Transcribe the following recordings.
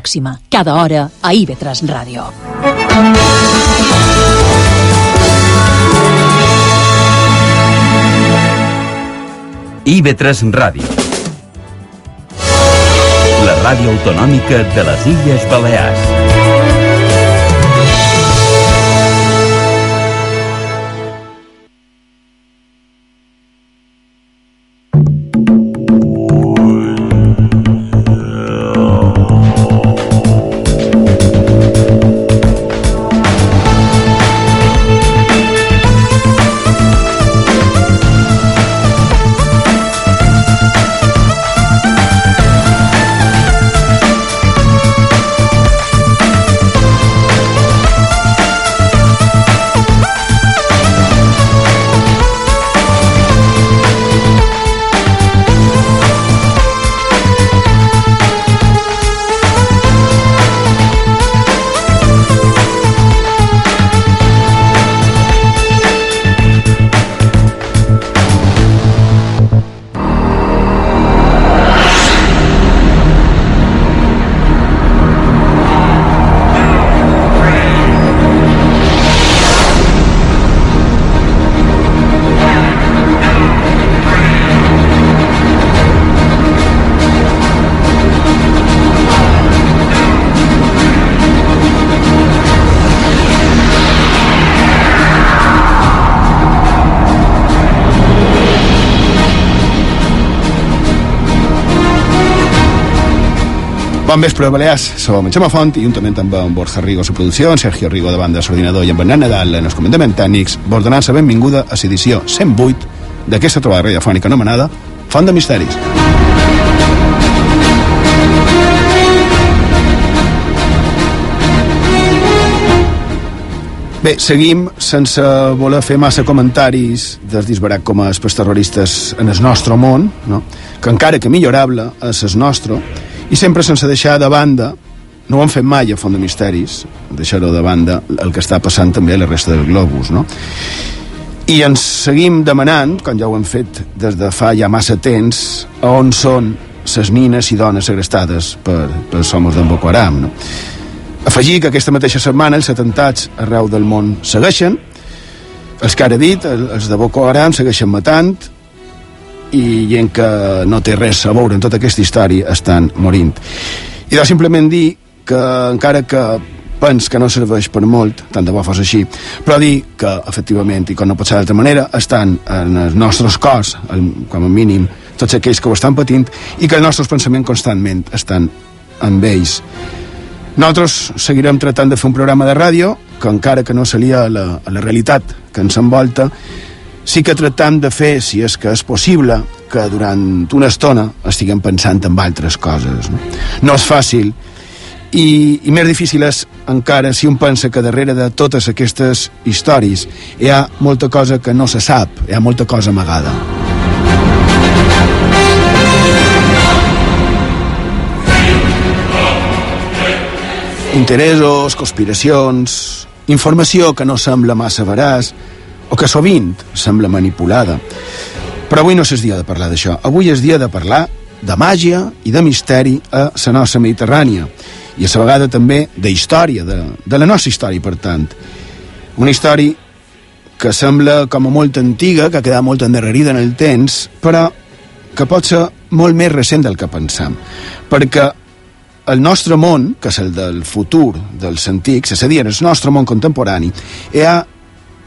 pròxima, cada hora a IB3 Ràdio. IB3 Ràdio. La ràdio autonòmica de les Illes Balears. Bon vespre, Balears. Som en Xema Font i juntament amb en Borja Rigo, su producció, en Sergio Rigo de banda l'ordinador i en Bernat Nadal en els comandaments tècnics, vos donant la benvinguda a l'edició 108 d'aquesta trobada radiofònica anomenada Font de Misteris. Bé, seguim sense voler fer massa comentaris dels disbarat com a terroristes en el nostre món, no? que encara que millorable és el nostre, i sempre sense deixar de banda no ho han fet mai a Font de Misteris deixar-ho de banda el que està passant també a la resta del globus no? i ens seguim demanant com ja ho hem fet des de fa ja massa temps on són les nines i dones segrestades per, per somos d'en Boko Haram no? afegir que aquesta mateixa setmana els atentats arreu del món segueixen els que ara dit, els de Boko Haram segueixen matant i gent que no té res a veure en tota aquesta història estan morint. I de simplement dir que encara que pens que no serveix per molt, tant de bo fos així, però dir que, efectivament, i com no pot ser d'altra manera, estan en els nostres cors, com a mínim, tots aquells que ho estan patint, i que els nostres pensaments constantment estan amb ells. Nosaltres seguirem tratant de fer un programa de ràdio que encara que no salia la, la realitat que ens envolta, sí que tractam de fer, si és que és possible, que durant una estona estiguem pensant en altres coses. No, no és fàcil, i, i més difícil és encara si un pensa que darrere de totes aquestes històries hi ha molta cosa que no se sap, hi ha molta cosa amagada. Interessos, conspiracions, informació que no sembla massa veraç, o que sovint sembla manipulada. Però avui no és dia de parlar d'això. Avui és dia de parlar de màgia i de misteri a la nostra Mediterrània i a la vegada també de història, de, de la nostra història, per tant. Una història que sembla com a molt antiga, que ha quedat molt endarrerida en el temps, però que pot ser molt més recent del que pensam. Perquè el nostre món, que és el del futur dels antics, és a dir, el nostre món contemporani, hi ha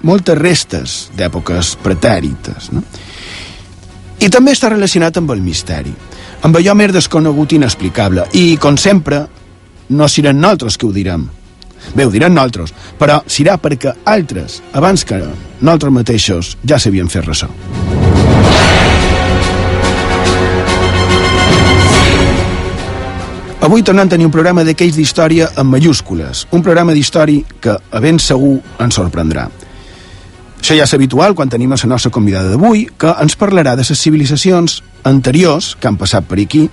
moltes restes d'èpoques pretèrites. No? I també està relacionat amb el misteri, amb allò més desconegut i inexplicable. I, com sempre, no serem nosaltres que ho direm. Bé, ho direm nosaltres, però serà perquè altres, abans que nosaltres mateixos, ja s'havien fet ressò. Avui tornem a tenir un programa d'aquells d'història en mayúscules, un programa d'història que, a ben segur, ens sorprendrà. Això ja és habitual quan tenim la nostra convidada d'avui, que ens parlarà de les civilitzacions anteriors que han passat per aquí,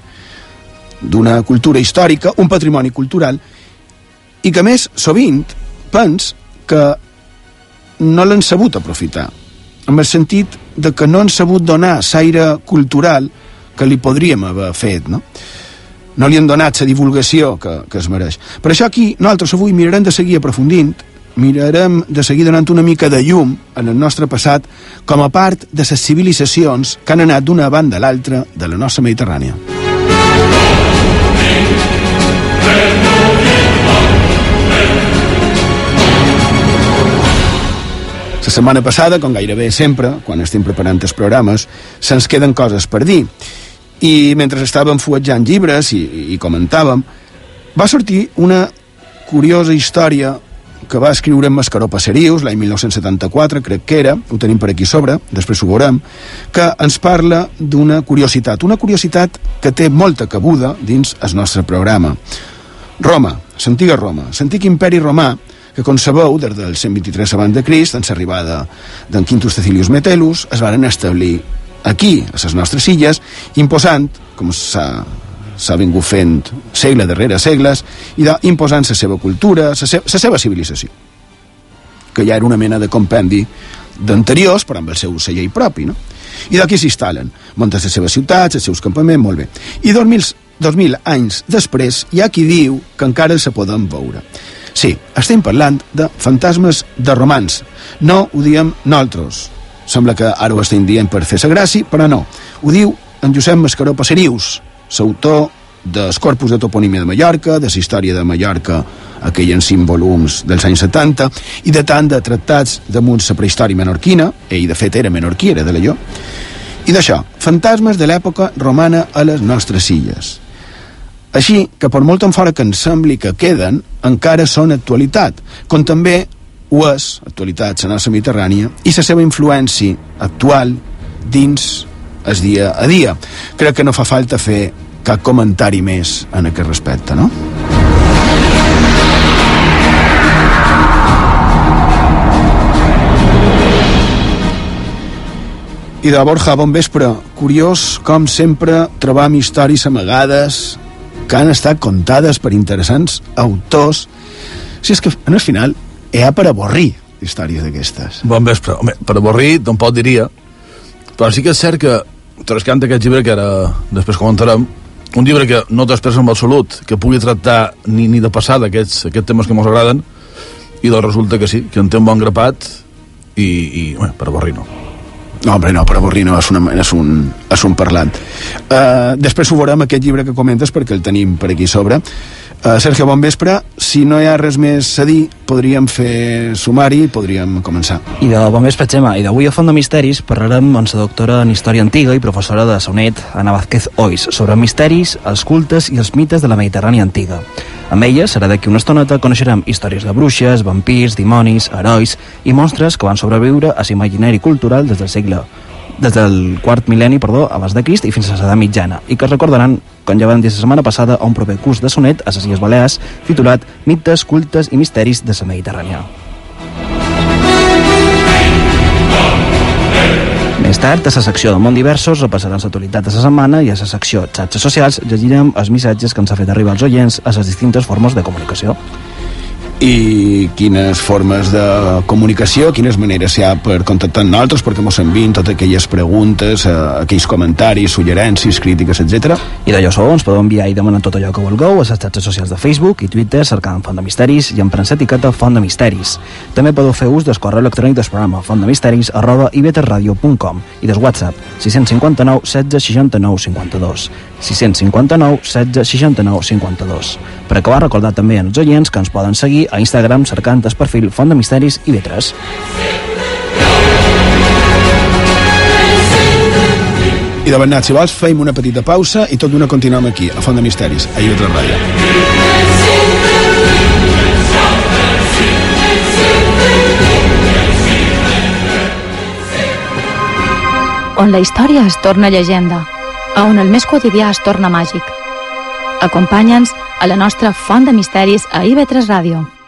d'una cultura històrica, un patrimoni cultural, i que més sovint pens que no l'han sabut aprofitar, en el sentit de que no han sabut donar l'aire cultural que li podríem haver fet, no? no li han donat la divulgació que, que es mereix. Per això aquí nosaltres avui mirarem de seguir aprofundint mirarem de seguir donant una mica de llum en el nostre passat com a part de les civilitzacions que han anat d'una banda a l'altra de la nostra Mediterrània. La setmana passada, com gairebé sempre, quan estem preparant els programes, se'ns queden coses per dir. I mentre estàvem fuetjant llibres i, i comentàvem, va sortir una curiosa història que va escriure en Mascaró Passerius l'any 1974, crec que era, ho tenim per aquí sobre, després ho veurem, que ens parla d'una curiositat, una curiositat que té molta cabuda dins el nostre programa. Roma, l'antiga Roma, l'antic imperi romà, que com sabeu, des del 123 abans de Crist, en l'arribada d'en Quintus Cecilius Metellus, es van establir aquí, a les nostres illes, imposant, com s'ha s'ha vingut fent segle darrere segles i de, imposant la seva cultura, la seva, seva civilització que ja era una mena de compendi d'anteriors, però amb el seu celler propi, no? I d'aquí s'instal·len, munten les seves ciutats, els seus campaments, molt bé. I 2000, 2.000 anys després hi ha qui diu que encara se poden veure. Sí, estem parlant de fantasmes de romans. No ho diem nosaltres. Sembla que ara ho estem dient per fer-se gràcia, però no. Ho diu en Josep Mascaró Passerius, l'autor del Corpus de Toponímia de Mallorca, de la història de Mallorca, aquell en cinc volums dels anys 70, i de tant de tractats damunt la prehistòria menorquina, ell de fet era menorquí, era de l'allò, i d'això, fantasmes de l'època romana a les nostres illes. Així que per molt en fora que ens sembli que queden, encara són actualitat, com també ho és, actualitat, la nostra Mediterrània, i la seva influència actual dins el dia a dia. Crec que no fa falta fer cap comentari més en aquest respecte, no? I de Borja, bon vespre. Curiós, com sempre, trobar històries amagades que han estat contades per interessants autors. Si és que, en el final, hi ha per avorrir històries d'aquestes. Bon vespre. Home, per avorrir, tampoc diria, però sí que és cert que trascant aquest llibre que ara després comentarem, un llibre que no t'expressa en absolut que pugui tractar ni, ni de passada aquests, aquests temes que ens agraden i doncs resulta que sí, que en té un bon grapat i, i bé, per avorrir no no, home, no, per avorrir no, és, una, és, un, és un parlant. Uh, després ho veurem, aquest llibre que comentes, perquè el tenim per aquí sobre. Uh, Sergio, bon vespre. Si no hi ha res més a dir, podríem fer sumari i podríem començar. I de bon vespre, Xema. I d'avui a Font de Misteris parlarem amb la doctora en Història Antiga i professora de Sonet, Ana Vázquez Ois, sobre misteris, els cultes i els mites de la Mediterrània antiga. Amb ella serà d'aquí una estoneta coneixerem històries de bruixes, vampirs, dimonis, herois i monstres que van sobreviure a l'imaginari cultural des del segle des del quart mil·lenni, perdó, abans de Crist i fins a l'edat mitjana, i que recordaran, com ja vam dir la setmana passada, a un proper curs de sonet a les Illes Balears, titulat Mites, cultes i misteris de la Mediterrània. Més tard, a la secció de Món Diversos, repassarem l'actualitat de la setmana i a la secció xarxes socials llegirem els missatges que ens ha fet arribar els oients a les distintes formes de comunicació i quines formes de comunicació, quines maneres hi ha per contactar amb nosaltres, perquè mos envien totes aquelles preguntes, eh, aquells comentaris, suggerències, crítiques, etc. I d'allò sou, ens podeu enviar i demanar tot allò que vulgueu a les xarxes socials de Facebook i Twitter cercant Font de Misteris i emprant l'etiqueta Font de Misteris. També podeu fer ús del correu electrònic del programa fontdemisteris arroba iveterradio.com i del WhatsApp 659 16 69 52 659 16 69 52. Per acabar, recordar també als oients que ens poden seguir a Instagram cercant el perfil Font de Misteris i Vetres. I de Bernat, si vols, feim una petita pausa i tot d'una continuem aquí, a Font de Misteris, a Ivetres Ràdio. On la història es torna llegenda, a on el més quotidià es torna màgic. Acompanya'ns a la nostra font de misteris a IB3 Ràdio.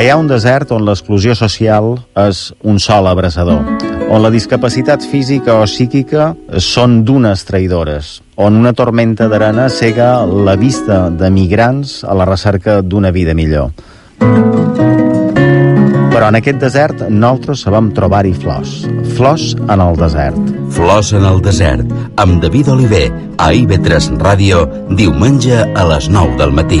A Hi ha un desert on l'exclusió social és un sol abraçador, on la discapacitat física o psíquica són dunes traïdores, on una tormenta d'arena cega la vista de migrants a la recerca d'una vida millor. Però en aquest desert nosaltres sabem trobar-hi flors. Flors en el desert. Flors en el desert, amb David Oliver, a IB3 Ràdio, diumenge a les 9 del matí.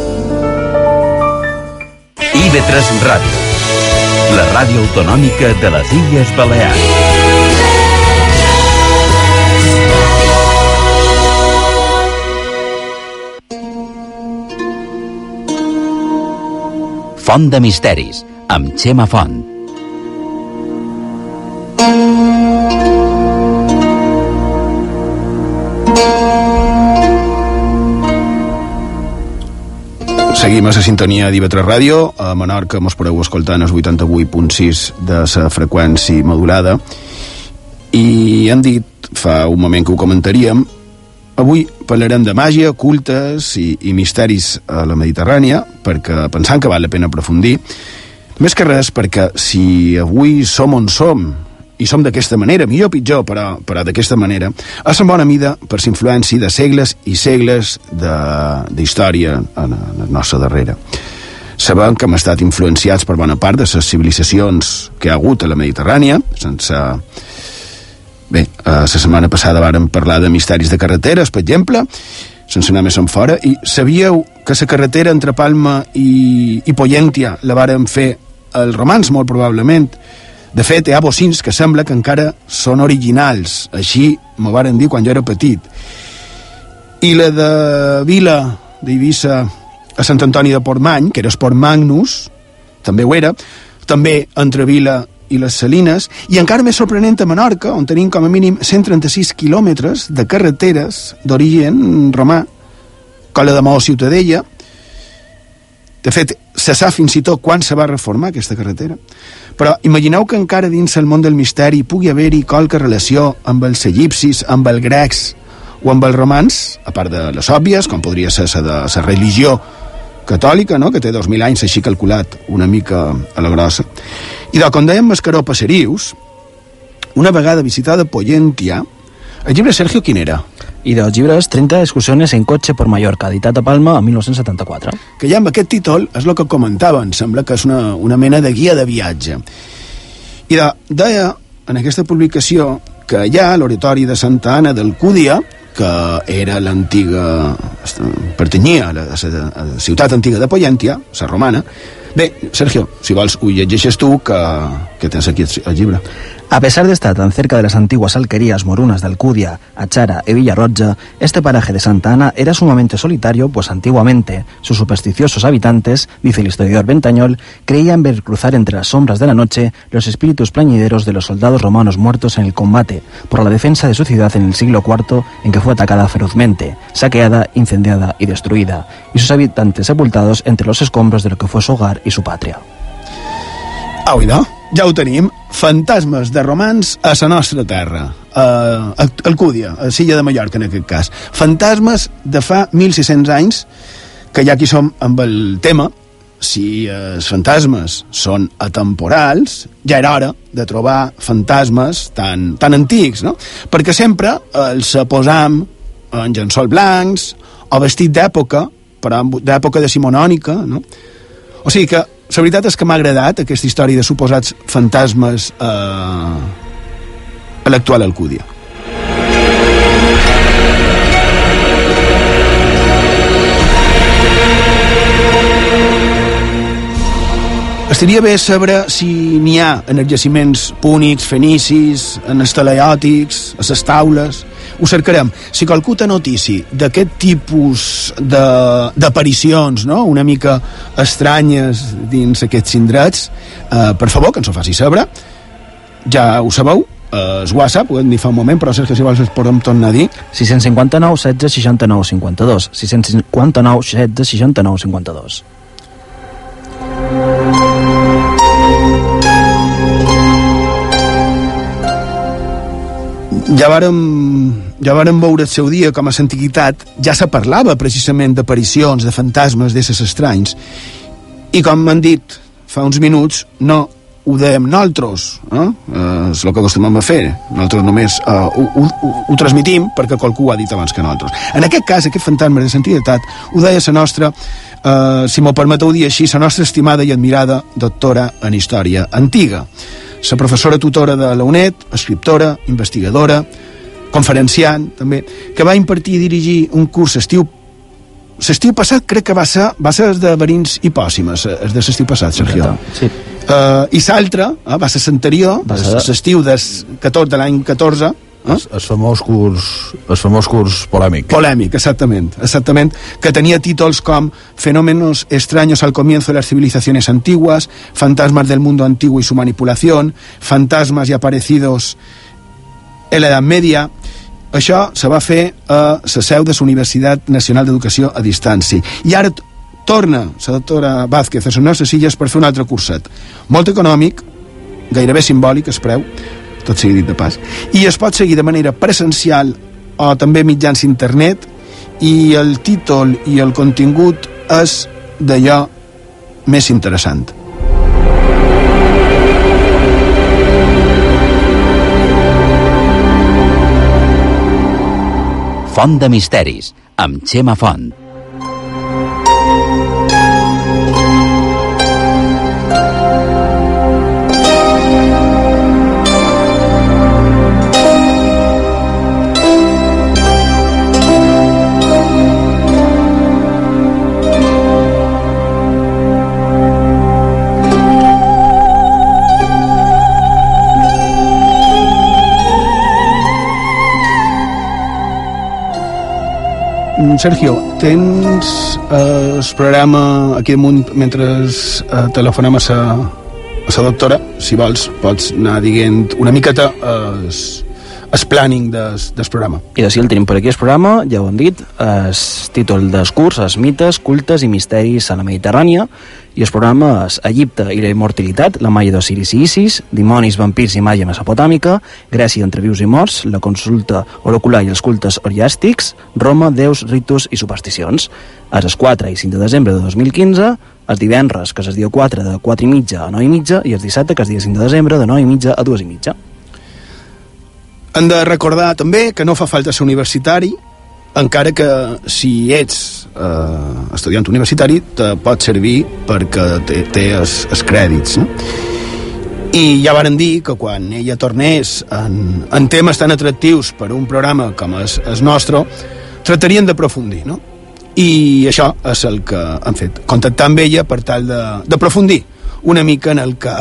IB3 Ràdio, la ràdio autonòmica de les Illes Balears. Font de misteris, amb Xema Font. Seguim a la sintonia d'IV3 Ràdio. A Menorca mos podeu escoltar en el 88.6 de la freqüència modulada. I hem dit fa un moment que ho comentaríem, avui parlarem de màgia, cultes i, i misteris a la Mediterrània, perquè pensant que val la pena aprofundir, més que res perquè si avui som on som i som d'aquesta manera, millor o pitjor, però, però d'aquesta manera, és en bona mida per l'influència de segles i segles d'història en, en la nostra darrere. Sabem que hem estat influenciats per bona part de les civilitzacions que ha hagut a la Mediterrània, sense... Bé, eh, la setmana passada vàrem parlar de misteris de carreteres, per exemple, sense anar més en fora, i sabíeu que la carretera entre Palma i, i Pollentia la vàrem fer els romans, molt probablement, de fet, hi ha bocins que sembla que encara són originals. Així m'ho varen dir quan jo era petit. I la de Vila d'Eivissa a Sant Antoni de Portmany, que era Esport Magnus, també ho era, també entre Vila i les Salines, i encara més sorprenent a Menorca, on tenim com a mínim 136 quilòmetres de carreteres d'origen romà, Colla de Maó Ciutadella. De fet, se sap fins i tot quan se va reformar aquesta carretera. Però imagineu que encara dins el món del misteri pugui haver-hi qualque relació amb els egipcis, amb els grecs o amb els romans, a part de les òbvies, com podria ser la de la religió catòlica, no? que té 2.000 anys així calculat una mica a la grossa. I de, com dèiem Mascaró Passerius, una vegada visitada Pollentia, el llibre Sergio quin era? I dels llibres 30 excursiones en cotxe per Mallorca, editat a Palma en 1974. Que ja amb aquest títol és el que comentaven, sembla que és una, una mena de guia de viatge. I de, deia en aquesta publicació que allà, a l'oratori de Santa Anna d'Alcúdia, que era l'antiga... pertanyia a la, a la ciutat antiga de Pollentia, la romana, Bé, Sergio, si vols ho llegeixes tu, que, que tens aquí el llibre. A pesar de estar tan cerca de las antiguas alquerías morunas de Alcudia, Achara y Villarroja, este paraje de Santa Ana era sumamente solitario, pues antiguamente sus supersticiosos habitantes, dice el historiador Ventañol, creían ver cruzar entre las sombras de la noche los espíritus plañideros de los soldados romanos muertos en el combate por la defensa de su ciudad en el siglo IV en que fue atacada ferozmente, saqueada, incendiada y destruida, y sus habitantes sepultados entre los escombros de lo que fue su hogar i su pàtria. Au, no? Ja ho tenim. Fantasmes de romans a la nostra terra. A Alcúdia, a Silla de Mallorca, en aquest cas. Fantasmes de fa 1.600 anys, que ja aquí som amb el tema, si els fantasmes són atemporals, ja era hora de trobar fantasmes tan, tan antics, no? Perquè sempre els posam en llençol blancs o vestit d'època, però d'època decimonònica, no? O sigui que la veritat és que m'ha agradat aquesta història de suposats fantasmes eh, a l'actual Alcúdia. Estaria bé saber si n'hi ha en els jaciments púnics, fenicis, en els teleòtics, a les taules... Ho cercarem. Si qualcú té notici d'aquest tipus d'aparicions, no?, una mica estranyes dins aquests indrets, eh, per favor, que ens ho faci saber. Ja ho sabeu, eh, és WhatsApp, ho hem dit fa un moment, però que si vols es podem tornar a dir. 659 16 69 52. 659 16 69 52. Ja vàrem, ja vàrem veure el seu dia com a l'antiguitat ja se parlava precisament d'aparicions, de fantasmes, d'éssers estranys. I com m'han dit fa uns minuts, no ho dèiem nosaltres, eh? eh és el que acostumem a fer, nosaltres només eh, ho, ho, ho, transmitim perquè qualcú ho ha dit abans que nosaltres. En aquest cas, aquest fantasma de l'antiguitat ho deia la nostra, eh, si m'ho permeteu dir així, la nostra estimada i admirada doctora en història antiga la professora tutora de la UNED, escriptora, investigadora, conferenciant, també, que va impartir i dirigir un curs estiu l'estiu passat crec que va ser, va ser de verins i pòssimes, és de l'estiu passat, Sergio. Sí. Uh, I l'altre uh, va ser l'anterior, l'estiu de 14 de l'any 14, Eh? El, el, famós curs, el famós curs polèmic. Polèmic, exactament, exactament, que tenia títols com Fenómenos extraños al comienzo de las civilizaciones antiguas, Fantasmas del mundo antiguo y su manipulación, Fantasmas y aparecidos en la Edad Media... Això se va fer a la seu de la Universitat Nacional d'Educació a distància. I ara torna la doctora Vázquez a les nostres illes per fer un altre curset. Molt econòmic, gairebé simbòlic, es preu, tot sigui dit de pas, i es pot seguir de manera presencial o també mitjans internet i el títol i el contingut és d'allò més interessant. Font de Misteris, amb Xema Font. Sergio, tens eh, el programa aquí damunt mentre eh, telefonem a la doctora, si vols pots anar dient una miqueta eh, el planning del, del programa. I si el tenim per aquí el programa, ja ho hem dit, el títol dels curs, els mites, cultes i misteris a la Mediterrània, i els programes Egipte i la immortalitat, la Maya d'Osiris i Isis, Dimonis, vampirs i màgia mesopotàmica, Grècia entre vius i morts, la consulta oracular i els cultes oriàstics, Roma, déus, ritus i supersticions. A les 4 i 5 de desembre de 2015, els divendres, que és el dia 4 de 4 i mitja a 9 i mitja, i els dissabte, que és el dia 5 de desembre, de 9 i mitja a 2 i mitja. Hem de recordar també que no fa falta ser universitari, encara que si ets eh, estudiant universitari te pot servir perquè té, té els, els crèdits no? i ja varen dir que quan ella tornés en, en temes tan atractius per un programa com és el nostre tractarien d'aprofundir no? i això és el que han fet contactar amb ella per tal d'aprofundir una mica en el que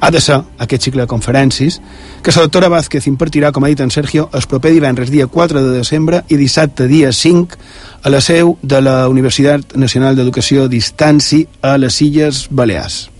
ha de ser aquest cicle de conferències que la doctora Vázquez impartirà, com ha dit en Sergio, el proper divendres dia 4 de desembre i dissabte dia 5 a la seu de la Universitat Nacional d'Educació a Distanci a les Illes Balears.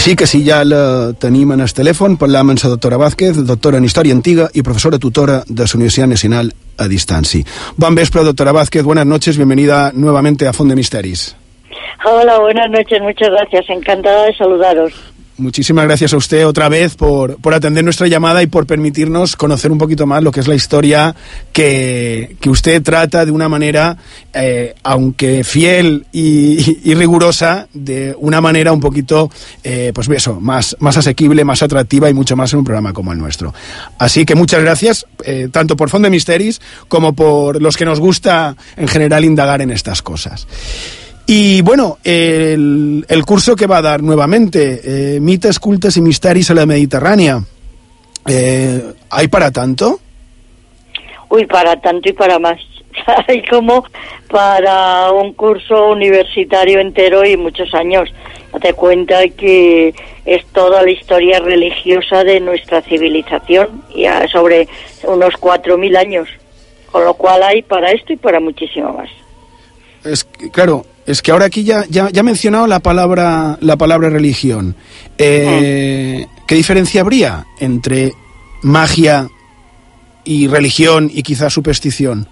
Així que si ja la tenim en el telèfon, parlam amb la doctora Vázquez, doctora en Història Antiga i professora tutora de la Universitat Nacional a Distanci. Bon vespre, doctora Vázquez, buenas noches, bienvenida nuevamente a Fond de Misteris. Hola, buenas noches, muchas gracias, encantada de saludaros. Muchísimas gracias a usted otra vez por, por, atender nuestra llamada y por permitirnos conocer un poquito más lo que es la historia que, que usted trata de una manera, eh, aunque fiel y, y, rigurosa, de una manera un poquito, eh, pues eso, más, más asequible, más atractiva y mucho más en un programa como el nuestro. Así que muchas gracias, eh, tanto por Fondo de Misteris como por los que nos gusta en general indagar en estas cosas. Y bueno, el, el curso que va a dar nuevamente, eh, mites, cultes y misterios a la Mediterránea, eh, ¿hay para tanto? Uy, para tanto y para más. Hay como para un curso universitario entero y muchos años. Date cuenta que es toda la historia religiosa de nuestra civilización, ya sobre unos 4.000 años. Con lo cual hay para esto y para muchísimo más. Es claro, es que ahora aquí ya, ya, ya he mencionado la palabra, la palabra religión. Eh, ¿Qué diferencia habría entre magia y religión y quizás superstición?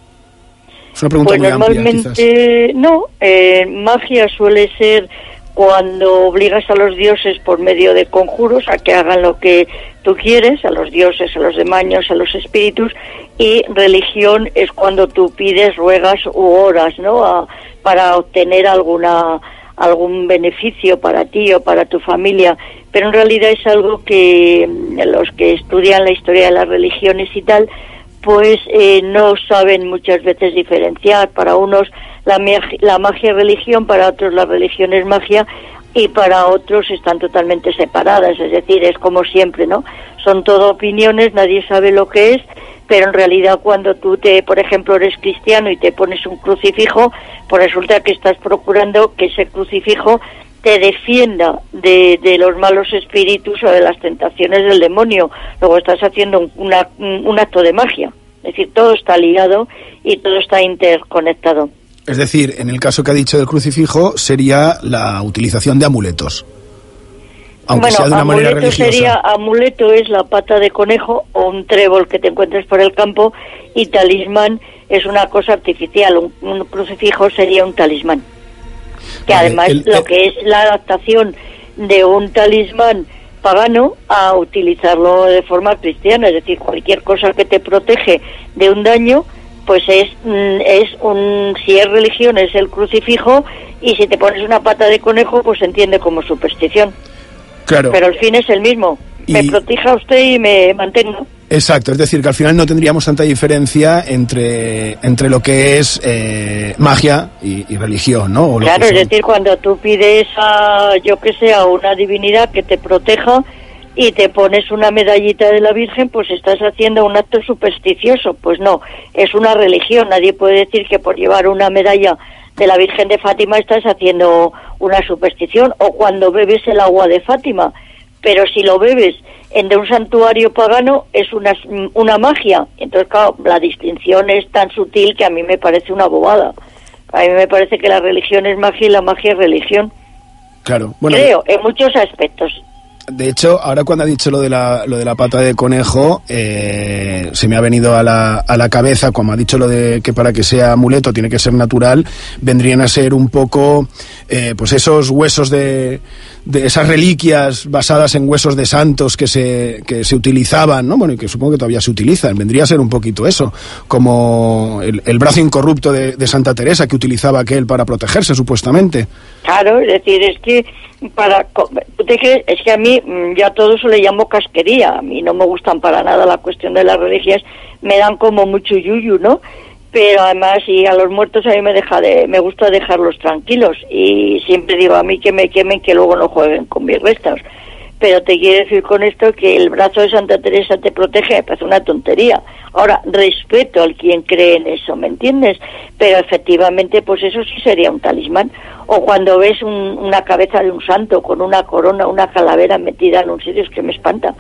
Es una pregunta Pues muy amplia, normalmente no. Eh, magia suele ser cuando obligas a los dioses por medio de conjuros a que hagan lo que tú quieres, a los dioses, a los demonios, a los espíritus, y religión es cuando tú pides, ruegas u oras, ¿no? A- para obtener alguna algún beneficio para ti o para tu familia, pero en realidad es algo que mm, los que estudian la historia de las religiones y tal, pues eh, no saben muchas veces diferenciar. Para unos la, la magia es religión, para otros la religión es magia y para otros están totalmente separadas. Es decir, es como siempre, ¿no? Son todo opiniones, nadie sabe lo que es, pero en realidad cuando tú te, por ejemplo, eres cristiano y te pones un crucifijo, pues resulta que estás procurando que ese crucifijo te defienda de, los malos espíritus o de las tentaciones del demonio. Luego estás haciendo un acto de magia. Es decir, todo está ligado y todo está interconectado. Es decir, en el caso que ha dicho del crucifijo, sería la utilización de amuletos. Aunque bueno, sea de una manera amuleto religiosa. sería, amuleto es la pata de conejo o un trébol que te encuentres por el campo y talismán es una cosa artificial. Un, un crucifijo sería un talismán. Que Vale, además el- lo que es la adaptación de un talismán pagano a utilizarlo de forma cristiana, es decir, cualquier cosa que te protege de un daño, pues es mm, es un si es religión es el crucifijo y si te pones una pata de conejo pues se entiende como superstición. Claro. Pero el fin es el mismo. Me protija usted y me mantengo. Exacto, es decir, que al final no tendríamos tanta diferencia entre, entre lo que es eh, magia y, y religión, ¿no? O Claro, es decir, cuando tú pides a, yo que sé, a una divinidad que te proteja y te pones una medallita de la Virgen, pues estás haciendo un acto supersticioso. Pues no, es una religión. Nadie puede decir que por llevar una medalla de la Virgen de Fátima estás haciendo una superstición. O cuando bebes el agua de Fátima. Pero si lo bebes en de un santuario pagano es una, una magia. Entonces, claro, la distinción es tan sutil que a mí me parece una bobada. A mí me parece que la religión es magia y la magia es religión. Claro, bueno, Creo, en muchos aspectos. De hecho, ahora cuando ha dicho lo de la, lo de la pata de conejo, eh, se me ha venido a la, a la cabeza, como ha dicho lo de que para que sea amuleto tiene que ser natural, vendrían a ser un poco, eh, pues esos huesos de, de esas reliquias basadas en huesos de santos que se, que se utilizaban, ¿no? Bueno, y que supongo que todavía se utilizan. Vendría a ser un poquito eso, como el, el brazo incorrupto de, de Santa Teresa que utilizaba aquel para protegerse, supuestamente. Claro, es decir, es que para es que a mí mm, ya todo eso le llamo casquería. A mí no me gustan para nada la cuestión de las religiones, me dan como mucho yuyu, ¿no? Pero además y a los muertos a mí me deja de me gusta dejarlos tranquilos y siempre digo a mí que me quemen que luego no jueguen con mis restos. Pero te quiero decir con esto que el brazo de Santa Teresa te protege, me parece una tontería. Ahora, respeto al quien cree en eso, ¿me entiendes? Pero efectivamente, pues eso sí sería un talismán. O cuando ves un- una cabeza de un santo con una corona, una calavera metida en un sitio, es que me espanta.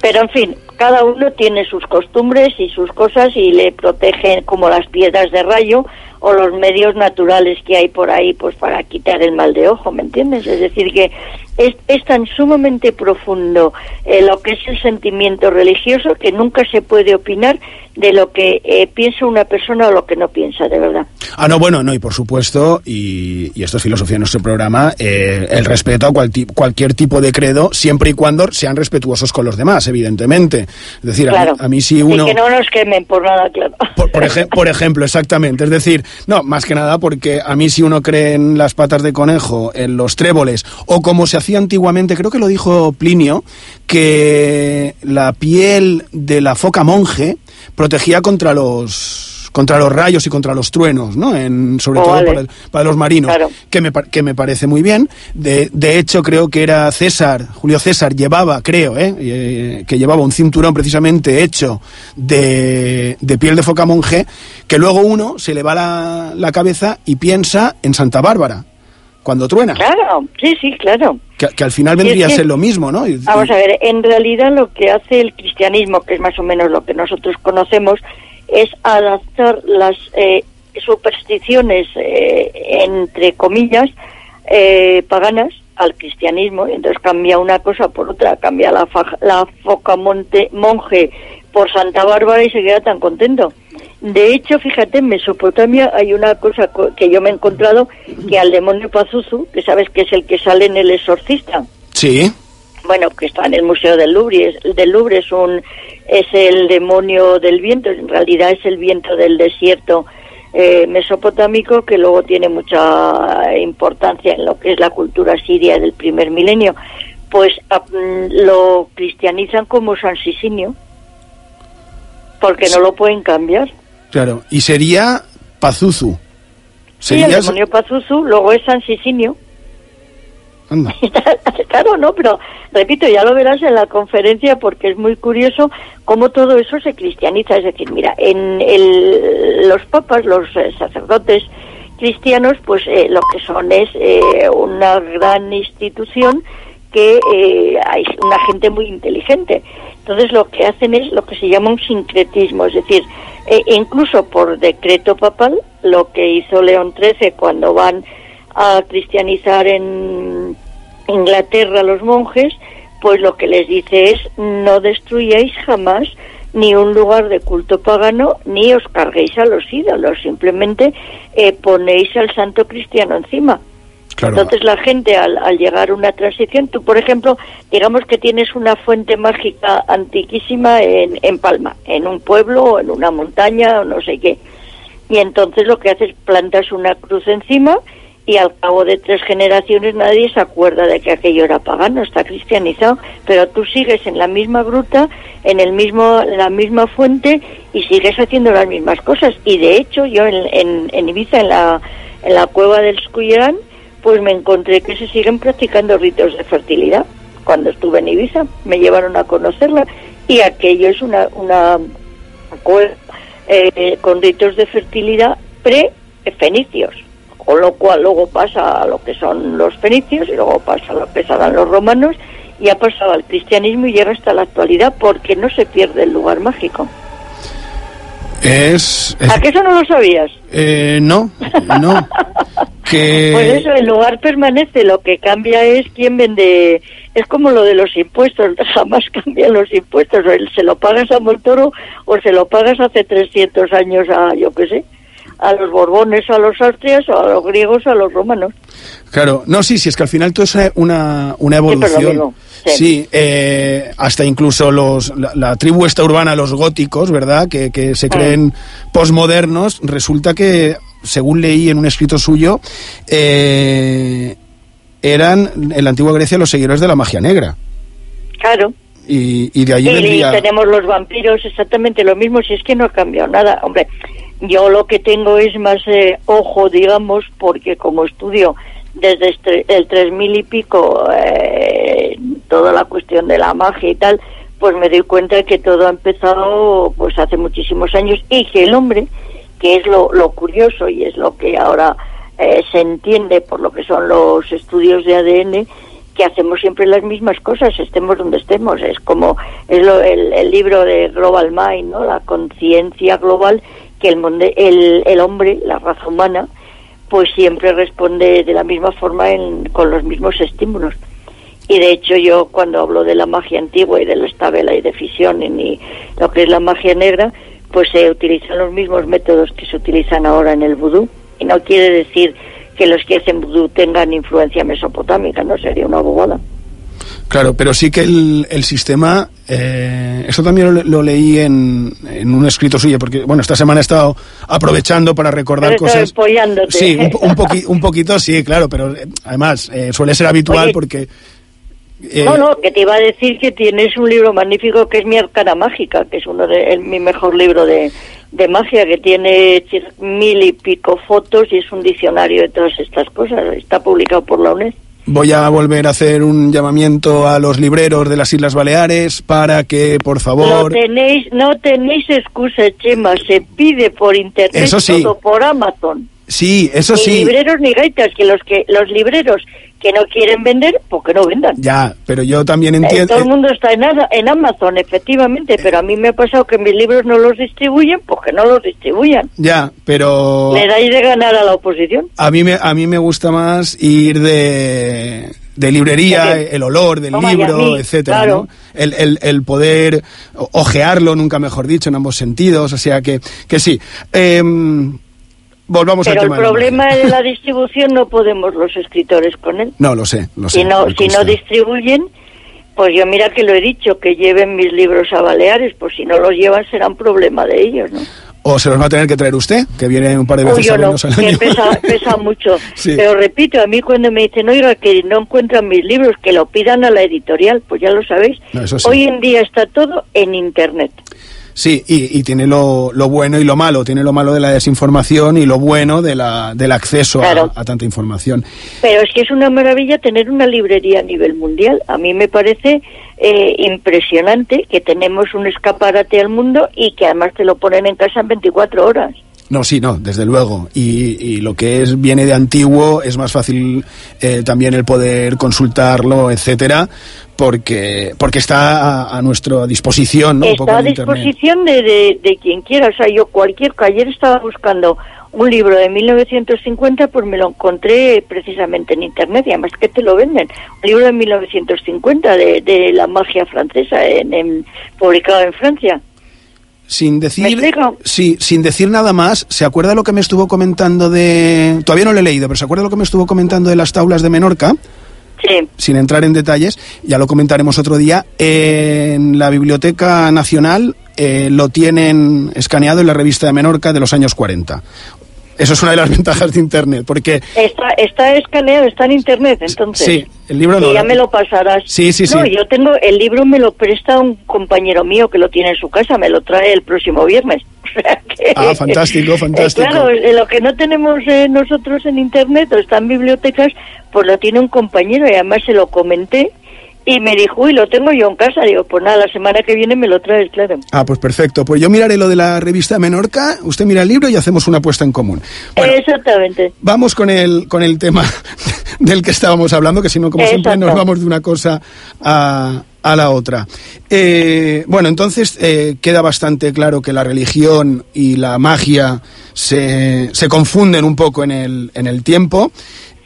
Pero en fin, cada uno tiene sus costumbres y sus cosas y le protegen como las piedras de rayo o los medios naturales que hay por ahí pues para quitar el mal de ojo, ¿me entiendes? Es decir, que es, es tan sumamente profundo eh, lo que es el sentimiento religioso que nunca se puede opinar de lo que eh, piensa una persona o lo que no piensa, de verdad. Ah, no, bueno, no, y por supuesto, y, y esto es filosofía de nuestro programa, eh, el respeto a cual cualquier tipo de credo, siempre y cuando sean respetuosos con los demás, evidentemente. Es decir, a mí- a, mí, si uno... Y que no nos quemen por nada, claro. Por, por eje- por ejemplo, exactamente. Es decir, no, más que nada porque a mí si uno cree en las patas de conejo, en los tréboles, o como se hacía antiguamente, creo que lo dijo Plinio, que la piel de la foca monje protegía contra los contra los rayos y contra los truenos, ¿no? En, sobre Oh, todo vale. para, el- para los marinos, Claro. que, me, que me parece muy bien. De, de hecho, creo que era César, Julio César llevaba, creo, ¿eh? Eh, que llevaba un cinturón precisamente hecho de, de piel de foca monje, que luego uno se le va la, la cabeza y piensa en Santa Bárbara, cuando truena. Claro, sí, sí, claro. Que, que al final Y es vendría a que- ser lo mismo, ¿no? Y- Vamos a ver, en realidad lo que hace el cristianismo, que es más o menos lo que nosotros conocemos, es adaptar las eh, supersticiones, eh, entre comillas, eh, paganas al cristianismo. Entonces cambia una cosa por otra, cambia la, fa- la foca monte, monje por Santa Bárbara y se queda tan contento. De hecho, fíjate, en Mesopotamia hay una cosa co- que yo me he encontrado, que al demonio Pazuzu, que sabes que es el que sale en El Exorcista, Sí. Bueno, que está en el Museo del Louvre, es, del Louvre es un es el demonio del viento, en realidad es el viento del desierto eh, mesopotámico que luego tiene mucha importancia en lo que es la cultura siria del primer milenio. Pues ah, mm, lo cristianizan como San Sisinio, porque no lo pueden cambiar. Claro, y sería Pazuzu. Sí, el Sería... demonio Pazuzu, luego es San Sisinio. Claro, no, pero repito, ya lo verás en la conferencia porque es muy curioso cómo todo eso se cristianiza. Es decir, mira, en el, los papas, los eh, sacerdotes cristianos, pues eh, lo que son es eh, una gran institución que eh, hay una gente muy inteligente. Entonces lo que hacen es lo que se llama un sincretismo, es decir, eh, incluso por decreto papal, lo que hizo León XIII cuando van a cristianizar en Inglaterra los monjes, pues lo que les dice es no destruyáis jamás ni un lugar de culto pagano ni os carguéis a los ídolos, simplemente eh, ponéis al santo cristiano encima. Claro. Entonces la gente al, al llegar a una transición, tú por ejemplo, digamos que tienes una fuente mágica antiquísima en, en Palma, en un pueblo o en una montaña o no sé qué. Y entonces lo que haces plantas una cruz encima y al cabo de tres generaciones nadie se acuerda de que aquello era pagano, está cristianizado, pero tú sigues en la misma gruta, en el mismo, la misma fuente y sigues haciendo las mismas cosas. Y de hecho yo en, en, Ibiza, en la, en la cueva del Escuyerán, pues me encontré que se siguen practicando ritos de fertilidad. Cuando estuve en Ibiza me llevaron a conocerla y aquello es una, una cueva eh, con ritos de fertilidad pre-fenicios con lo cual luego pasa a lo que son los fenicios y luego pasa a lo que serán los romanos y ha pasado al cristianismo y llega hasta la actualidad porque no se pierde el lugar mágico. Es... es- ¿A qué eso no lo sabías? eh, no, no. que... Pues eso, el lugar permanece, lo que cambia es quién vende. Es como lo de los impuestos, jamás cambian los impuestos. O se lo pagas a Montoro o se lo pagas hace 300 años a, yo qué sé, a los borbones, a los austrias, o a los griegos, a los romanos. Claro, no, sí, sí, es que al final todo es una, una evolución. Sí, sí. eh, hasta incluso los, la, la tribu esta urbana, los góticos, ¿verdad? Que, que se creen posmodernos, resulta que, según leí en un escrito suyo, eh, eran en la antigua Grecia los seguidores de la magia negra. Claro. Y, y de allí Y, tenemos los vampiros exactamente lo mismo, si es que no ha cambiado nada. Hombre, yo lo que tengo es más eh, ojo, digamos, porque como estudio desde este- el 3000 y pico eh, toda la cuestión de la magia y tal, pues me doy cuenta que todo ha empezado pues hace muchísimos años y que el hombre, que es lo, lo curioso y es lo que ahora eh, se entiende por lo que son los estudios de ADN, que hacemos siempre las mismas cosas, estemos donde estemos. Es como es lo- el, el libro de Global Mind, ¿no? la conciencia global, que el, monde- el, hombre, la raza humana, pues siempre responde de la misma forma en- con los mismos estímulos. Y de hecho yo cuando hablo de la magia antigua y de la estabela y de fisión y lo que es la magia negra, pues se utilizan los mismos métodos que se utilizan ahora en el vudú. Y no quiere decir que los que hacen vudú tengan influencia mesopotámica, no sería una bobada. Claro, pero sí que el, el sistema, eh, eso también lo, lo leí en, en un escrito suyo, porque bueno, esta semana he estado aprovechando para recordar cosas. apoyándote. Sí, un, un, poqui- un poquito, sí, claro, pero eh, además eh, suele ser habitual Oye, porque... eh, No, no, que te iba a decir que tienes un libro magnífico que es Mi Arcana Mágica, que es uno de el- mi mejor libro de, de magia que tiene mil y pico fotos y es un diccionario de todas estas cosas. Está publicado por la UNED. Voy a volver a hacer un llamamiento a los libreros de las Islas Baleares para que, por No favor... tenéis, no tenéis excusa, Chema. Se pide por internet Eso sí. todo por Amazon. Sí, eso ni sí. libreros ni gaitas, que los que los libreros que no quieren vender, pues que no vendan. Ya, pero yo también Eh, entiendo... todo el mundo está en, Amazon, efectivamente, pero a mí me ha pasado que mis libros no los distribuyen, pues que no los distribuyan. Ya, pero... Le dais de ganar a la oposición. A mí me, a mí me gusta más ir de, de librería, el olor del Toma, libro, mí, etcétera, claro. ¿no? el, el, el poder ojearlo, nunca mejor dicho, en ambos sentidos, o sea que, que sí. Em, volvamos pero al el tema. problema de la distribución no podemos los escritores con él. No, lo sé, lo sé. Si no, si no distribuyen, pues yo mira que lo he dicho, que lleven mis libros a Baleares, pues si no los llevan será un problema de ellos, ¿no? O se los va a tener que traer usted, que viene un par de Uy, veces yo no, al que año. pesa, pesa mucho. Sí. Pero repito, a mí cuando me dicen, oiga, que no encuentran mis libros, que lo pidan a la editorial, pues ya lo sabéis. No, eso sí. Hoy en día está todo en Internet. Sí, y, y tiene lo, lo bueno y lo malo. Tiene lo malo de la desinformación y lo bueno de la, del acceso a- tanta información. Pero es que es una maravilla tener una librería a nivel mundial. A mí me parece eh, impresionante que tenemos un escaparate al mundo y que además te lo ponen en casa en 24 horas. No, sí, no, desde luego. Y, y lo que es viene de antiguo es más fácil eh, también el poder consultarlo, etcétera, porque porque está a, a nuestra disposición, ¿no? Un poco Está a disposición de, de, de quien quiera. O sea, yo cualquier... Ayer estaba buscando un libro de 1950, pues me lo encontré precisamente en Internet y además que te lo venden. Un libro de 1950 de, de la magia francesa, en, en- publicado en Francia. Sin decir, sí, sin decir nada más, ¿se acuerda lo que me estuvo comentando de... Todavía no lo he leído, pero ¿se acuerda lo que me estuvo comentando de las taulas de Menorca? Sin entrar en detalles, ya lo comentaremos otro día. En la Biblioteca Nacional eh, lo tienen escaneado en la revista de Menorca de los años 40. Eso es una de las ventajas de Internet, porque Está, está escaneado, está en internet, entonces. sí, el libro no. Y ya me lo pasarás. Sí, sí, sí. No, yo tengo, el libro me lo presta un compañero mío que lo tiene en su casa, me lo trae el próximo viernes. O sea que- Ah, fantástico, Eh, fantástico. claro, eh, lo que no tenemos eh, nosotros en internet o está en bibliotecas, pues lo tiene un compañero y además se lo comenté y me dijo, uy, lo tengo yo en casa. Digo, pues nada, la semana que viene me lo traes, claro. Ah, pues perfecto. Pues yo miraré lo de la revista Menorca, usted mira el libro y hacemos una apuesta en común. Exactamente. Vamos con el, con el tema del que estábamos hablando, que si no, como siempre, nos vamos de una cosa a, a la otra. Eh, bueno, entonces eh, queda bastante claro que la religión y la magia se, se confunden un poco en el, en el tiempo.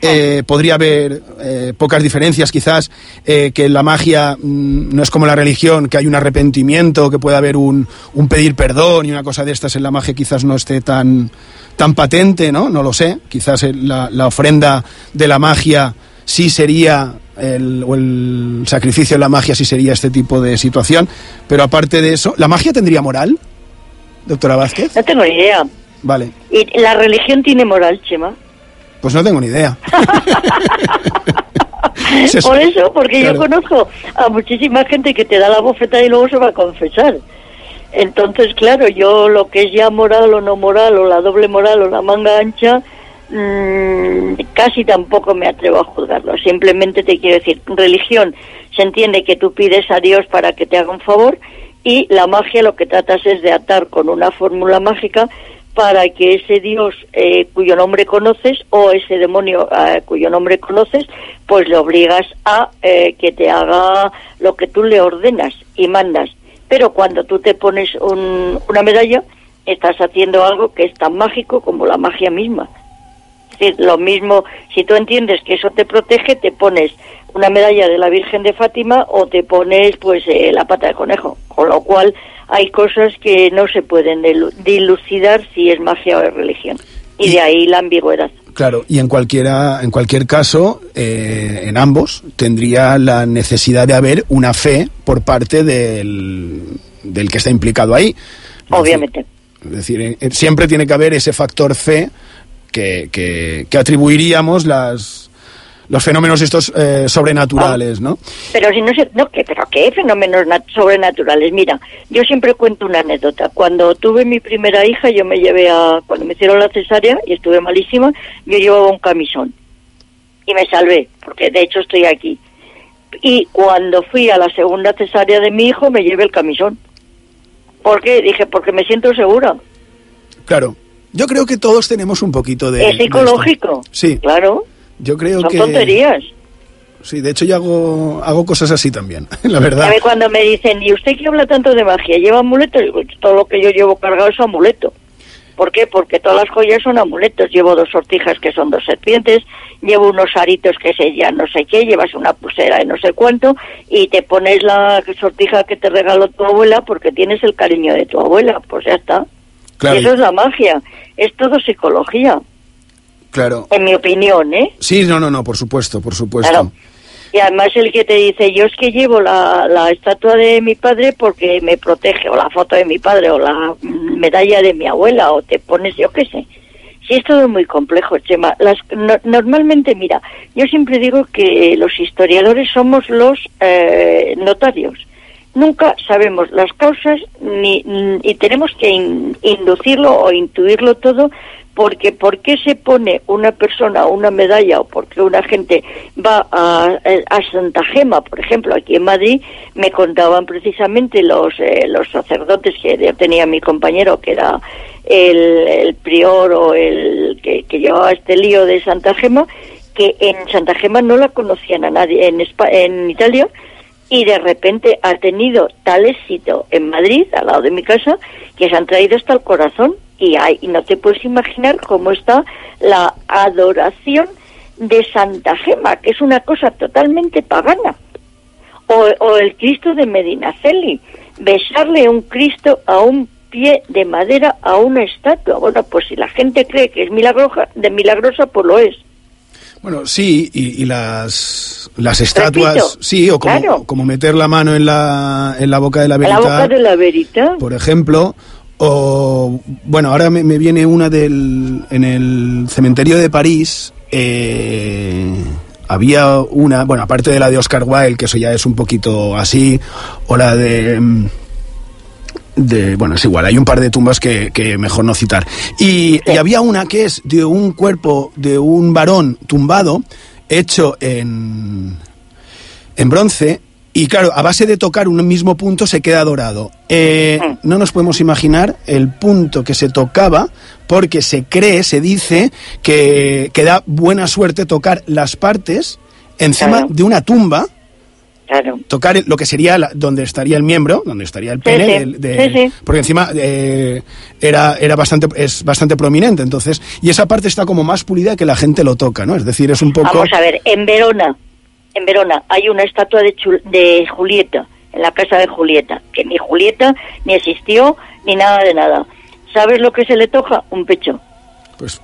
Eh, podría haber eh, pocas diferencias, quizás, eh, que la magia mm, no es como la religión, que hay un arrepentimiento, que puede haber un, un pedir perdón y una cosa de estas en la magia quizás no esté tan, tan patente, ¿no? No lo sé. Quizás el- la, la ofrenda de la magia sí sería, el, o el sacrificio de la magia sí sería este tipo de situación. Pero aparte de eso, ¿la magia tendría moral, doctora Vázquez? No tengo idea. Vale, Y la religión tiene moral, Chema. Pues no tengo ni idea. Por eso, porque Claro. yo conozco a muchísima gente que te da la bofetada y luego se va a confesar. Entonces, claro, yo lo que es ya moral o no moral, o la doble moral o la manga ancha, mm, casi tampoco me atrevo a juzgarlo. Simplemente te quiero decir, religión se entiende que tú pides a Dios para que te haga un favor y la magia lo que tratas es de atar con una fórmula mágica para que ese Dios eh, cuyo nombre conoces o ese demonio eh, cuyo nombre conoces, pues le obligas a eh, que te haga lo que tú le ordenas y mandas. Pero cuando tú te pones un- una medalla, estás haciendo algo que es tan mágico como la magia misma. Decir, lo mismo, si tú entiendes que eso te protege, te pones una medalla de la Virgen de Fátima o te pones pues eh, la pata de conejo. Con lo cual hay cosas que no se pueden dilu- dilucidar si es magia o es religión. Y de ahí la ambigüedad. Claro, y en cualquiera, en cualquier caso, eh, en ambos tendría la necesidad de haber una fe por parte del, del que está implicado ahí. Obviamente. Es decir, siempre tiene que haber ese factor fe que, que, que atribuiríamos las, los fenómenos estos eh, sobrenaturales, ¿no? Pero si no sé, no, ¿qué, pero qué fenómenos nat- sobrenaturales. Mira, yo siempre cuento una anécdota. Cuando tuve mi primera hija, yo me llevé a, cuando me hicieron la cesárea y estuve malísima, yo llevaba un camisón y me salvé, porque de hecho estoy aquí. Y cuando fui a la segunda cesárea de mi hijo, me llevé el camisón. ¿Por qué? Dije, porque me siento segura. Claro. Yo creo que todos tenemos un poquito de... es de psicológico. Sí. Claro. Yo creo Son que... tonterías. Sí, de hecho yo hago, hago cosas así también, la verdad. cuando me dicen, ¿y usted que habla tanto de magia? ¿Lleva amuletos? Todo lo que yo llevo cargado es amuleto. ¿Por qué? Porque todas las joyas son amuletos. Llevo dos sortijas que son dos serpientes, llevo unos aritos que se ya no sé qué, llevas una pulsera de no sé cuánto y te pones la sortija que te regaló tu abuela porque tienes el cariño de tu abuela. Pues ya está. Claro, Y eso es la magia. Es todo psicología, claro. en mi opinión, ¿eh? Sí, no, no, no, por supuesto, por supuesto. Claro. Y además el que te dice, yo es que llevo la, la estatua de mi padre porque me protege, o la foto de mi padre, o la medalla de mi abuela, o te pones, yo qué sé. Sí, es todo muy complejo, Chema. Las, no- normalmente, mira, yo siempre digo que los historiadores somos los eh, notarios. Nunca sabemos las causas ni, y tenemos que in- inducirlo o intuirlo todo porque por qué se pone una persona una medalla o por qué una gente va a, a Santa Gema, por ejemplo, aquí en Madrid, me contaban precisamente los, eh, los sacerdotes que tenía mi compañero, que era el, prior o el que, que llevaba este lío de Santa Gema, que en Santa Gema no la conocían a nadie. En, en Italia y de repente ha tenido tal éxito en Madrid, al lado de mi casa, que se han traído hasta el corazón y, hay, y no te puedes imaginar cómo está la adoración de Santa Gema, que es una cosa totalmente pagana. O, o el Cristo de Medinaceli, besarle un Cristo a un pie de madera a una estatua. Bueno, pues si la gente cree que es milagrosa, de milagrosa, pues lo es. Bueno, sí, y, y las, las estatuas, Repito, sí, o como, claro. como meter la mano en la, en la boca de la verita, boca de la verita. por ejemplo, o, bueno, ahora me, me viene una del, en el cementerio de París, eh, había una, bueno, aparte de la de Oscar Wilde, que eso ya es un poquito así, o la de... de, bueno, es igual, hay un par de tumbas que, que mejor no citar. Y, y había una que es de un cuerpo de un varón tumbado, hecho en, en bronce, y claro, a base de tocar un mismo punto se queda dorado. Eh, no nos podemos imaginar el punto que se tocaba, porque se cree, se dice, que, que da buena suerte tocar las partes encima Claro. de una tumba Claro. tocar lo que sería la- donde estaría el miembro, donde estaría el pene, sí. del- de- Sí, sí. porque encima eh, era era bastante es bastante prominente, entonces y esa parte está como más pulida que la gente lo toca, ¿no? Es decir, es un poco Vamos a ver, en Verona, en Verona hay una estatua de, Chul- de Julieta, en la casa de Julieta, que ni Julieta ni existió ni nada de nada. ¿Sabes lo que se le toca? Un pecho. Pues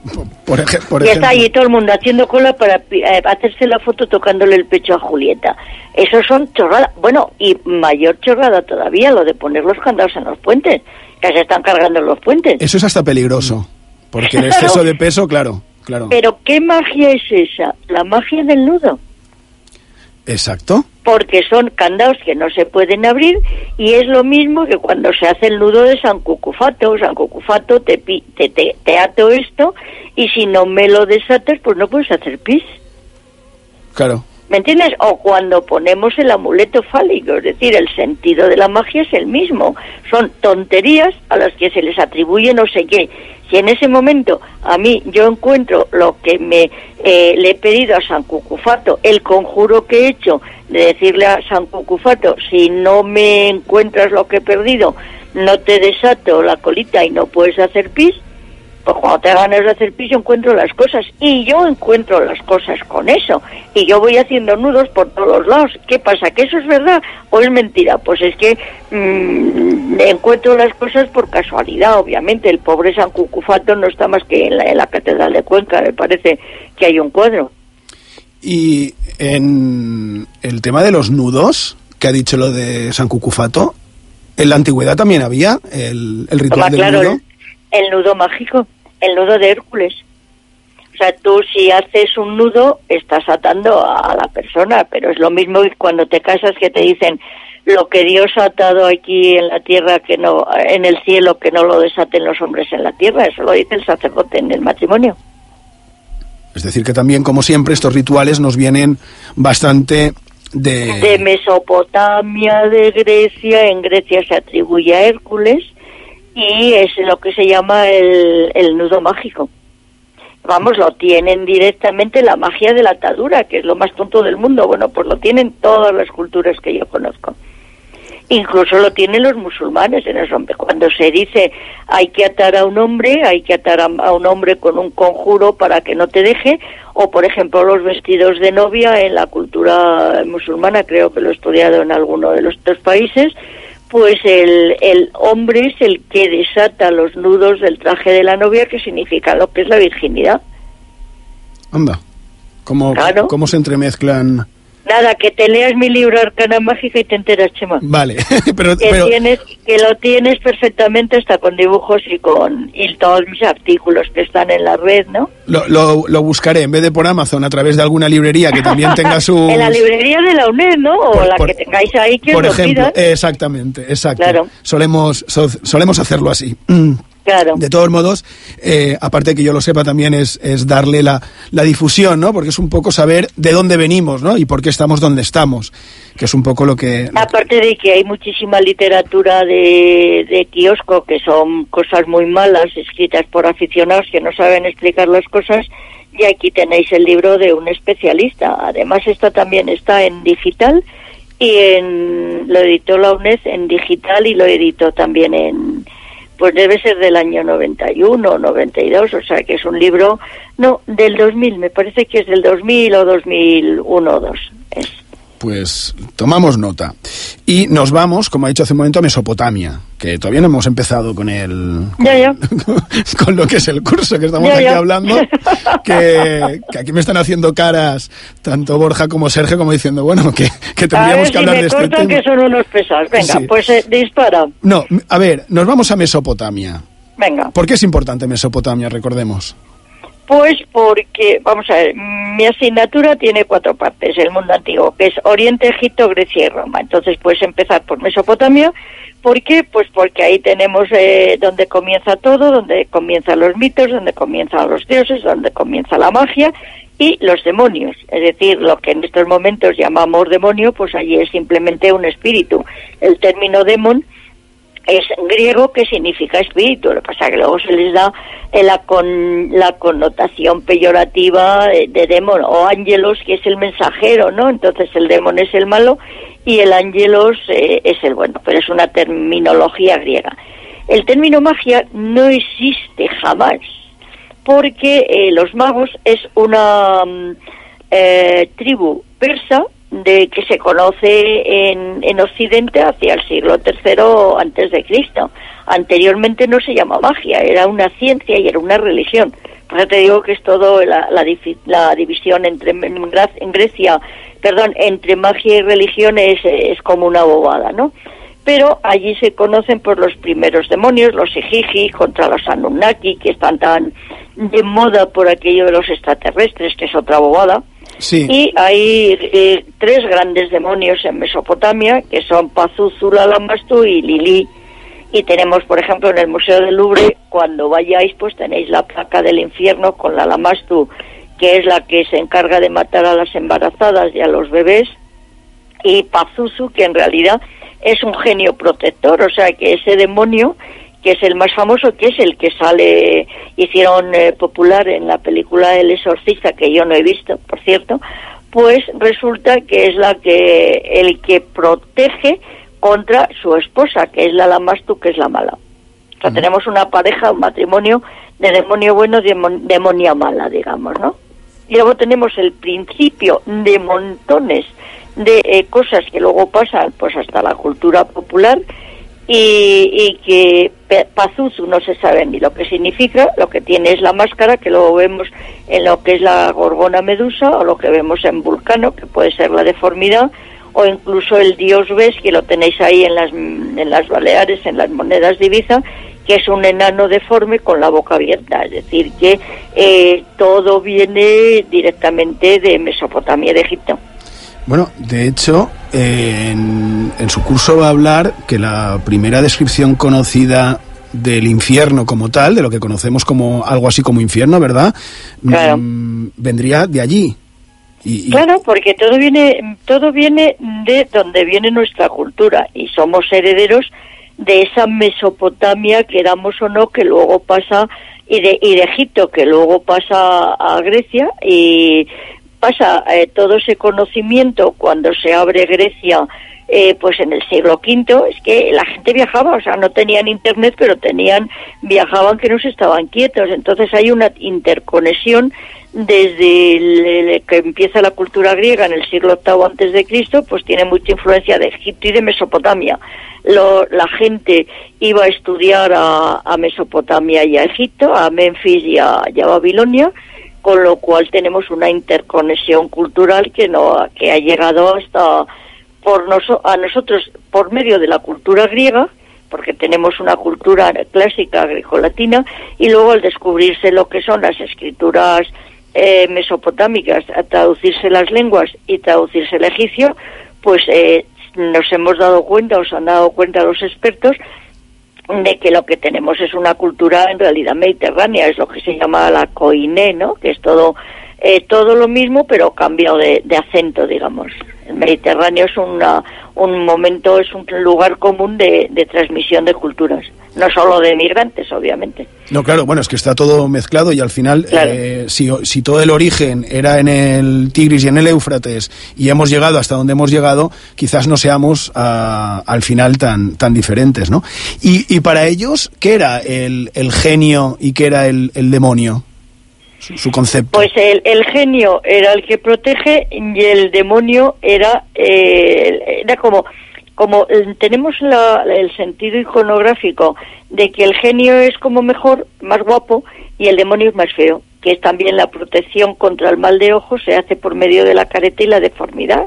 por, eje- por y ejemplo. está ahí todo el mundo haciendo cola para eh, hacerse la foto tocándole el pecho a Julieta. Eso son chorradas. Bueno, y mayor chorrada todavía, lo de poner los candados en los puentes, que se están cargando los puentes. Eso es hasta peligroso, porque el exceso de peso, claro, claro. Pero ¿qué magia es esa? La magia del nudo. Exacto. porque son candados que no se pueden abrir y es lo mismo que cuando se hace el nudo de San Cucufato. San Cucufato te, te, te ato esto y si no me lo desatas pues no puedes hacer pis. Claro. ¿Me entiendes? O cuando ponemos el amuleto fálico, es decir, el sentido de la magia es el mismo. Son tonterías a las que se les atribuye no sé qué. Si en ese momento a mí yo encuentro lo que me eh, le he pedido a San Cucufato, el conjuro que he hecho de decirle a San Cucufato, si no me encuentras lo que he perdido, no te desato la colita y no puedes hacer pis, pues cuando te ganas de hacer pis yo encuentro las cosas y yo encuentro las cosas con eso y yo voy haciendo nudos por todos lados. ¿Qué pasa? ¿Que eso es verdad o es mentira? Pues es que mm, encuentro las cosas por casualidad, obviamente. El pobre San Cucufato no está más que en la, en la Catedral de Cuenca, me parece que hay un cuadro. Y en el tema de los nudos, que ha dicho lo de San Cucufato, en la antigüedad también había el, el ritual Toma, del claro, nudo. el, el nudo mágico, el nudo de Hércules. O sea, tú si haces un nudo, estás atando a la persona, pero es lo mismo que cuando te casas que te dicen lo que Dios ha atado aquí en la tierra, que no, en el cielo, que no lo desaten los hombres en la tierra. Eso lo dice el sacerdote en el matrimonio. Es decir, que también, como siempre, estos rituales nos vienen bastante de... De Mesopotamia, de Grecia, en Grecia se atribuye a Hércules y es lo que se llama el, el nudo mágico. Vamos, lo tienen directamente la magia de la atadura, que es lo más tonto del mundo. Bueno, pues lo tienen todas las culturas que yo conozco. Incluso lo tienen los musulmanes en el hombre. Cuando se dice hay que atar a un hombre, hay que atar a, a, un hombre con un conjuro para que no te deje, o por ejemplo los vestidos de novia en la cultura musulmana, creo que lo he estudiado en alguno de los dos países, pues el, el hombre es el que desata los nudos del traje de la novia, que significa lo que es la virginidad. Anda, ¿cómo, Claro. cómo se entremezclan? Nada, que te leas mi libro Arcana Mágica y te enteras, Chema. Vale, pero, que pero tienes que lo tienes perfectamente hasta con dibujos y con y todos mis artículos que están en la red no lo, lo, lo buscaré en vez de por Amazon a través de alguna librería que también tenga su... en la librería de la UNED no o Por- la por- que tengáis ahí que os Por lo ejemplo, pidan. exactamente, exacto. Claro. Solemos, so- solemos hacerlo así. Claro De todos modos, eh, aparte que yo lo sepa, también es, es darle la, la difusión, ¿no? Porque es un poco saber de dónde venimos, ¿no? Y por qué estamos donde estamos, que es un poco lo que... aparte de que hay muchísima literatura de, de kiosco que son cosas muy malas escritas por aficionados que no saben explicar las cosas y aquí tenéis el libro de un especialista además esta también está en digital y en lo editó la UNED en digital y lo editó también en pues debe ser del año 91 o 92 o sea que es un libro no del 2000 me parece que es del 2000 o 2001 o 2 es Pues tomamos nota. Y nos vamos, como ha dicho hace un momento, a Mesopotamia, que todavía no hemos empezado con el... ya ya con lo que es el curso que estamos Ya, aquí hablando, que, que aquí me están haciendo caras tanto Borja como Sergio como diciendo, bueno, que, que a tendríamos ver que si hablar me de este tema. que son unos pesados venga Sí. pues eh, dispara No, a ver, nos vamos a Mesopotamia. venga ¿Por qué es importante Mesopotamia, recordemos? Pues porque, vamos a ver, mi asignatura tiene cuatro partes, el mundo antiguo, que es Oriente, Egipto, Grecia y Roma. Entonces puedes empezar por Mesopotamia. ¿Por qué? Pues porque ahí tenemos eh, donde comienza todo, donde comienzan los mitos, donde comienzan los dioses, donde comienza la magia y los demonios. Es decir, lo que en estos momentos llamamos demonio, pues allí es simplemente un espíritu. El término demon es griego que significa espíritu, lo que pasa que luego se les da eh, la, con, la connotación peyorativa de, de demon o ángelos que es el mensajero, ¿no? Entonces el demon es el malo y el ángelos eh, es el bueno, pero es una terminología griega. El término magia no existe jamás porque eh, los magos es una mm, eh, tribu persa de que se conoce en, en Occidente hacia el siglo III antes de Cristo. Anteriormente no se llama magia, era una ciencia y era una religión. Por eso te digo que es todo la, la, la división entre en Grecia, perdón, entre magia y religión es, es como una bobada, ¿no? Pero allí se conocen por los primeros demonios, los Ejiji contra los Anunnaki, que están tan de moda por aquello de los extraterrestres, que es otra bobada. Y hay eh, tres grandes demonios en Mesopotamia, que son Pazuzu, Lalamastu y Lili. Y tenemos, por ejemplo, en el Museo del Louvre, cuando vayáis, pues tenéis la placa del infierno con Lalamastu, que es la que se encarga de matar a las embarazadas y a los bebés, y Pazuzu, que en realidad es un genio protector, o sea que ese demonio, que es el más famoso, que es el que sale, hicieron eh, popular en la película El Exorcista, que yo no he visto, por cierto, pues resulta que es la que el que protege contra su esposa, que es la Lamastu, que es la mala. O sea, tenemos una pareja, un matrimonio de demonio bueno, de demon- demonia mala, digamos, ¿no? Y luego tenemos el principio de montones de eh, cosas que luego pasan pues hasta la cultura popular y, y que Pazuzu no se sabe ni lo que significa, lo que tiene es la máscara que luego vemos en lo que es la gorgona medusa o lo que vemos en Vulcano, que puede ser la deformidad, o incluso el dios Ves, que lo tenéis ahí en las, en las Baleares, en las monedas de Ibiza, que es un enano deforme con la boca abierta, es decir, que eh, todo viene directamente de Mesopotamia, de Egipto. Bueno, de hecho, eh, en, en su curso va a hablar que la primera descripción conocida del infierno como tal, de lo que conocemos como algo así como infierno, ¿verdad? Claro. Mm, vendría de allí. Y, y- Claro, porque todo viene, todo viene de donde viene nuestra cultura y somos herederos de esa Mesopotamia, queramos o no, que luego pasa, y de, y de Egipto, que luego pasa a Grecia y pasa eh, todo ese conocimiento cuando se abre Grecia. eh, pues en el siglo V es que la gente viajaba, o sea, no tenían internet, pero tenían, viajaban que no se estaban quietos. Entonces hay una interconexión desde que empieza la cultura griega en el siglo VIII antes de Cristo, pues tiene mucha influencia de Egipto y de Mesopotamia. Lo- la gente iba a estudiar a, a Mesopotamia y a Egipto, a Memphis y a Babilonia, con lo cual tenemos una interconexión cultural que no que ha llegado hasta por noso- a nosotros por medio de la cultura griega porque tenemos una cultura clásica grecolatina y luego al descubrirse lo que son las escrituras eh, mesopotámicas, a traducirse las lenguas y traducirse el egipcio, pues eh, nos hemos dado cuenta, os han dado cuenta los expertos, de que lo que tenemos es una cultura en realidad mediterránea, es lo que se llama la coiné, ¿no? Que es todo eh, todo lo mismo, pero cambiado de, de acento, digamos. El Mediterráneo es una, un momento, es un lugar común de, de transmisión de culturas, no solo de migrantes, obviamente. No, claro, bueno, es que está todo mezclado y al final, Claro. eh, si, si todo el origen era en el Tigris y en el Éufrates y hemos llegado hasta donde hemos llegado, quizás no seamos ah, al final tan, tan diferentes, ¿no? Y, y para ellos, ¿qué era el, el genio y qué era el, el demonio? Su, concepto. Pues el, el genio era el que protege y el demonio era, eh, era como, como eh, tenemos la- el sentido iconográfico de que el genio es como mejor, más guapo, y el demonio es más feo, que es también la protección contra el mal de ojo, se hace por medio de la careta y la deformidad,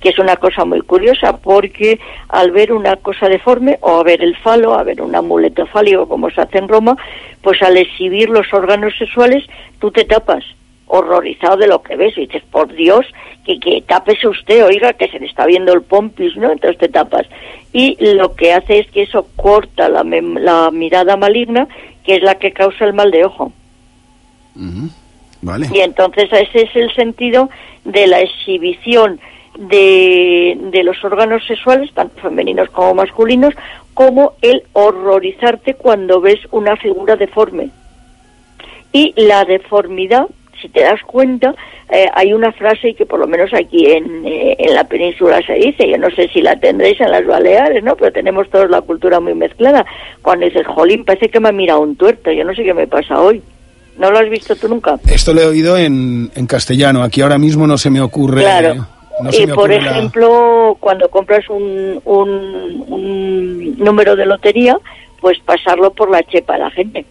que es una cosa muy curiosa, porque al ver una cosa deforme, o a ver el falo, a ver un amuleto fálico como se hace en Roma, pues al exhibir los órganos sexuales, tú te tapas, horrorizado de lo que ves, y dices, por Dios, que, que tápese usted, oiga, que se le está viendo el pompis, ¿no? Entonces te tapas. Y lo que hace es que eso corta la, la mirada maligna, que es la que causa el mal de ojo. Vale. Y entonces ese es el sentido de la exhibición de, de los órganos sexuales, tanto femeninos como masculinos, como el horrorizarte cuando ves una figura deforme. Y la deformidad, si te das cuenta, eh, hay una frase que por lo menos aquí en, eh, en la península se dice, yo no sé si la tendréis en las Baleares, ¿no? Pero tenemos toda la cultura muy mezclada. Cuando dices, jolín, parece que me ha mirado un tuerto, yo no sé qué me pasa hoy. ¿No lo has visto tú nunca? Esto lo he oído en, en castellano, aquí ahora mismo no se me ocurre. Claro. No y por la- ejemplo, cuando compras un, un, un número de lotería, pues pasarlo por la chepa a la gente.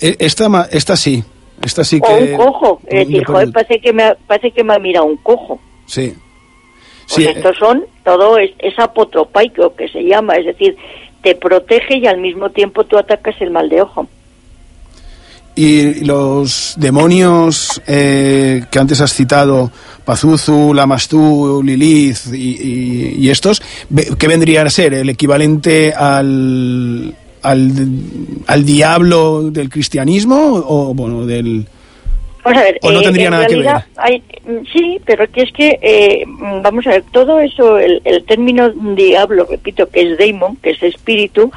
Eh, Esta, esta sí, esta sí O que... un cojo. Es decir, joder, el- parece que, me ha, parece que me ha mirado un cojo. Sí. Pues Sí, eh, estos son, todo es, es apotropaico que se llama, es decir, te protege y al mismo tiempo tú atacas el mal de ojo. Y los demonios eh, que antes has citado, Pazuzu, Lamastú, Lilith y, y- y estos, ¿qué vendrían a ser? ¿El equivalente al, al, al diablo del cristianismo o bueno, del... Vamos a ver, ¿O no eh, tendría en nada que hay- mm, sí, pero que es que, eh, mm, vamos a ver, todo eso, el, el término diablo, repito, que es daemon, que es espíritu,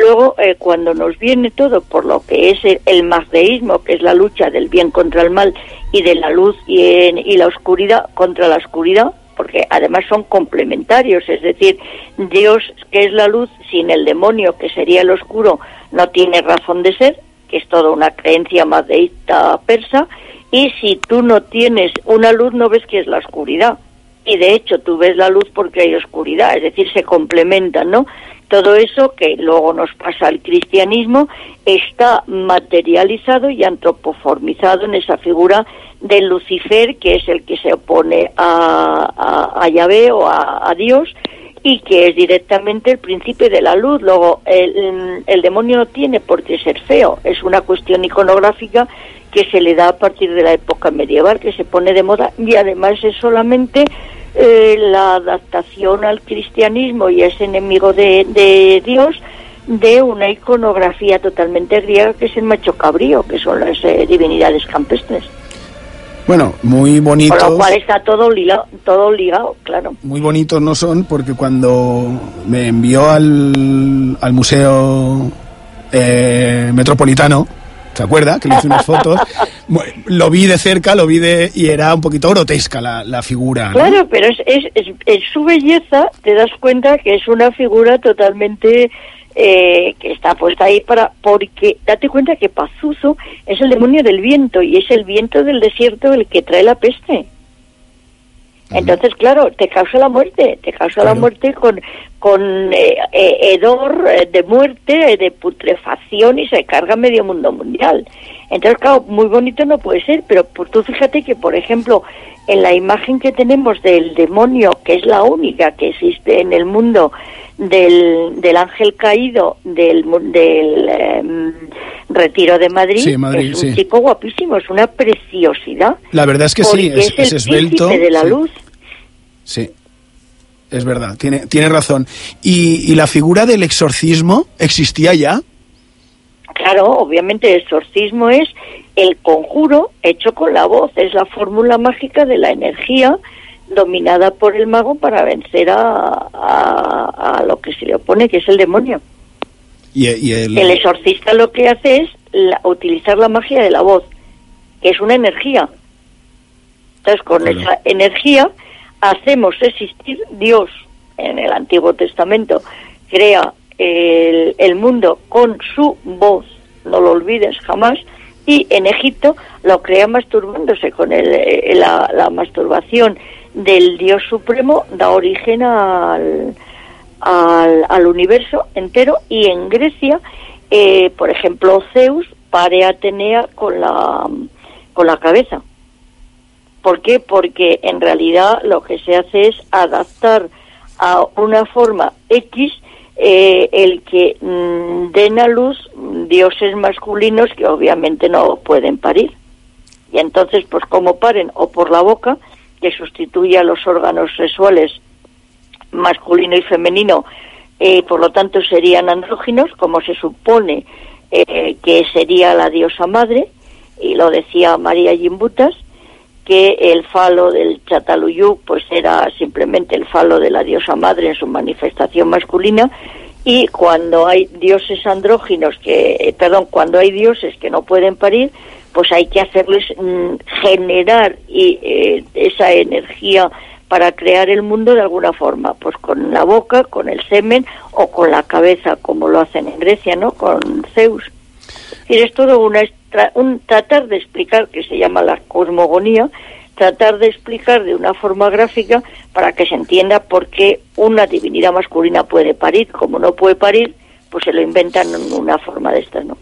luego eh, cuando nos viene todo por lo que es el, el magdeísmo, que es la lucha del bien contra el mal y de la luz y, en- y la oscuridad contra la oscuridad, porque además son complementarios, es decir, Dios, que es la luz, sin el demonio, que sería el oscuro, no tiene razón de ser, que es toda una creencia mazdeísta persa, y si tú no tienes una luz no ves que es la oscuridad. Y de hecho tú ves la luz porque hay oscuridad, es decir, se complementan, ¿no? Todo eso que luego nos pasa al cristianismo está materializado y antropoformizado en esa figura de Lucifer, que es el que se opone a, a, a Yahvé o a, Dios, y que es directamente el principio de la luz. Luego, el demonio no tiene por qué ser feo, es una cuestión iconográfica que se le da a partir de la época medieval, que se pone de moda y además es solamente eh, la adaptación al cristianismo y es enemigo de, de Dios de una iconografía totalmente griega que es el macho cabrío, que son las eh, divinidades campestres. Bueno, muy bonitos. Con lo cual está todo ligado, todo ligado, claro. Muy bonitos no son porque cuando me envió al, al Museo eh, Metropolitano, ¿se acuerda? Que le hice unas fotos. Lo vi de cerca, lo vi de... y era un poquito grotesca la, la figura. ¿no? Claro, pero es, es, es, en su belleza te das cuenta que es una figura totalmente eh, que está puesta ahí para porque date cuenta que Pazuzu es el demonio del viento y es el viento del desierto el que trae la peste. Entonces, claro, te causa la muerte, te causa la muerte con, con eh, eh, hedor eh, de muerte, eh, de putrefacción y se carga medio mundo mundial. Entonces, claro, muy bonito no puede ser, pero por, tú fíjate que, por ejemplo, en la imagen que tenemos del demonio, que es la única que existe en el mundo, del, del ángel caído del, del em, retiro de Madrid, Sí, Madrid, es un sí. chico guapísimo, es una preciosidad. La verdad es que sí, es, es el esbelto. de la sí. luz. Sí, es verdad, tiene, tiene razón. ¿Y, ¿Y la figura del exorcismo existía ya? Claro, obviamente el exorcismo es el conjuro hecho con la voz, es la fórmula mágica de la energía dominada por el mago para vencer a, a- a lo que se le opone, que es el demonio. Y, y el, El exorcista lo que hace es la- utilizar la magia de la voz, que es una energía. Entonces, con esa energía hacemos existir Dios en el Antiguo Testamento. Crea el, el mundo con su voz, no lo olvides jamás, y en Egipto lo crea masturbándose con el, eh, la, la masturbación del Dios Supremo, da origen al, al, universo entero y en Grecia, eh, por ejemplo, Zeus pare Atenea con la, con la cabeza. ¿Por qué? Porque en realidad lo que se hace es adaptar a una forma X eh, el que mm, den a luz dioses masculinos que obviamente no pueden parir. Y entonces, pues como paren o por la boca, que sustituye a los órganos sexuales masculino y femenino, eh, por lo tanto serían andróginos, como se supone eh, que sería la diosa madre, y lo decía María Gimbutas, que el falo del Chataluyú pues era simplemente el falo de la diosa madre en su manifestación masculina y cuando hay dioses andróginos que eh, perdón cuando hay dioses que no pueden parir pues hay que hacerles mm, generar y, eh, esa energía para crear el mundo de alguna forma pues con la boca con el semen o con la cabeza como lo hacen en Grecia no con Zeus. Y es todo una un tratar de explicar que se llama la cosmogonía, tratar de explicar de una forma gráfica para que se entienda por qué una divinidad masculina puede parir, como no puede parir, pues se lo inventan en una forma de esta, ¿no?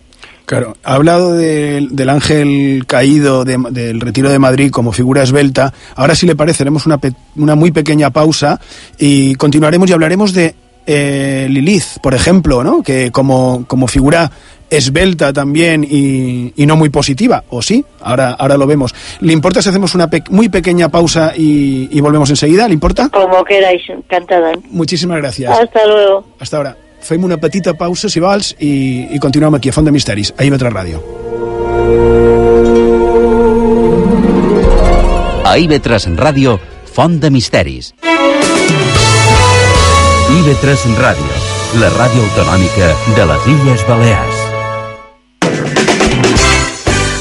Claro, ha hablado del- del ángel caído de- del retiro de Madrid como figura esbelta. Ahora, si le parece, haremos una, pe- una muy pequeña pausa y continuaremos y hablaremos de eh, Lilith, por ejemplo, ¿no? que como, como figura esbelta también y, y no muy positiva, o sí, ahora, ahora lo vemos. ¿Le importa si hacemos una pe- muy pequeña pausa y, y volvemos enseguida? ¿Le importa? Como queráis, encantada. Muchísimas gràcies. Hasta luego. Hasta ahora. Fem una petita pausa, si vols, i, i continuem aquí a Font de Misteris, a IB3 Ràdio. A IB3 Ràdio, Font de Misteris. IB3 Ràdio, la ràdio autonòmica de les Illes Balears.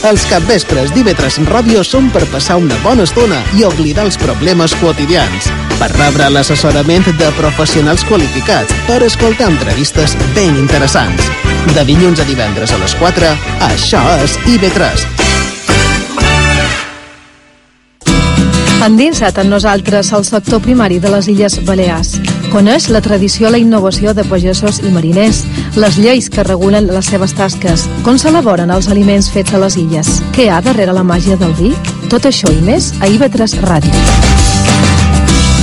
Els capvespres d'IV3 Ràdio són per passar una bona estona i oblidar els problemes quotidians, per rebre l'assessorament de professionals qualificats, per escoltar entrevistes ben interessants. De dilluns a divendres a les 4, això és IV3. Endinsa't en nosaltres al sector primari de les Illes Balears. Coneix la tradició, la innovació de pagesos i mariners, les lleis que regulen les seves tasques, com s'elaboren els aliments fets a les illes, què hi ha darrere la màgia del vi? Tot això i més a IB3 Ràdio.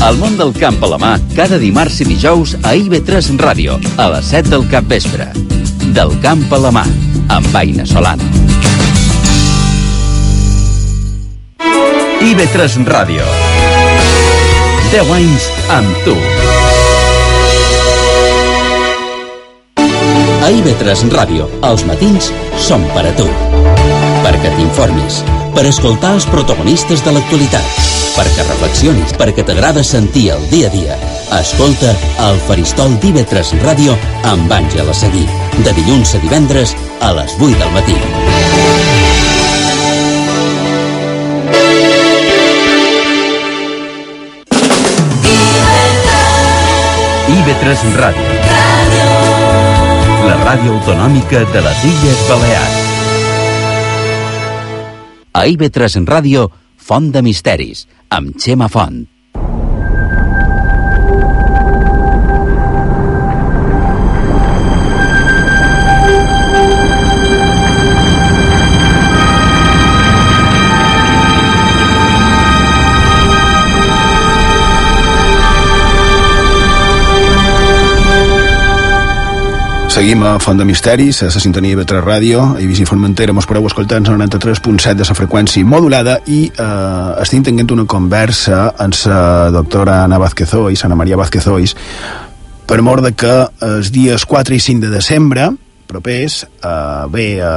El món del camp a la mà, cada dimarts i dijous a IB3 Ràdio, a les 7 del capvespre. Del camp a la mà, amb Aina Solano. IB3 Ràdio. 10 anys amb tu. A IB3 Ràdio, els matins són per a tu. Perquè t'informis, per escoltar els protagonistes de l'actualitat, perquè reflexionis, perquè t'agrada sentir el dia a dia. Escolta el Faristol d'IV3 Ràdio amb Àngela Seguí, de dilluns a divendres a les 8 del matí. IB3 Ràdio. La ràdio autonòmica de les Illes Balears. A IB3 Ràdio, Font de Misteris, amb Xema Font. Seguim a Font de Misteris, a la sintonia de 3 Ràdio, a Eivissa i Formentera, mos podeu escoltar en 93.7 de la freqüència modulada i eh, estem tenint una conversa amb la doctora Ana Vázquez Ois, Ana Maria Vázquez Ois, per mort de que els dies 4 i 5 de desembre propers eh, ve a,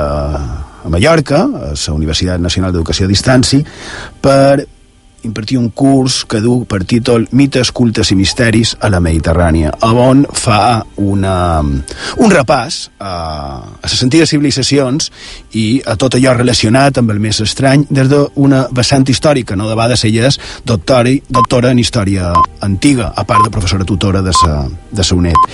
a Mallorca, a la Universitat Nacional d'Educació a Distància, per impartir un curs que du per títol Mites, cultes i misteris a la Mediterrània, on fa una, un repàs a, a les antigues civilitzacions i a tot allò relacionat amb el més estrany des d'una vessant històrica, no? de vegades ella és doctora, doctora en història antiga, a part de professora tutora de sa, de sa UNED.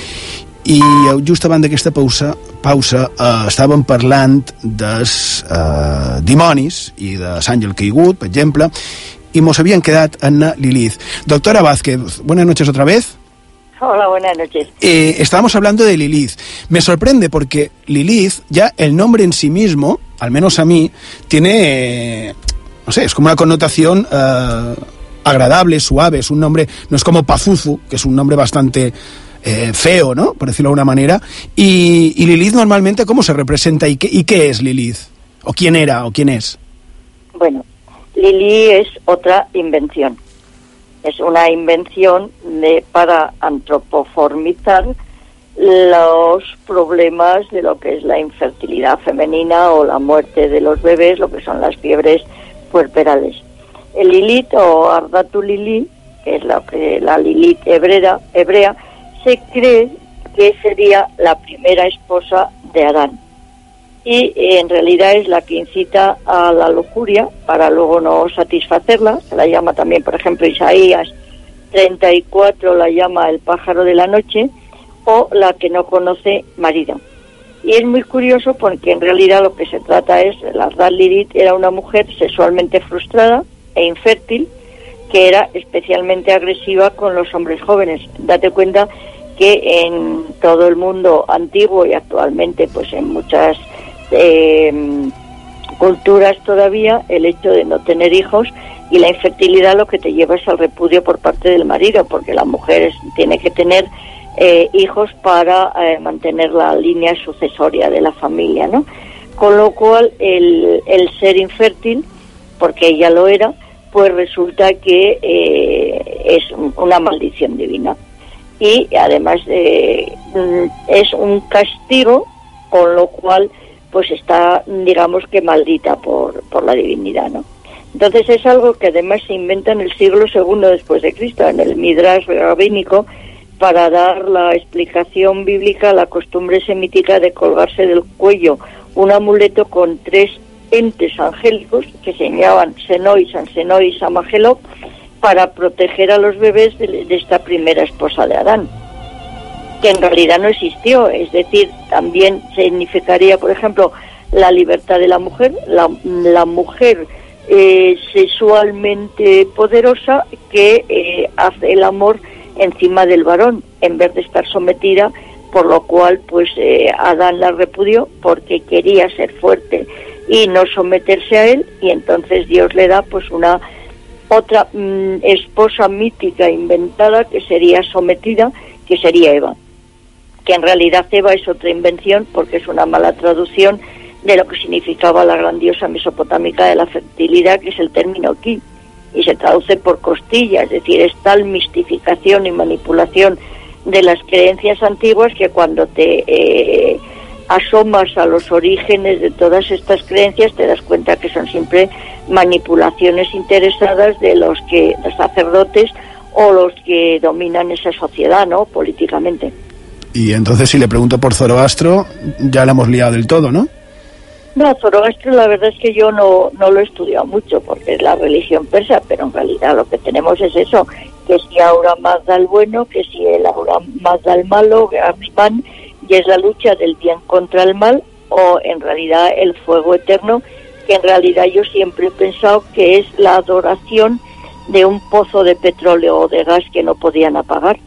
I just abans d'aquesta pausa, pausa eh, estàvem parlant dels eh, dimonis i de l'àngel caigut, per exemple, y nos habían quedado en Lilith. Doctora Vázquez, buenas noches otra vez. Hola, buenas noches. Eh, estábamos hablando de Lilith. Me sorprende porque Lilith, ya el nombre en sí mismo, al menos a mí, tiene, eh, no sé, es como una connotación eh, agradable, suave, es un nombre, no es como Pazuzu, que es un nombre bastante eh, feo, ¿no? Por decirlo de alguna manera. Y, y, Lilith normalmente, ¿cómo se representa y qué, y qué es Lilith? ¿O quién era o quién es? Bueno, Lili es otra invención. Es una invención de, para antropoformizar los problemas de lo que es la infertilidad femenina o la muerte de los bebés, lo que son las fiebres puerperales. El Lilith o Ardatu Lili, que es la, la Lilith hebrea, hebrea, se cree que sería la primera esposa de Adán y en realidad es la que incita a la lujuria para luego no satisfacerla. Se la llama también, por ejemplo, Isaías 34 la llama el pájaro de la noche o la que no conoce marido. Y es muy curioso porque en realidad lo que se trata es, la Lilith era una mujer sexualmente frustrada e infértil que era especialmente agresiva con los hombres jóvenes. Date cuenta que en todo el mundo antiguo y actualmente pues en muchas eh, culturas todavía el hecho de no tener hijos y la infertilidad lo que te lleva es al repudio por parte del marido, porque la mujer tiene que tener eh, hijos para eh, mantener la línea sucesoria de la familia, ¿no? Con lo cual el, el ser infértil, porque ella lo era, pues resulta que eh, es una maldición divina. Y además mm, es un castigo, con lo cual pues está, digamos que maldita por, por la divinidad, ¿no? Entonces es algo que además se inventa en el siglo II después de Cristo, en el Midrash rabínico, para dar la explicación bíblica a la costumbre semítica de colgarse del cuello un amuleto con tres entes angélicos que se llamaban Senoi, San Senoi y Samagelo para proteger a los bebés de esta primera esposa de Adán que en realidad no existió. Es decir, también significaría, por ejemplo, la libertad de la mujer, la, mujer eh, sexualmente poderosa que eh, hace el amor encima del varón en vez de estar sometida, por lo cual pues eh, Adán la repudió porque quería ser fuerte y no someterse a él y entonces Dios le da pues una otra mm, esposa mítica inventada que sería sometida, que sería Eva. Que en realidad Eva es otra invención porque es una mala traducción de lo que significaba la grandiosa mesopotámica de la fertilidad, que es el término aquí, y se traduce por costilla, es decir, es tal mistificación y manipulación de las creencias antiguas que cuando te eh, asomas a los orígenes de todas estas creencias te das cuenta que son siempre manipulaciones interesadas de los que los sacerdotes o los que dominan esa sociedad, ¿no? políticamente. Y entonces si le pregunto por Zoroastro, ya la hemos liado del todo, ¿no? No, Zoroastro la verdad es que yo no, no lo he estudiado mucho porque es la religión persa, pero en realidad lo que tenemos es eso, que si ahora más da el bueno, que si el ahora más da el malo, y es la lucha del bien contra el mal, o en realidad el fuego eterno, que en realidad yo siempre he pensado que es la adoración de un pozo de petróleo o de gas que no podían apagar.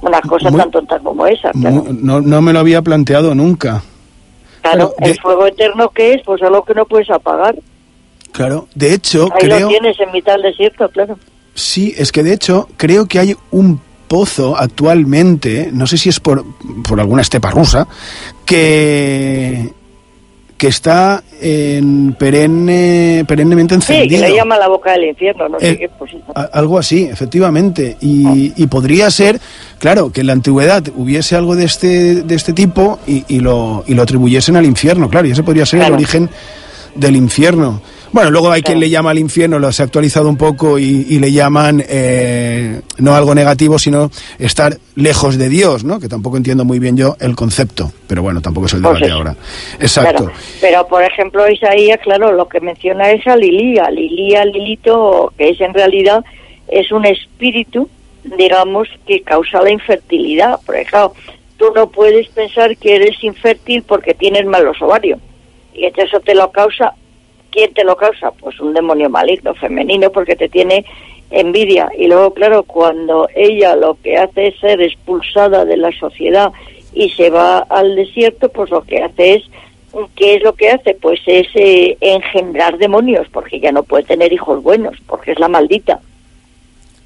Una cosa tan tonta como esa. Claro. No, no me lo había planteado nunca. Claro, el fuego eterno que es, pues algo que no puedes apagar. Claro, de hecho Ahí creo... lo tienes en mitad del desierto, claro. Sí, es que de hecho creo que hay un pozo actualmente, no sé si es por, por alguna estepa rusa, que, que está en perenne, perennemente encendido. Sí, que le llama la boca del infierno, no Eh, pues, Algo así, efectivamente. Y, y podría ser, claro, que en la antigüedad hubiese algo de este, de este tipo y, y lo, y lo atribuyesen al infierno, claro, y ese podría ser el origen del infierno. Bueno, luego hay quien le llama al infierno, lo se ha actualizado un poco y, y le llaman eh, no algo negativo, sino estar lejos de Dios, ¿no? Que tampoco entiendo muy bien yo el concepto, pero bueno, tampoco es el Pues debate ahora. Exacto. Claro. Pero, por ejemplo, Isaías, claro, lo que menciona es a Lilía. Lilía, Lilito, que es en realidad, es un espíritu, digamos, que causa la infertilidad. Por ejemplo, tú no puedes pensar que eres infértil porque tienes malos ovarios. Y eso te lo causa, ¿quién te lo causa? Pues un demonio maligno, femenino, porque te tiene envidia. Y luego, claro, cuando ella lo que hace es ser expulsada de la sociedad y se va al desierto, pues lo que hace es, ¿qué es lo que hace? Pues es eh, engendrar demonios, porque ya no puede tener hijos buenos, porque es la maldita.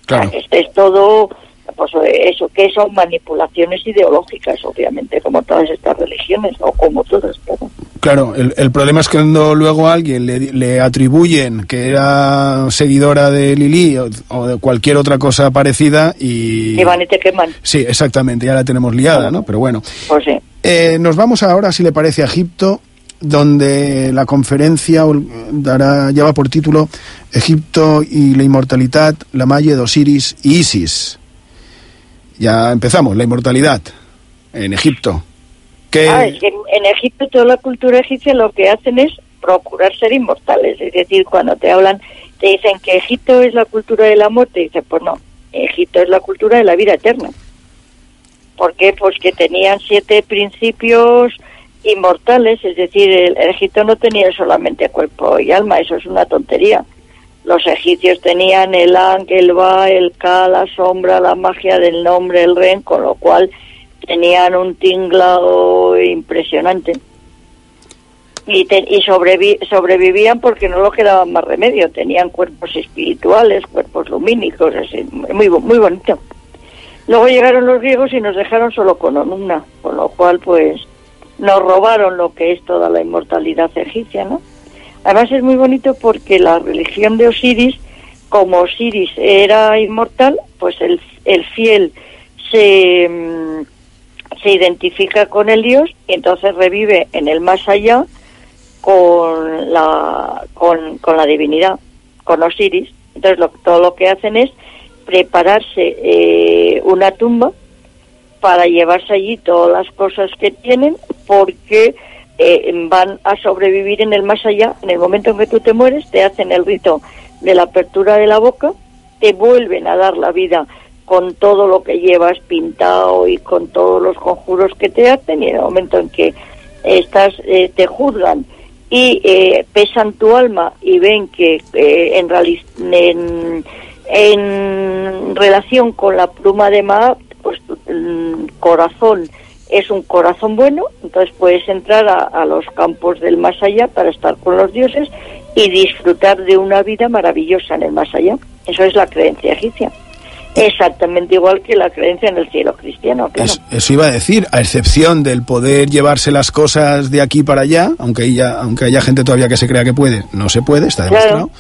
Claro. Este es todo, pues eso, que son manipulaciones ideológicas, obviamente, como todas estas religiones, o como todas, claro. Claro, el, el problema es que cuando luego a alguien le, le atribuyen que era seguidora de Lili o, o de cualquier otra cosa parecida y... Y van y te queman. Sí, exactamente, ya la tenemos liada, ¿no? Pero bueno. Pues sí. Eh, nos vamos ahora, si le parece, a Egipto, donde la conferencia dará, lleva por título Egipto y la inmortalidad, la malla de Osiris y Isis. Ya empezamos, la inmortalidad en Egipto. ¿Qué- Ah, es que en, Egipto, toda la cultura egipcia lo que hacen es procurar ser inmortales. Es decir, cuando te hablan, te dicen que Egipto es la cultura de la muerte, y dices, pues no, Egipto es la cultura de la vida eterna. ¿Por qué? Pues que tenían siete principios inmortales, es decir, el, Egipto no tenía solamente cuerpo y alma, eso es una tontería. Los egipcios tenían el An, el Ba, el Ka, la sombra, la magia del nombre, el Ren, con lo cual tenían un tinglado impresionante. Y, te- y sobrevi- sobrevivían porque no lo quedaba más remedio, tenían cuerpos espirituales, cuerpos lumínicos, así, muy, muy bonito. Luego llegaron los griegos y nos dejaron solo con Onumna, con lo cual pues nos robaron lo que es toda la inmortalidad egipcia, ¿no? Además es muy bonito porque la religión de Osiris, como Osiris era inmortal, pues el, el fiel se, mm, se identifica con el dios y entonces revive en el más allá con la, con, con la divinidad, con Osiris. Entonces lo- todo lo que hacen es prepararse eh, una tumba para llevarse allí todas las cosas que tienen porque eh, van a sobrevivir en el más allá. En el momento en que tú te mueres, te hacen el rito de la apertura de la boca, te vuelven a dar la vida con todo lo que llevas pintado y con todos los conjuros que te hacen y en el momento en que estás eh, te juzgan y eh, pesan tu alma y ven que eh, en, en, en relación con la pluma de Maat, pues tu mm, corazón es un corazón bueno, entonces puedes entrar a los campos del más allá para estar con los dioses y disfrutar de una vida maravillosa en el más allá. Eso es la creencia egipcia. Exactamente igual que la creencia en el cielo cristiano. Claro. Es- eso iba a decir, a excepción del poder llevarse las cosas de aquí para allá, aunque haya, aunque haya gente todavía que se crea que puede, no se puede, está Claro. demostrado,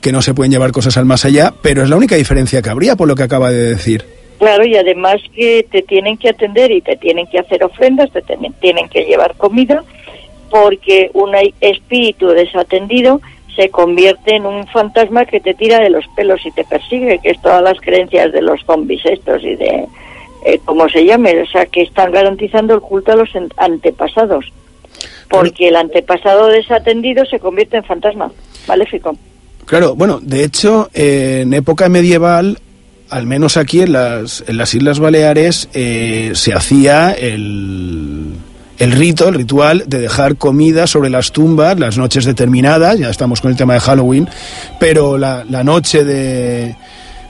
que no se pueden llevar cosas al más allá, pero es la única diferencia que habría por lo que acaba de decir. Claro, y además que te tienen que atender y te tienen que hacer ofrendas, te tienen que llevar comida, porque un espíritu desatendido se convierte en un fantasma que te tira de los pelos y te persigue, que es todas las creencias de los zombies estos y de eh, como se llame, o sea, que están garantizando el culto a los antepasados, porque el antepasado desatendido se convierte en fantasma maléfico. Claro, bueno, de hecho, en época medieval, al menos aquí en las, en las Islas Baleares, eh, se hacía el, el rito, el ritual de dejar comida sobre las tumbas las noches determinadas, ya estamos con el tema de Halloween, pero la, la noche de,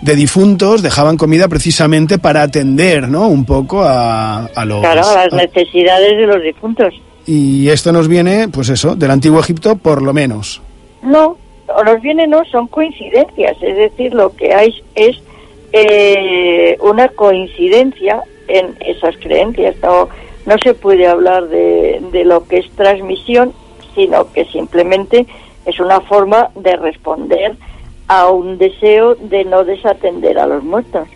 de difuntos dejaban comida precisamente para atender, ¿no? Un poco a, a los... Claro, a las a- necesidades de los difuntos. y esto nos viene, pues eso, del antiguo Egipto, por lo menos. No, nos viene no, son coincidencias, es decir, lo que hay es eh, una coincidencia en esas creencias, no, no se puede hablar de, de lo que es transmisión, sino que simplemente es una forma de responder a un deseo de no desatender a los muertos.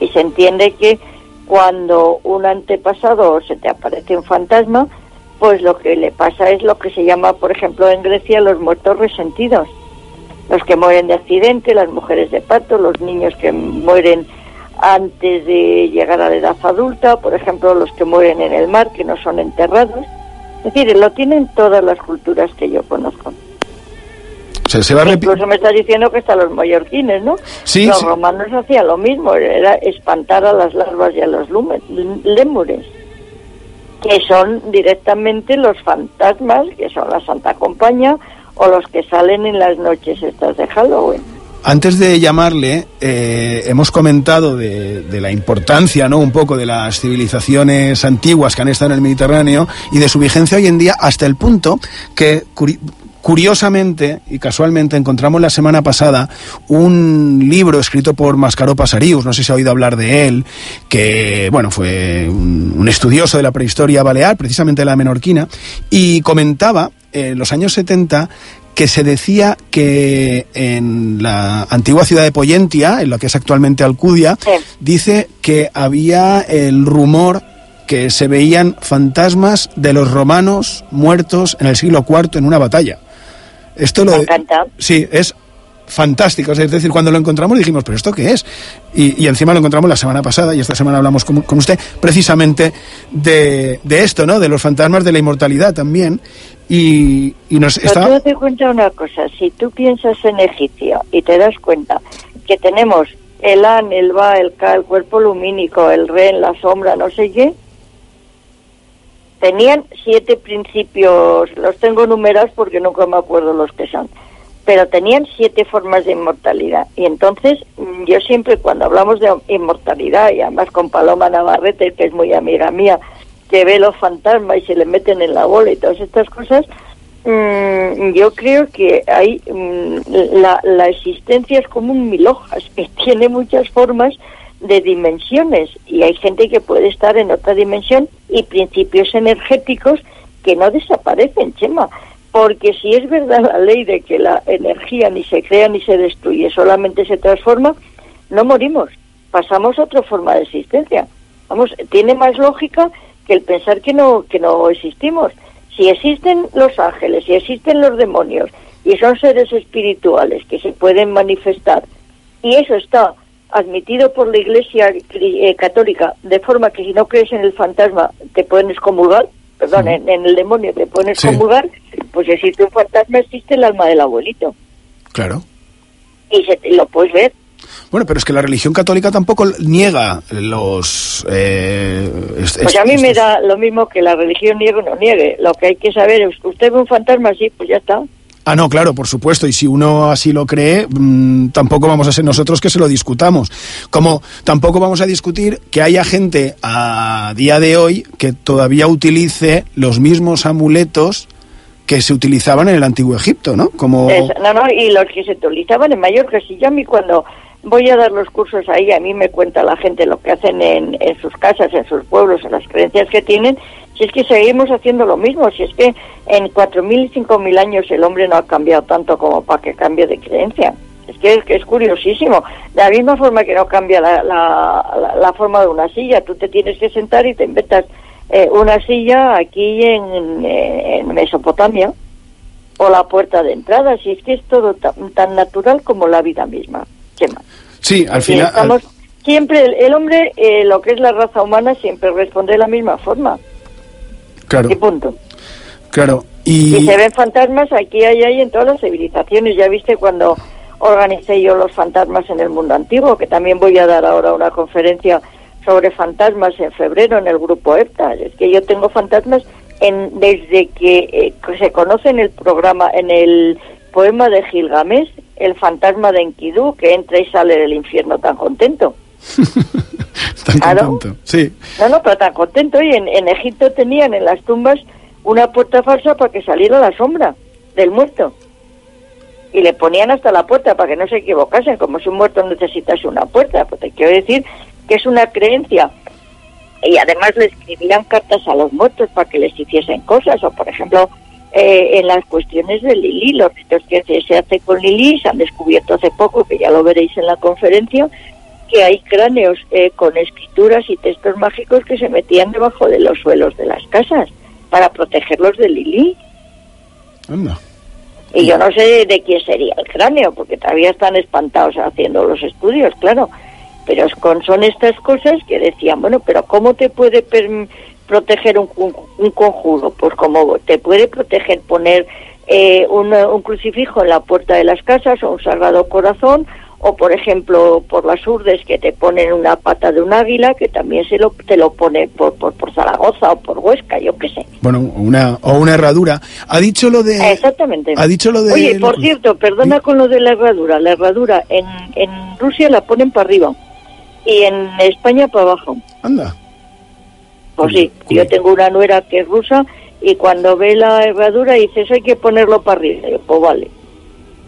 Y se entiende que cuando un antepasado se te aparece un fantasma, pues lo que le pasa es lo que se llama, por ejemplo, en Grecia, los muertos resentidos. Los que mueren de accidente, las mujeres de parto, los niños que mueren antes de llegar a la edad adulta, por ejemplo, los que mueren en el mar, que no son enterrados. Es decir, lo tienen todas las culturas que yo conozco. Se va Incluso me estás diciendo que hasta los mallorquines, ¿no? Sí, los sí. romanos hacían lo mismo, era espantar a las larvas y a los lume- lémures, que son directamente los fantasmas, que son la Santa Compañía, o los que salen en las noches estas de Halloween. Antes de llamarle, eh, hemos comentado de, de la importancia, ¿no? Un poco de las civilizaciones antiguas que han estado en el Mediterráneo y de su vigencia hoy en día hasta el punto que curi- curiosamente y casualmente encontramos la semana pasada un libro escrito por Mascaró Pasarius, no sé si ha oído hablar de él, que bueno fue un, estudioso de la prehistoria balear, precisamente de la menorquina, y comentaba en los años 70 que se decía que en la antigua ciudad de Poyentia, en lo que es actualmente Alcudia, dice que había el rumor que se veían fantasmas de los romanos muertos en el siglo IV en una batalla. Esto lo Me encanta. Sí, es fantástico. Es decir, cuando lo encontramos dijimos, ¿pero esto qué es? Y, y encima lo encontramos la semana pasada y esta semana hablamos con, con usted precisamente de, de esto, ¿no? De los fantasmas de la inmortalidad también. Y, y nos Pero tú date cuenta una cosa, si tú piensas en egipcio y te das cuenta que tenemos el an, el ba, el ka, el cuerpo lumínico, el ren, la sombra, no sé qué, tenían siete principios, los tengo numerados porque nunca me acuerdo los que son, pero tenían siete formas de inmortalidad. Y entonces yo siempre cuando hablamos de inmortalidad, y además con Paloma Navarrete, que es muy amiga mía, que ve los fantasmas y se le meten en la bola y todas estas cosas, mm, yo creo que hay mm, la, la existencia es como un mil hojas, que tiene muchas formas de dimensiones y hay gente que puede estar en otra dimensión y principios energéticos que no desaparecen, Chema, porque si es verdad la ley de que la energía ni se crea ni se destruye, solamente se transforma, no morimos, pasamos a otra forma de existencia. Vamos, tiene más lógica que el pensar que no que no existimos. Si existen los ángeles, si existen los demonios y son seres espirituales que se pueden manifestar y eso está admitido por la Iglesia eh, Católica de forma que si no crees en el fantasma te pueden excomulgar, perdón, en, en el demonio te pueden Sí. excomulgar, pues si existe un fantasma existe el alma del abuelito Claro. y se, lo puedes ver. Bueno, pero es que la religión católica tampoco niega los... eh, Pues a mí me da lo mismo que la religión niegue o no niegue. Lo que hay que saber es, usted ve un fantasma, sí, pues ya está. Ah, no, claro, por supuesto. Y si uno así lo cree, mm, tampoco vamos a ser nosotros que se lo discutamos. Como tampoco vamos a discutir que haya gente a día de hoy que todavía utilice los mismos amuletos que se utilizaban en el antiguo Egipto, ¿no? Como... Es- no, no, y los que se utilizaban en Mallorca. Si yo a mí cuando voy a dar los cursos ahí, a mí me cuenta la gente lo que hacen en, en sus casas, en sus pueblos, en las creencias que tienen, si es que seguimos haciendo lo mismo, si es que en 4.000 y 5.000 años el hombre no ha cambiado tanto como para que cambie de creencia. Es que es, que es curiosísimo. De la misma forma que no cambia la, la, la- forma de una silla, tú te tienes que sentar y te inventas eh, una silla aquí en, en Mesopotamia o la puerta de entrada, si es que es todo tan, tan natural como la vida misma. Sí, al Y final... estamos siempre, el, el hombre, eh, lo que es la raza humana, siempre responde de la misma forma. Claro, Y punto. claro. Y Y... se ven fantasmas aquí, allá y en todas las civilizaciones. Ya viste cuando organicé yo los fantasmas en el mundo antiguo, que también voy a dar ahora una conferencia sobre fantasmas en febrero en el grupo EPTA. Es que yo tengo fantasmas en, desde que eh, se conoce en el programa, en el poema de Gilgamesh, el fantasma de Enkidu, que entra y sale del infierno tan contento. Tan contento. Sí, No, no, pero tan contento. Y en, en Egipto tenían en las tumbas una puerta falsa para que saliera la sombra del muerto. Y le ponían hasta la puerta para que no se equivocasen, como si un muerto necesitase una puerta. Pues te quiero decir que es una creencia. Y además le escribían cartas a los muertos para que les hiciesen cosas. O, por ejemplo, eh, en las cuestiones de Lili, los ritos que se, hace con Lili, se han descubierto hace poco, que ya lo veréis en la conferencia, que hay cráneos eh, con escrituras y textos mágicos que se metían debajo de los suelos de las casas para protegerlos de Lili. anda. Y yo no sé de quién sería el cráneo, porque todavía están espantados haciendo los estudios, claro. Pero son estas cosas que decían, bueno, pero ¿cómo te puede perm- proteger un, un- un conjuro? Pues como te puede proteger poner eh, un, un crucifijo en la puerta de las casas o un sagrado corazón, o por ejemplo por las urdes que te ponen una pata de un águila, que también se lo, te lo pone por, por, por Zaragoza o por Huesca, yo qué sé. Bueno, una, o una herradura. Ha dicho lo de... Exactamente. Ha dicho lo de... Oye, por cierto, perdona con lo de la herradura. La herradura en, en Rusia la ponen para arriba y en España para abajo. Anda. Pues sí, yo tengo una nuera que es rusa y cuando ve la herradura dice, eso hay que ponerlo para arriba. Yo, pues vale.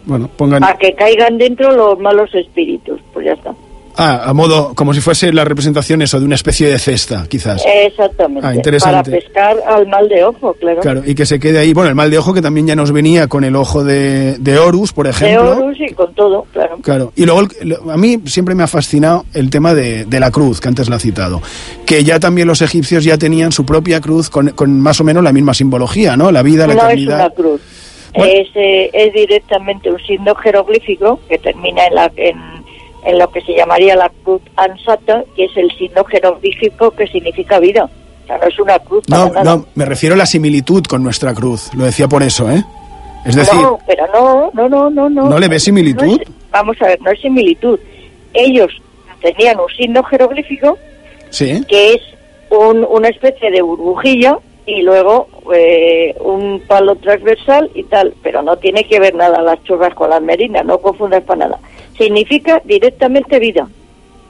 Bueno, pongan... Para que caigan dentro los malos espíritus. Pues ya está. Ah, a modo, como si fuese la representación eso, de una especie de cesta, quizás. Exactamente. Ah, interesante. Para pescar al mal de ojo, claro. Claro, y que se quede ahí. Bueno, el mal de ojo que también ya nos venía con el ojo de, de Horus, por De ejemplo. Horus y con todo, claro. Claro, y luego a mí siempre me ha fascinado el tema de, de la cruz, que antes la ha citado, que ya también los egipcios ya tenían su propia cruz con, con más o menos la misma simbología, ¿no? La vida, la no es eternidad. una cruz. Es, eh, es directamente un signo jeroglífico que termina en, la, en, en lo que se llamaría la cruz ansata, que es el signo jeroglífico que significa vida. O sea, no es una cruz para No, nada. no, me refiero a la similitud con nuestra cruz, lo decía por eso, ¿eh? Es decir, no, pero no, no, no, no. ¿No, ¿no le ves similitud? No es- vamos a ver, no es similitud. Ellos tenían un signo jeroglífico sí, que es un- una especie de burbujilla y luego eh, un palo transversal y tal, pero no tiene que ver nada las churras con las merinas, no confundas para nada. Significa directamente vida.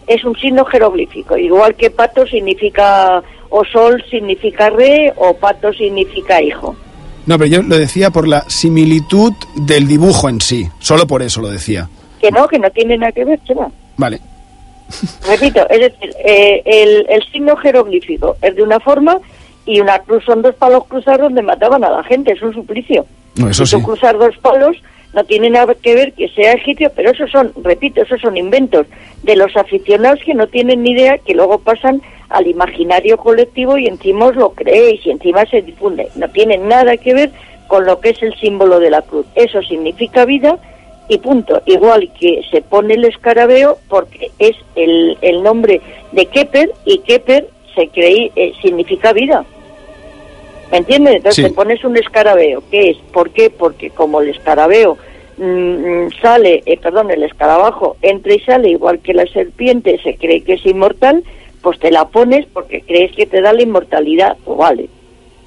Es un signo jeroglífico, igual que pato significa o sol significa re o pato significa hijo. no, pero yo lo decía por la similitud del dibujo en sí, solo por eso lo decía. Que no, que no tiene nada que ver, Chema. Vale, Repito, es decir, eh, el, el signo jeroglífico es de una forma y una cruz son dos palos cruzados donde mataban a la gente, es un suplicio. no, eso sí. tú cruzar dos palos no tiene nada que ver que sea egipcio, pero esos son, repito, esos son inventos de los aficionados que no tienen ni idea, que luego pasan al imaginario colectivo y encima os lo creéis y encima se difunde. No tiene nada que ver con lo que es el símbolo de la cruz. Eso significa vida y punto. Igual que se pone el escarabeo porque es el, el nombre de Keper y Keper se creí, eh, significa vida. ¿Me entiendes? Entonces Sí. te pones un escarabeo. ¿Qué es? ¿Por qué? Porque como el escarabeo mm, mm, sale, eh, perdón, el escarabajo entra y sale igual que la serpiente, se cree que es inmortal, pues te la pones porque crees que te da la inmortalidad. Pues vale,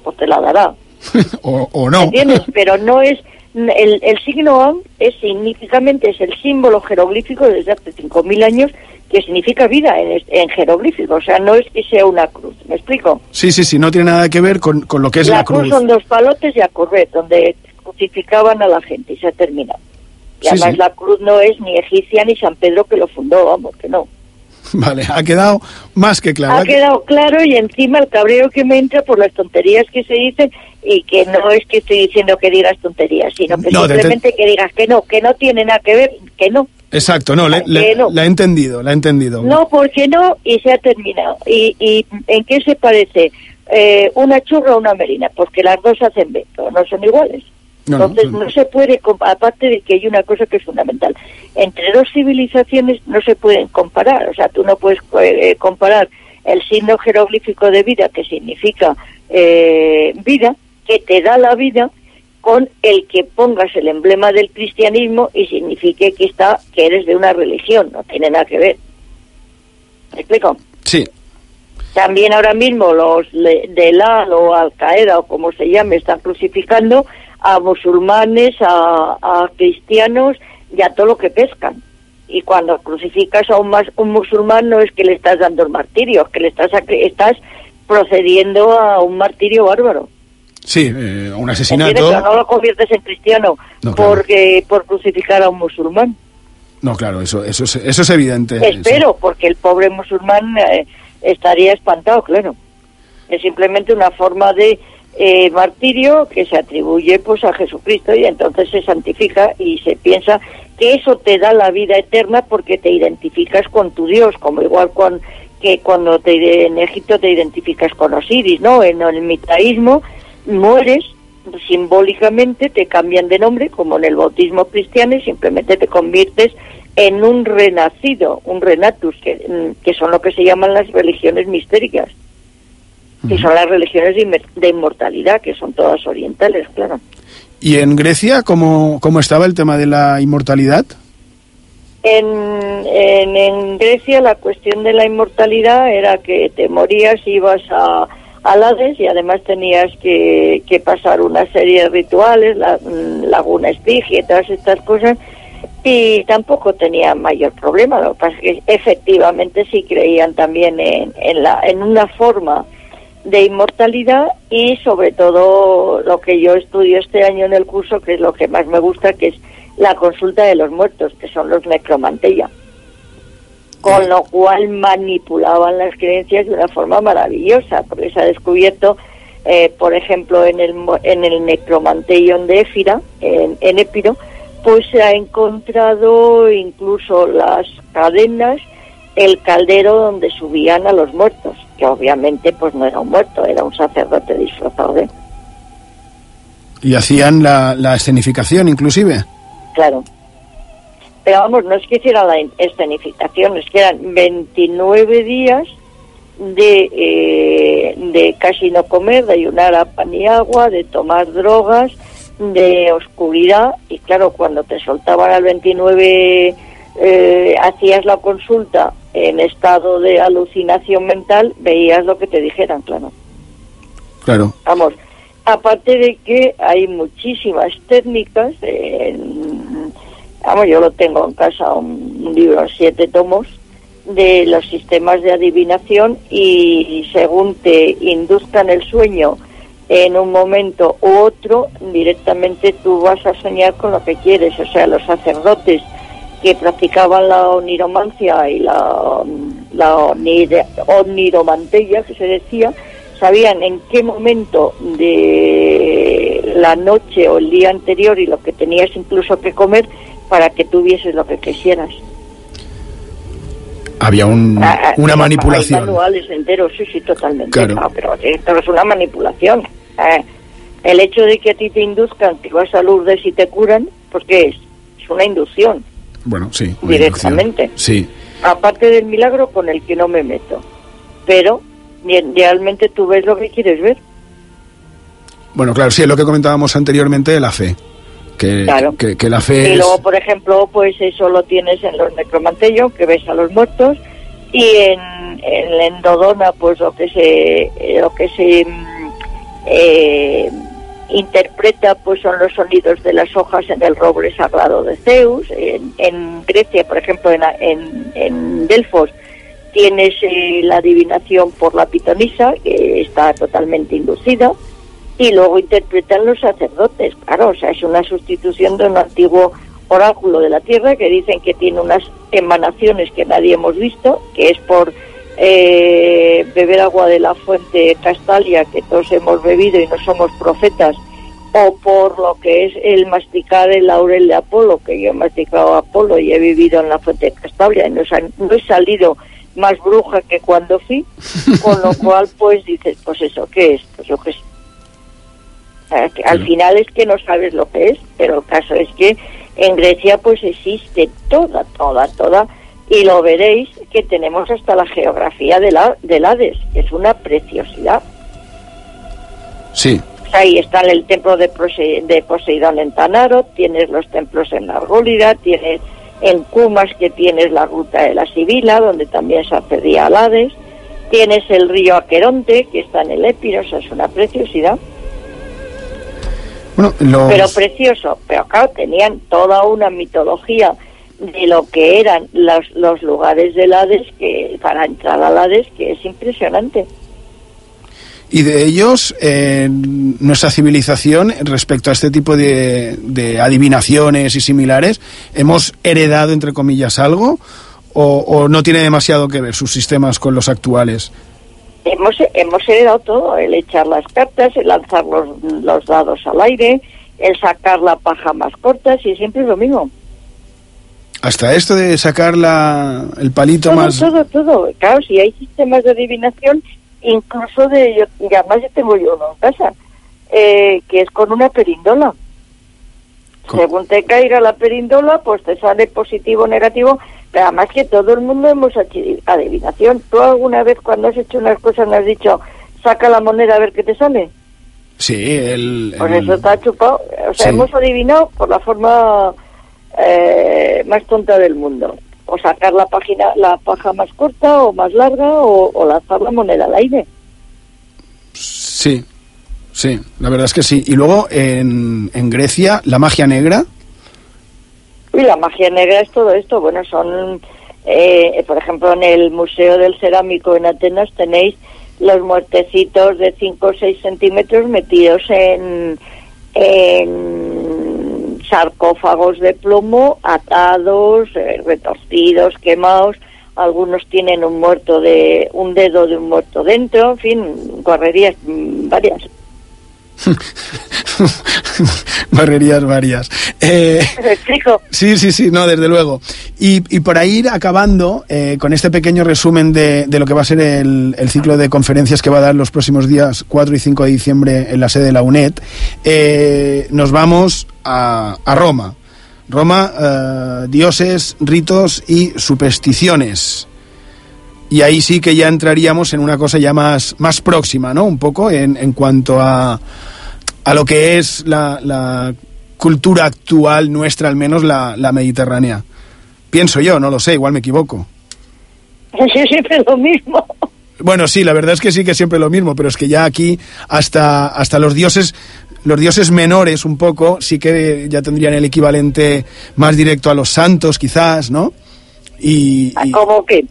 pues te la dará. o, o ¿Me no. entiendes? Pero no es el, el signo Am es significativamente es el símbolo jeroglífico desde hace 5.000 años que significa vida en, en, jeroglífico, o sea, no es que sea una cruz, ¿me explico? Sí, sí, sí, no tiene nada que ver con, con lo que es la, la cruz. son dos palotes y a correr, donde crucificaban a la gente y se ha terminado. Y Sí, además sí. la cruz no es ni egipcia ni San Pedro que lo fundó, vamos, que no. Vale, ha quedado más que claro. Ha quedado claro y encima el cabreo que me entra por las tonterías que se dicen y que no es que estoy diciendo que digas tonterías, sino que No, simplemente que digas que no, que no tiene nada que ver, que no. Exacto, no, le, Que le- no. la he entendido, la he entendido. No, porque no, y se ha terminado. ¿Y, y en qué se parece? Eh, una churra o una merina, porque las dos hacen veto, no son iguales. No, no, Entonces no se puede, aparte de que hay una cosa que es fundamental, entre dos civilizaciones no se pueden comparar, o sea, tú no puedes eh, comparar el signo jeroglífico de vida, que significa eh, vida, que te da la vida, con el que pongas el emblema del cristianismo y signifique que está que eres de una religión, no tiene nada que ver. ¿Me explico? Sí, También ahora mismo los del AL o Al Qaeda o como se llame están crucificando a musulmanes, a, a cristianos y a todo lo que pescan. Y cuando crucificas a un, mas- un musulmán no es que le estás dando el martirio, es que le estás, estás procediendo a un martirio bárbaro. Sí, eh, un ¿Entiendes? asesinato. Pero no lo conviertes en cristiano No, claro. porque por crucificar a un musulmán. No, claro, eso, eso, es, eso es evidente. Espero, porque el pobre musulmán eh, estaría espantado, claro. Es simplemente una forma de eh, martirio que se atribuye pues a Jesucristo y entonces se santifica y se piensa que eso te da la vida eterna porque te identificas con tu Dios, como igual con, que cuando te, en Egipto te identificas con Osiris, ¿no? En el mitraísmo mueres simbólicamente te cambian de nombre, como en el bautismo cristiano, y simplemente te conviertes en un renacido, un renatus, que, mm, que son lo que se llaman las religiones mistéricas, que son las religiones de, inmortalidad, que son todas orientales, claro. ¿Y en Grecia cómo, cómo estaba el tema de la inmortalidad? En, en, en Grecia la cuestión de la inmortalidad era que te morías y ibas a, Hades y además tenías que, que pasar una serie de rituales, la mm, laguna Estigia y todas estas cosas, y tampoco tenía mayor problema. Lo que pasa es que efectivamente sí creían también en, en, la, en una forma de inmortalidad y sobre todo lo que yo estudio este año en el curso, que es lo que más me gusta, que es la consulta de los muertos, que son los necromanteia. Con lo cual manipulaban las creencias de una forma maravillosa, porque se ha descubierto, eh, por ejemplo, en el, en el necromanteion de Éfira, en, en Épiro, pues se ha encontrado incluso las cadenas, el caldero donde subían a los muertos, que obviamente pues no era un muerto, era un sacerdote disfrazado de... Y hacían la, la escenificación inclusive. Claro. Pero vamos, no es que hiciera la escenificación, es que eran 29 días de, eh, de casi no comer, de ayunar a pan y agua, de tomar drogas, de oscuridad. Y claro, cuando te soltaban al 29, eh, hacías la consulta en estado de alucinación mental, veías lo que te dijeran, claro. Claro. Vamos, aparte de que hay muchísimas técnicas, en- vamos, yo lo tengo en casa, un, un libro siete tomos, de los sistemas de adivinación y, según te induzcan el sueño en un momento u otro, directamente tú vas a soñar con lo que quieres. O sea, los sacerdotes que practicaban la oniromancia y la, la onir- oniromanteia, que se decía, sabían en qué momento de la noche o el día anterior y lo que tenías incluso que comer para que tuvieses lo que quisieras. Había un, Ah, ah, una manipulación. manuales enteros, sí, sí, totalmente. Claro. No, pero esto es una manipulación. Eh, el hecho de que a ti te induzcan que vas a Lourdes y te curan, pues ¿qué es? Es una inducción, Bueno, sí. directamente. inducción. Sí. Aparte del milagro con el que no me meto. Pero realmente tú ves lo que quieres ver. Bueno, claro, sí, es lo que comentábamos anteriormente de la fe. Que, Claro. que, que la fe Y es... luego, por ejemplo, pues eso lo tienes en los necromantellos, que ves a los muertos, y en, en la endodona, pues lo que se, eh, lo que se mm, eh, interpreta pues son los sonidos de las hojas en el roble sagrado de Zeus. En, en Grecia, por ejemplo, en, en, en Delfos, tienes eh, la adivinación por la pitonisa, que está totalmente inducida, y luego interpretan los sacerdotes. Claro, o sea, es una sustitución de un antiguo oráculo de la tierra que dicen que tiene unas emanaciones que nadie hemos visto, que es por eh, beber agua de la fuente Castalia que todos hemos bebido y no somos profetas, o por lo que es el masticar el laurel de Apolo, que yo he masticado Apolo y he vivido en la fuente Castalia y no, no he salido más bruja que cuando fui, con lo cual pues dices, pues eso, ¿qué es? Pues yo qué sé. Al final es que no sabes lo que es, pero el caso es que en Grecia pues existe toda, toda, toda, y lo veréis que tenemos hasta la geografía de la, del Hades, que es una preciosidad. Sí. Ahí está el templo de, de Poseidón en Tanaro, tienes los templos en Argólida, tienes en Cumas que tienes la ruta de la Sibila, donde también se accedía al Hades, tienes el río Aqueronte, que está en el Épiro, es una preciosidad. Pero precioso, pero claro, tenían toda una mitología de lo que eran los, los lugares del Hades, que para entrar al Hades, que es impresionante. Y de ellos, eh, nuestra civilización, respecto a este tipo de, de, adivinaciones y similares, ¿hemos heredado, entre comillas, algo? O, ¿O no tiene demasiado que ver sus sistemas con los actuales? Hemos, hemos heredado todo, el echar las cartas, el lanzar los, los dados al aire, el sacar la paja más corta, y siempre es lo mismo. Hasta esto de sacar la, el palito más... Todo, todo, claro, si hay sistemas de adivinación, incluso de, yo, y además yo tengo yo uno en casa, eh, que es con una perindola. Según te caiga la perindola, pues te sale positivo o negativo, pero además que todo el mundo hemos hecho adivinación. ¿Tú alguna vez cuando has hecho unas cosas me has dicho, saca la moneda a ver qué te sale? Sí, el... Pues eso está chupado. O sea, hemos adivinado por la forma eh, más tonta del mundo. O sacar la página, la paja más corta o más larga o, o lanzar la moneda al aire. Sí, Sí, la verdad es que sí. Y luego en, en Grecia, la magia negra. Y la magia negra es todo esto. Bueno, son, eh, por ejemplo, en el Museo del Cerámico en Atenas tenéis los muertecitos de 5 o 6 centímetros metidos en, sarcófagos de plomo, atados, eh, retorcidos, quemados. Algunos tienen un muerto de un dedo de un muerto dentro, en fin, correrías varias. Barrerías varias. Eh, explico? Sí, sí, sí, no, desde luego. Y, y para ir acabando eh, con este pequeño resumen de, de, lo que va a ser el, el, ciclo de conferencias que va a dar los próximos días 4 y 5 de diciembre en la sede de la UNED, eh, nos vamos a, a Roma. Roma, dioses, ritos y supersticiones y ahí sí que ya entraríamos en una cosa ya más, más próxima, ¿no? Un poco en, en cuanto a, a lo que es la, la cultura actual nuestra, al menos la, la, mediterránea. Pienso yo, no lo sé, igual me equivoco. Es siempre lo mismo. Bueno, sí, la verdad es que sí que siempre lo mismo, pero es que ya aquí hasta, hasta los dioses los dioses menores un poco sí que ya tendrían el equivalente más directo a los santos quizás, ¿no? Y, y... ¿Cómo que?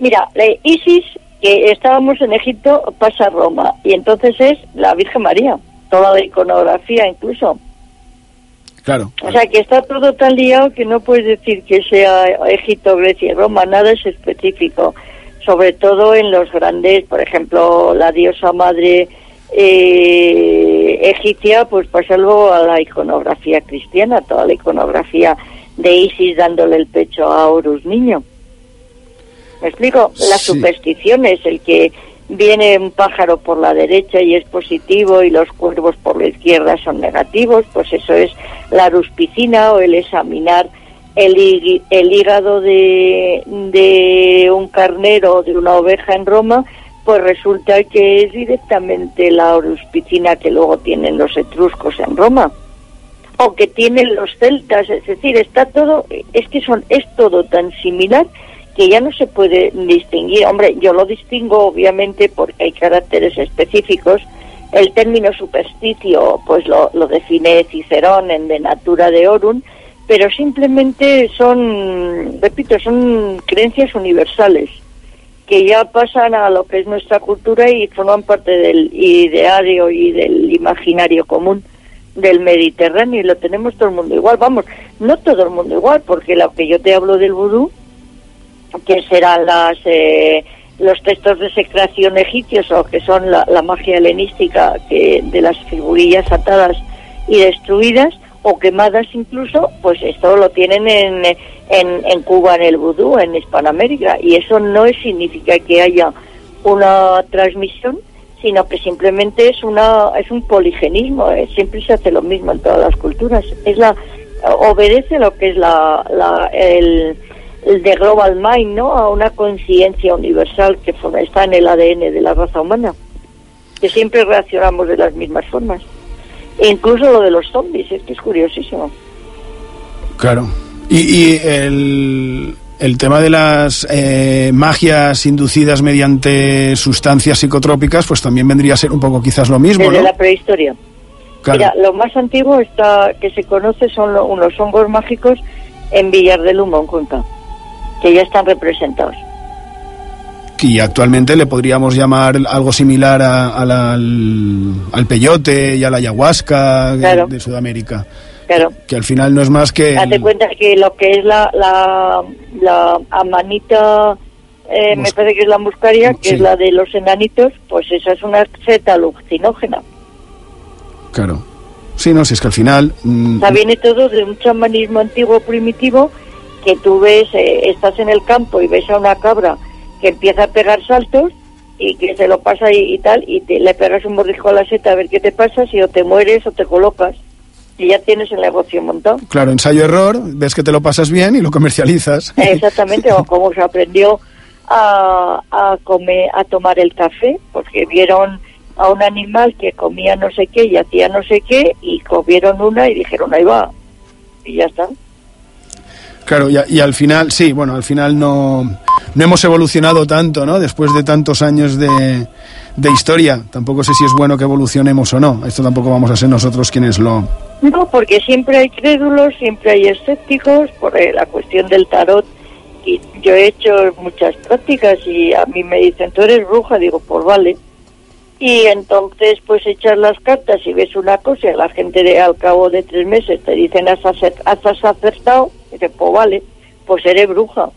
Mira, Isis, que estábamos en Egipto, pasa a Roma, y entonces es la Virgen María, toda la iconografía incluso. Claro. O sea, que está todo tan liado que no puedes decir que sea Egipto, Grecia y Roma, nada es específico. Sobre todo en los grandes, por ejemplo, la diosa madre eh, egipcia, pues pasa luego a la iconografía cristiana, toda la iconografía de Isis dándole el pecho a Horus niño. ¿Me explico? Las sí. supersticiones, el que viene un pájaro por la derecha y es positivo y los cuervos por la izquierda son negativos, pues eso es la ruspicina o el examinar el, el hígado de, de un carnero o de una oveja en Roma, pues resulta que es directamente la ruspicina que luego tienen los etruscos en Roma o que tienen los celtas, es decir, está todo, es que son, es todo tan similar que ya no se puede distinguir. Hombre, yo lo distingo obviamente porque hay caracteres específicos El término supersticio, pues lo, lo define Cicerón en De Natura de Orum, pero simplemente son, repito, son creencias universales que ya pasan a lo que es nuestra cultura y forman parte del ideario y del imaginario común del Mediterráneo y lo tenemos todo el mundo igual. Vamos, no todo el mundo igual, porque lo que yo te hablo del vudú, que serán las eh, los textos de secreción egipcios o que son la, magia helenística que, de las figurillas atadas y destruidas o quemadas incluso, pues esto lo tienen en, en, en Cuba en el vudú, en Hispanoamérica, y eso no significa que haya una transmisión, sino que simplemente es una es un poligenismo, eh, siempre se hace lo mismo en todas las culturas. Es la obedece lo que es la, la el, el de Global Mind, ¿no? A una conciencia universal que forma- está en el ADN de la raza humana, que siempre reaccionamos de las mismas formas. E incluso lo de los zombies, es que es curiosísimo. Claro. Y, y el, el tema de las eh, magias inducidas mediante sustancias psicotrópicas, pues también vendría a ser un poco quizás lo mismo, Desde ¿no? la prehistoria. Claro. Mira, lo más antiguo está, que se conoce son lo- unos hongos mágicos en Villar del Humo, en Cuenca, que ya están representados. Y actualmente le podríamos llamar algo similar a- a la- al, al peyote y a la ayahuasca de- Claro. de, Sudamérica. Claro. Que al final no es más que... Date cuenta que lo que es la, la, la amanita, eh, me parece que es la muscaria, que Sí. es la de los enanitos, pues esa es una seta alucinógena. Claro. Sí, no, si es que al final... mm, O sea, viene todo de un chamanismo antiguo primitivo que tú ves, eh, estás en el campo y ves a una cabra que empieza a pegar saltos y que se lo pasa y, y tal, y te, le pegas un mordisco a la seta a ver qué te pasa, si o te mueres o te colocas, y ya tienes el negocio montado. Claro, ensayo-error, ves que te lo pasas bien y lo comercializas. Exactamente, o como se aprendió a, a comer, a tomar el café, porque vieron a un animal que comía no sé qué y hacía no sé qué, y comieron una y dijeron, ahí va, y ya está. Claro, y, a- y al final, sí, bueno, al final no, no hemos evolucionado tanto, ¿no? Después de tantos años de, de historia. Tampoco sé si es bueno que evolucionemos o no. Esto tampoco vamos a ser nosotros quienes lo... No, porque siempre hay crédulos, siempre hay escépticos, por eh, la cuestión del tarot. Y yo he hecho muchas prácticas y a mí me dicen, tú eres bruja, digo, pues vale. Y entonces, pues echas las cartas y ves una cosa y la gente de, al cabo de tres meses te dicen, has, acer- has acertado, y dices, pues vale, pues eres bruja.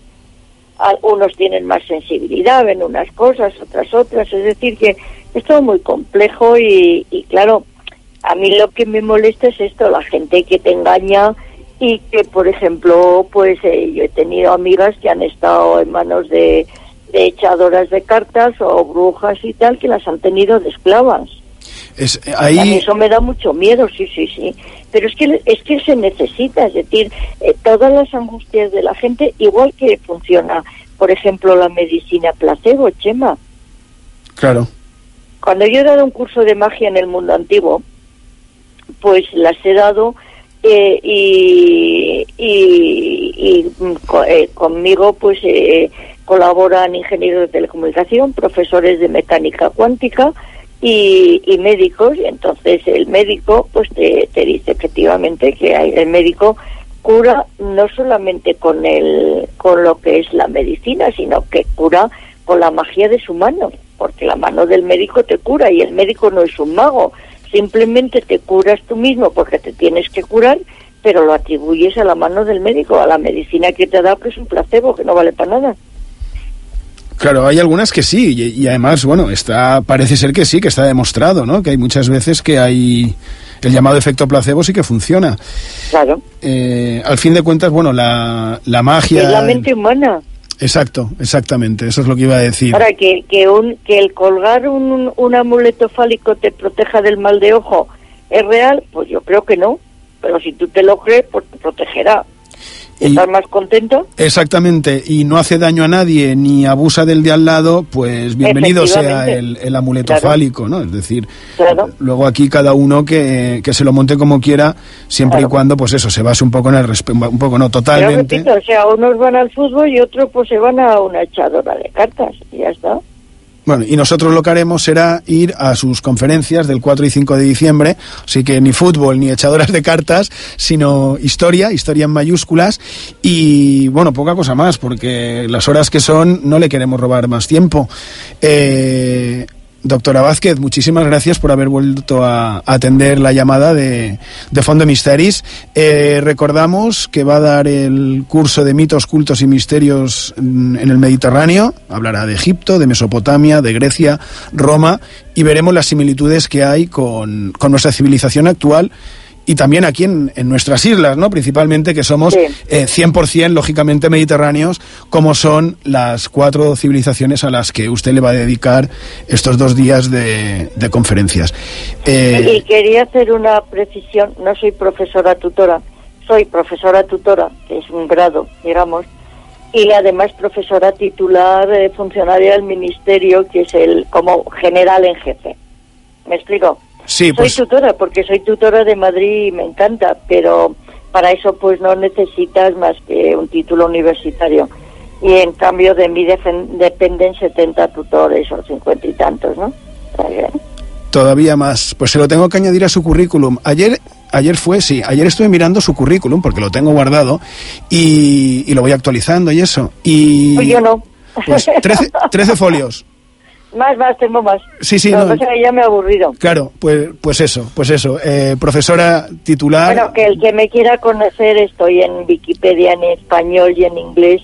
Al- Unos tienen más sensibilidad, ven unas cosas, otras otras, es decir, que es todo muy complejo y, y claro, a mí lo que me molesta es esto, la gente que te engaña y que, por ejemplo, pues eh, yo he tenido amigas que han estado en manos de, de echadoras de cartas o brujas y tal, que las han tenido de esclavas. Es, eh, A mí ahí, eso me da mucho miedo, sí, sí, sí. Pero es que es que se necesita, es decir, eh, todas las angustias de la gente, igual que funciona, por ejemplo, la medicina placebo, Chema. claro. Cuando yo he dado un curso de magia en el mundo antiguo, pues las he dado eh, y, y- y, mm, co- eh, conmigo pues eh, colaboran ingenieros de telecomunicación, profesores de mecánica cuántica y, y médicos. Y entonces el médico pues te, dice efectivamente que el médico cura no solamente con el con lo que es la medicina, sino que cura con la magia de su mano, porque la mano del médico te cura y el médico no es un mago, simplemente te curas tú mismo porque te tienes que curar, pero lo atribuyes a la mano del médico, a la medicina que te da, que es un placebo, que no vale para nada. Claro, hay algunas que sí, y, y además, bueno, está, parece ser que sí, que está demostrado, ¿no? Que hay muchas veces que hay el llamado efecto placebo sí que funciona. Claro. Eh, al fin de cuentas, bueno, la, la magia... Es la mente humana. Exacto, exactamente, eso es lo que iba a decir. Ahora, que, que, un, que el colgar un, un amuleto fálico te proteja del mal de ojo, ¿es real? Pues yo creo que no. Pero si tú te lo crees, pues te protegerá. ¿Estás más contento? Exactamente, y no hace daño a nadie ni abusa del de al lado, pues bienvenido sea el, el amuleto Claro. fálico, ¿no? Es decir, Claro. luego aquí cada uno que, que se lo monte como quiera, siempre y cuando, pues eso, se base un poco en el respeto, un poco no Pero totalmente. repito, o sea, unos van al fútbol y otros pues se van a una echadora de cartas y ya está. Bueno, y nosotros lo que haremos será ir a sus conferencias del 4 y 5 de diciembre, así que ni fútbol ni echadoras de cartas, sino historia, historia en mayúsculas y bueno, poca cosa más, porque las horas que son no le queremos robar más tiempo. Eh, Doctora Vázquez, muchísimas gracias por haber vuelto a atender la llamada de, de Fondo Misteris. Eh, recordamos que va a dar el curso de mitos, cultos y misterios en, en el Mediterráneo. Hablará de Egipto, de Mesopotamia, de Grecia, Roma y veremos las similitudes que hay con, con nuestra civilización actual y también aquí en, en, nuestras islas, ¿no? Principalmente que somos sí. eh, 100% lógicamente mediterráneos, como son las cuatro civilizaciones a las que usted le va a dedicar estos dos días de, de conferencias. Eh... Y quería hacer una precisión, no soy profesora tutora, soy profesora tutora, que es un grado, digamos, y además profesora titular eh, funcionaria del ministerio, que es el como general en jefe. ¿Me explico? Sí, pues... Soy tutora, porque soy tutora de Madrid y me encanta, pero para eso pues no necesitas más que un título universitario. Y en cambio de mí dependen 70 tutores o 50 y tantos, ¿no? Todavía más. Pues se lo tengo que añadir a su currículum. Ayer ayer fue, sí, ayer estuve mirando su currículum porque lo tengo guardado y, y lo voy actualizando y eso. Y pues yo no. Pues 13, 13 folios. Más, más, tengo más. Sí, sí, no. que ya me he aburrido. Claro, pues, pues eso, pues eso. Eh, profesora titular. Bueno, que el que me quiera conocer, estoy en Wikipedia en español y en inglés,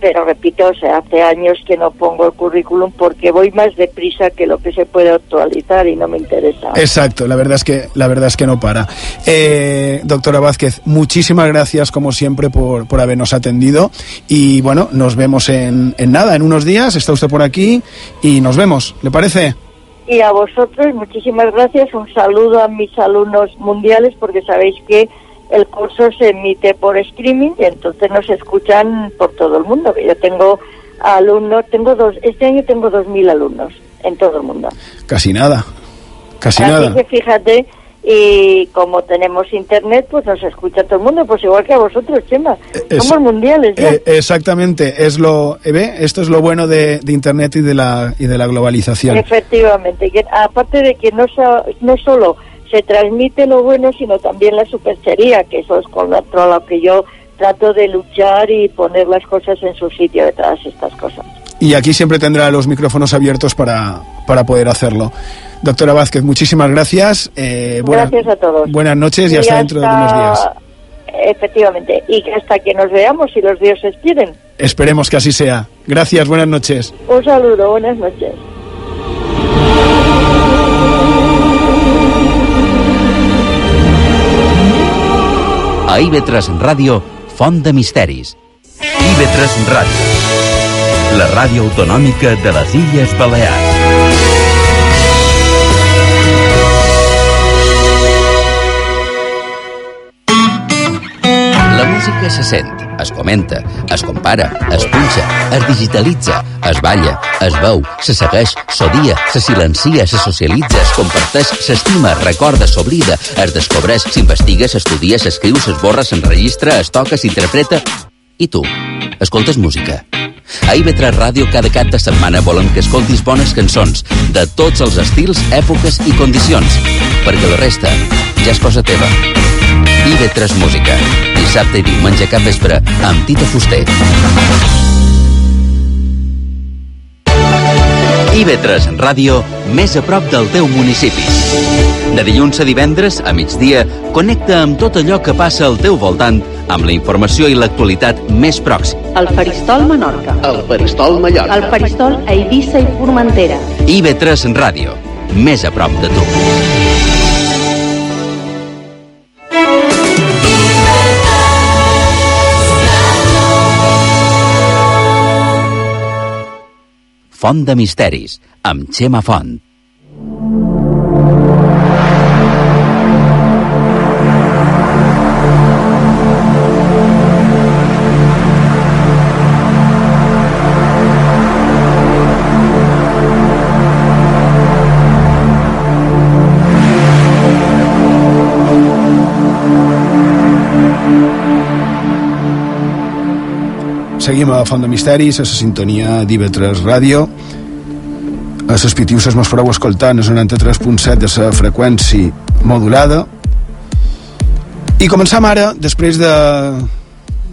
pero repito, o sea, hace años que no pongo el currículum porque voy más deprisa que lo que se puede actualizar y no me interesa. Exacto, la verdad es que, la verdad es que no para. Eh, doctora Vázquez, muchísimas gracias como siempre por, por habernos atendido y bueno, nos vemos en, en nada, en unos días, está usted por aquí y nos vemos, ¿le parece? Y a vosotros, muchísimas gracias, un saludo a mis alumnos mundiales porque sabéis que el curso se emite por streaming y entonces nos escuchan por todo el mundo. Yo tengo alumnos, tengo dos, este año tengo dos mil alumnos en todo el mundo. Casi nada, casi Así nada. que fíjate, y como tenemos internet, pues nos escucha todo el mundo, pues igual que a vosotros, Chema. Es- Somos mundiales, ¿ya? Eh, exactamente, es lo, eh, ¿ve? esto es lo bueno de, de internet y de la y de la globalización. Efectivamente, que aparte de que no, no solo se transmite lo bueno, sino también la superchería, que eso es contra lo que yo trato de luchar y poner las cosas en su sitio de todas estas cosas. Y aquí siempre tendrá los micrófonos abiertos para, para poder hacerlo. Doctora Vázquez, muchísimas gracias. Eh, buena- Gracias a todos. Buenas noches y, hasta, dentro de unos días. Efectivamente, y hasta que nos veamos, si los dioses quieren. Esperemos que así sea. Gracias, buenas noches. Un saludo, buenas noches. A IB3 Ràdio, Font de Misteris. IB3 Ràdio, la ràdio autonòmica de les Illes Balears. La música se sent, es comenta, es compara, es punxa, es digitalitza, es balla, es veu, se segueix, s'odia, se silencia, se socialitza, es comparteix, s'estima, es recorda, s'oblida, es descobreix, s'investiga, s'estudia, s'escriu, s'esborra, s'enregistra, es toca, s'interpreta... I tu, escoltes música? A IB3 Ràdio cada cap de setmana volem que escoltis bones cançons de tots els estils, èpoques i condicions, perquè la resta ja és cosa teva. IB3 Música, dissabte i diumenge cap vespre amb Tita Fuster. IB3 Ràdio, més a prop del teu municipi. De dilluns a divendres, a migdia, connecta amb tot allò que passa al teu voltant amb la informació i l'actualitat més pròxima. El Faristol Menorca. El Faristol Mallorca. El Faristol a Eivissa i Formentera. IB3 Ràdio, més a prop de tu. Font de Misteris, amb Xema Font. Seguim a Font de Misteris, a la sintonia d'IV3 Ràdio. a les pitiuses mos fareu escoltar el 93.7 de la freqüència modulada i començam ara després de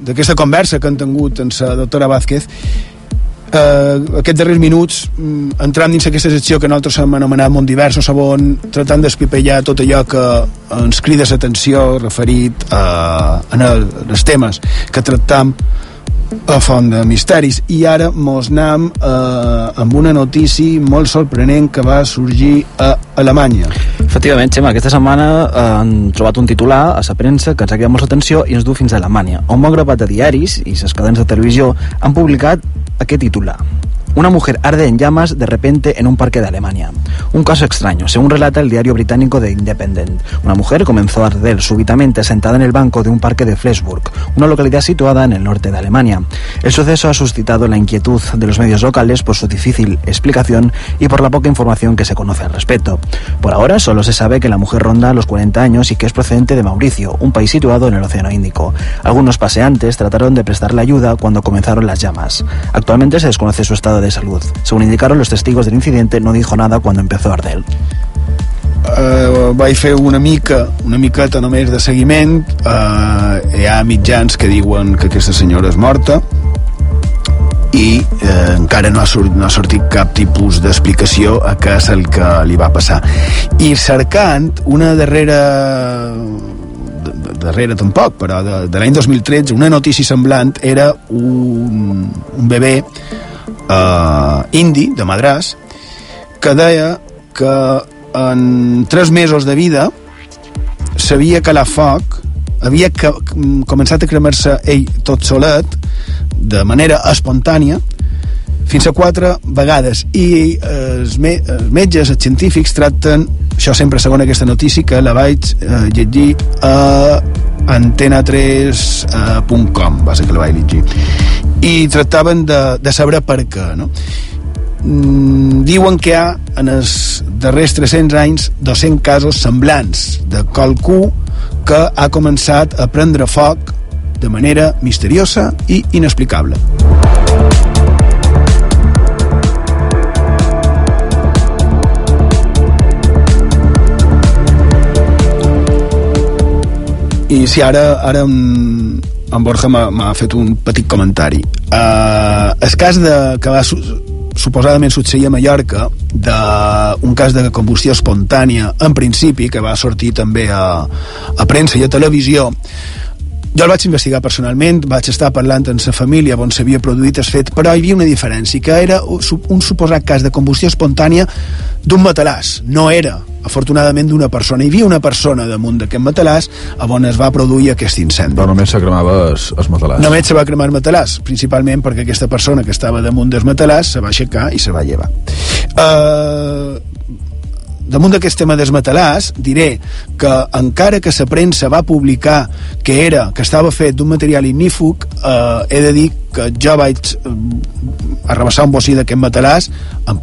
d'aquesta conversa que han tingut amb la doctora Vázquez eh, aquests darrers minuts mm, entrant dins aquesta secció que nosaltres hem anomenat Mont Divers o Sabon tratant d'espipellar tot allò que ens crida l'atenció referit a, a, els temes que tractam a Font de Misteris. I ara mos anem eh, amb una notícia molt sorprenent que va sorgir a Alemanya. Efectivament, Xema, aquesta setmana eh, han trobat un titular a la premsa que ens ha cridat molta atenció i ens du fins a Alemanya on un grapat de diaris i les cadenes de televisió han publicat aquest titular Una mujer arde en llamas de repente en un parque de Alemania. Un caso extraño, según relata el diario británico The Independent. Una mujer comenzó a arder súbitamente sentada en el banco de un parque de Flensburg, una localidad situada en el norte de Alemania. El suceso ha suscitado la inquietud de los medios locales por su difícil explicación y por la poca información que se conoce al respecto. Por ahora solo se sabe que la mujer ronda los 40 años y que es procedente de Mauricio, un país situado en el Océano Índico. Algunos paseantes trataron de prestarle ayuda cuando comenzaron las llamas. Actualmente se desconoce su estado de salud. Según indicaron los testigos del incidente, no dijo nada cuando empezó a arder. Uh, vaig fer una mica, una miqueta només de seguiment. Uh, hi ha mitjans que diuen que aquesta senyora és morta i eh, encara no ha, sortit, no ha sortit cap tipus d'explicació a què és el que li va passar. I cercant una darrera darrere tampoc, però de, de l'any 2013, una notícia semblant era un, un bebè eh, indi, de Madràs, que deia que en tres mesos de vida s'havia calat foc, havia que, començat a cremar-se ell tot solet, de manera espontània, fins a quatre vegades i els, me els metges, els científics tracten, això sempre segons aquesta notícia que la vaig eh, llegir a antena3.com va ser que la vaig llegir i tractaven de, de saber per què no? mm, diuen que hi ha en els darrers 300 anys 200 casos semblants de qualcú que ha començat a prendre foc de manera misteriosa i inexplicable. I si ara, ara en, en Borja m'ha fet un petit comentari. Uh, el cas de, que va su, suposadament succeir a Mallorca d'un cas de combustió espontània en principi, que va sortir també a, a premsa i a televisió jo el vaig investigar personalment, vaig estar parlant amb la família on s'havia produït el fet, però hi havia una diferència, que era un suposat cas de combustió espontània d'un matalàs, no era afortunadament d'una persona. Hi havia una persona damunt d'aquest matalàs on es va produir aquest incendi. Però només se cremava es, es matalàs. Només se va cremar el matalàs, principalment perquè aquesta persona que estava damunt del matalàs se va aixecar i se va llevar. Uh, damunt d'aquest tema dels diré que encara que la premsa va publicar que era que estava fet d'un material ignífug eh, he de dir que jo vaig eh, arrabassar un bocí d'aquest matalàs amb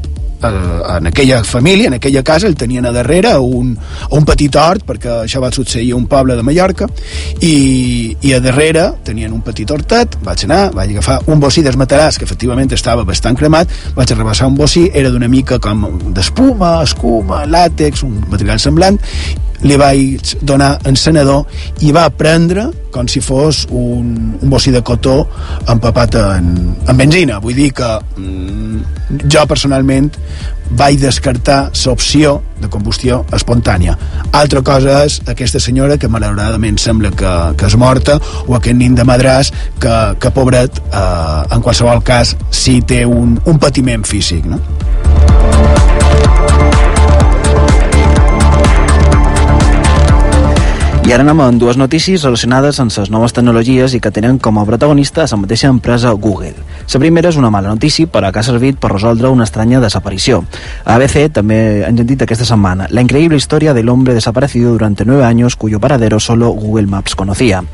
en aquella família, en aquella casa, el tenien a darrere un, un petit hort, perquè això va succeir a un poble de Mallorca, i, i a darrere tenien un petit hortet, vaig anar, vaig agafar un bocí desmataràs, que efectivament estava bastant cremat, vaig arrebassar un bocí, era d'una mica com d'espuma, escuma, làtex, un material semblant, li vaig donar encenedor i va prendre com si fos un, un bocí de cotó empapat en, en benzina. Vull dir que mm, jo personalment vaig descartar l'opció de combustió espontània. Altra cosa és aquesta senyora que malauradament sembla que, que és morta o aquest nin de madràs que, que pobret, eh, en qualsevol cas, sí té un, un patiment físic. No? I ara anem amb dues notícies relacionades amb les noves tecnologies i que tenen com a protagonista la mateixa empresa Google. La primera és una mala notícia, però que ha servit per resoldre una estranya desaparició. A ABC també han dit aquesta setmana la increïble història del hombre desaparecido durante nueve años cuyo paradero solo Google Maps conocía.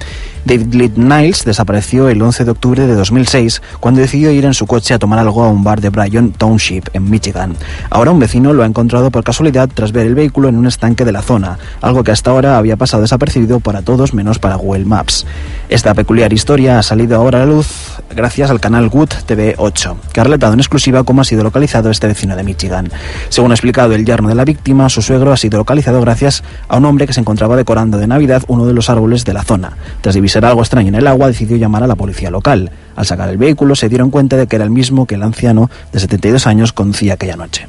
David Lee Niles desapareció el 11 de octubre de 2006 cuando decidió ir en su coche a tomar algo a un bar de Bryan Township, en Michigan. Ahora un vecino lo ha encontrado por casualidad tras ver el vehículo en un estanque de la zona, algo que hasta ahora había pasado desapercibido para todos menos para Google Maps. Esta peculiar historia ha salido ahora a la luz gracias al canal Google Good TV8, que ha relatado en exclusiva cómo ha sido localizado este vecino de Michigan. Según ha explicado el yerno de la víctima, su suegro ha sido localizado gracias a un hombre que se encontraba decorando de Navidad uno de los árboles de la zona. Tras divisar algo extraño en el agua, decidió llamar a la policía local. Al sacar el vehículo, se dieron cuenta de que era el mismo que el anciano de 72 años conducía aquella noche.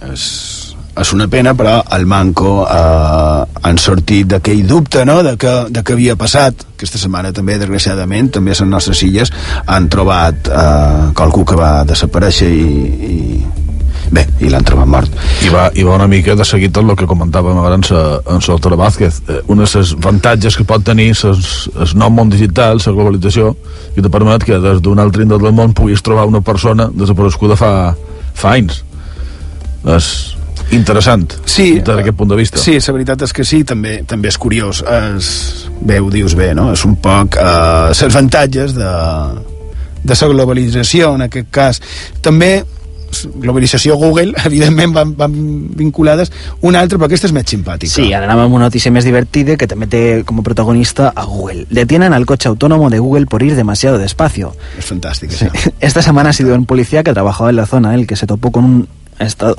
És, és una pena, però el Manco eh, han sortit d'aquell dubte no? de, que, de que havia passat. Aquesta setmana també, desgraciadament, també a les nostres illes han trobat eh, qualcú que va desaparèixer i, i bé, i l'han trobat mort. I va, I va una mica de seguir tot el que comentàvem ara en sa, en Vázquez. Eh, un dels avantatges que pot tenir el nou món digital, la globalització, que te permet que des d'un altre indret del món puguis trobar una persona desapareguda fa, fa anys. És interessant sí, des d'aquest punt de vista. Sí, la veritat és que sí, també també és curiós. És, bé, ho dius bé, no? És un poc eh, els avantatges de, de la globalització, en aquest cas. També globalització Google, evidentment van, van vinculades un altre, però aquesta és més simpàtica. Sí, ara anem amb una notícia més divertida que també té com a protagonista a Google. Detienen al coche autónomo de Google por ir demasiado despacio. És fantàstic, Sí. Esta semana ha sido un policía que trabajaba en la zona en el que se topó con un,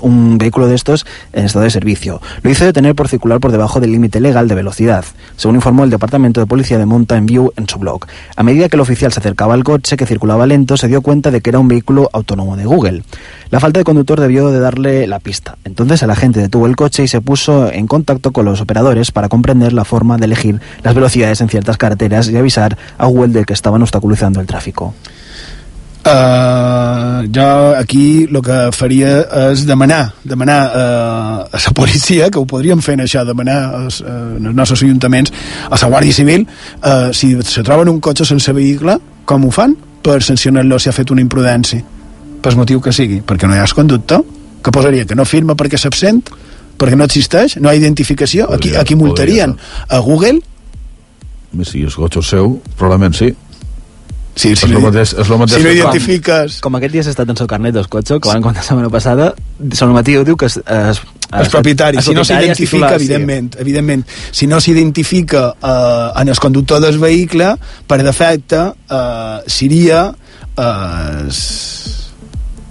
un vehículo de estos en estado de servicio. Lo hizo detener por circular por debajo del límite legal de velocidad, según informó el Departamento de Policía de Mountain View en su blog. A medida que el oficial se acercaba al coche que circulaba lento, se dio cuenta de que era un vehículo autónomo de Google. La falta de conductor debió de darle la pista. Entonces el agente detuvo el coche y se puso en contacto con los operadores para comprender la forma de elegir las velocidades en ciertas carreteras y avisar a Google de que estaban obstaculizando el tráfico. Uh, jo aquí el que faria és demanar demanar uh, a la policia que ho podríem fer en això, demanar als, uh, als nostres ajuntaments, a la Guàrdia Civil uh, si se troben un cotxe sense vehicle com ho fan? Per sancionar-lo si ha fet una imprudència. Per motiu que sigui, perquè no hi ha conductor que posaria que no firma perquè s'absent perquè no existeix, no hi ha identificació aquí, Podria- aquí multarien a Google. Si el cotxe és seu, probablement sí. Sí, és lo mateix, és lo mateix si no identifiques Com aquest dia s'ha estat en el carnet del cotxe, que van contar la setmana passada, el normatiu diu que es, es, el propietari, si no s'identifica, titular, sí. evidentment, evidentment, si no s'identifica eh, en el conductor del vehicle, per defecte eh, seria eh, es-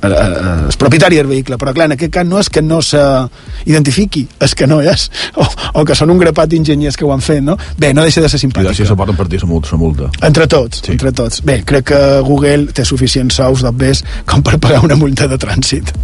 eh, eh, el propietari del vehicle, però clar, en aquest cas no és que no s'identifiqui, és que no és, o, o que són un grapat d'enginyers que ho han fet, no? Bé, no deixa de ser I simpàtic. d'així se poden partir la multa. multa. Entre tots, sí. entre tots. Bé, crec que Google té suficients sous d'obvers com per pagar una multa de trànsit.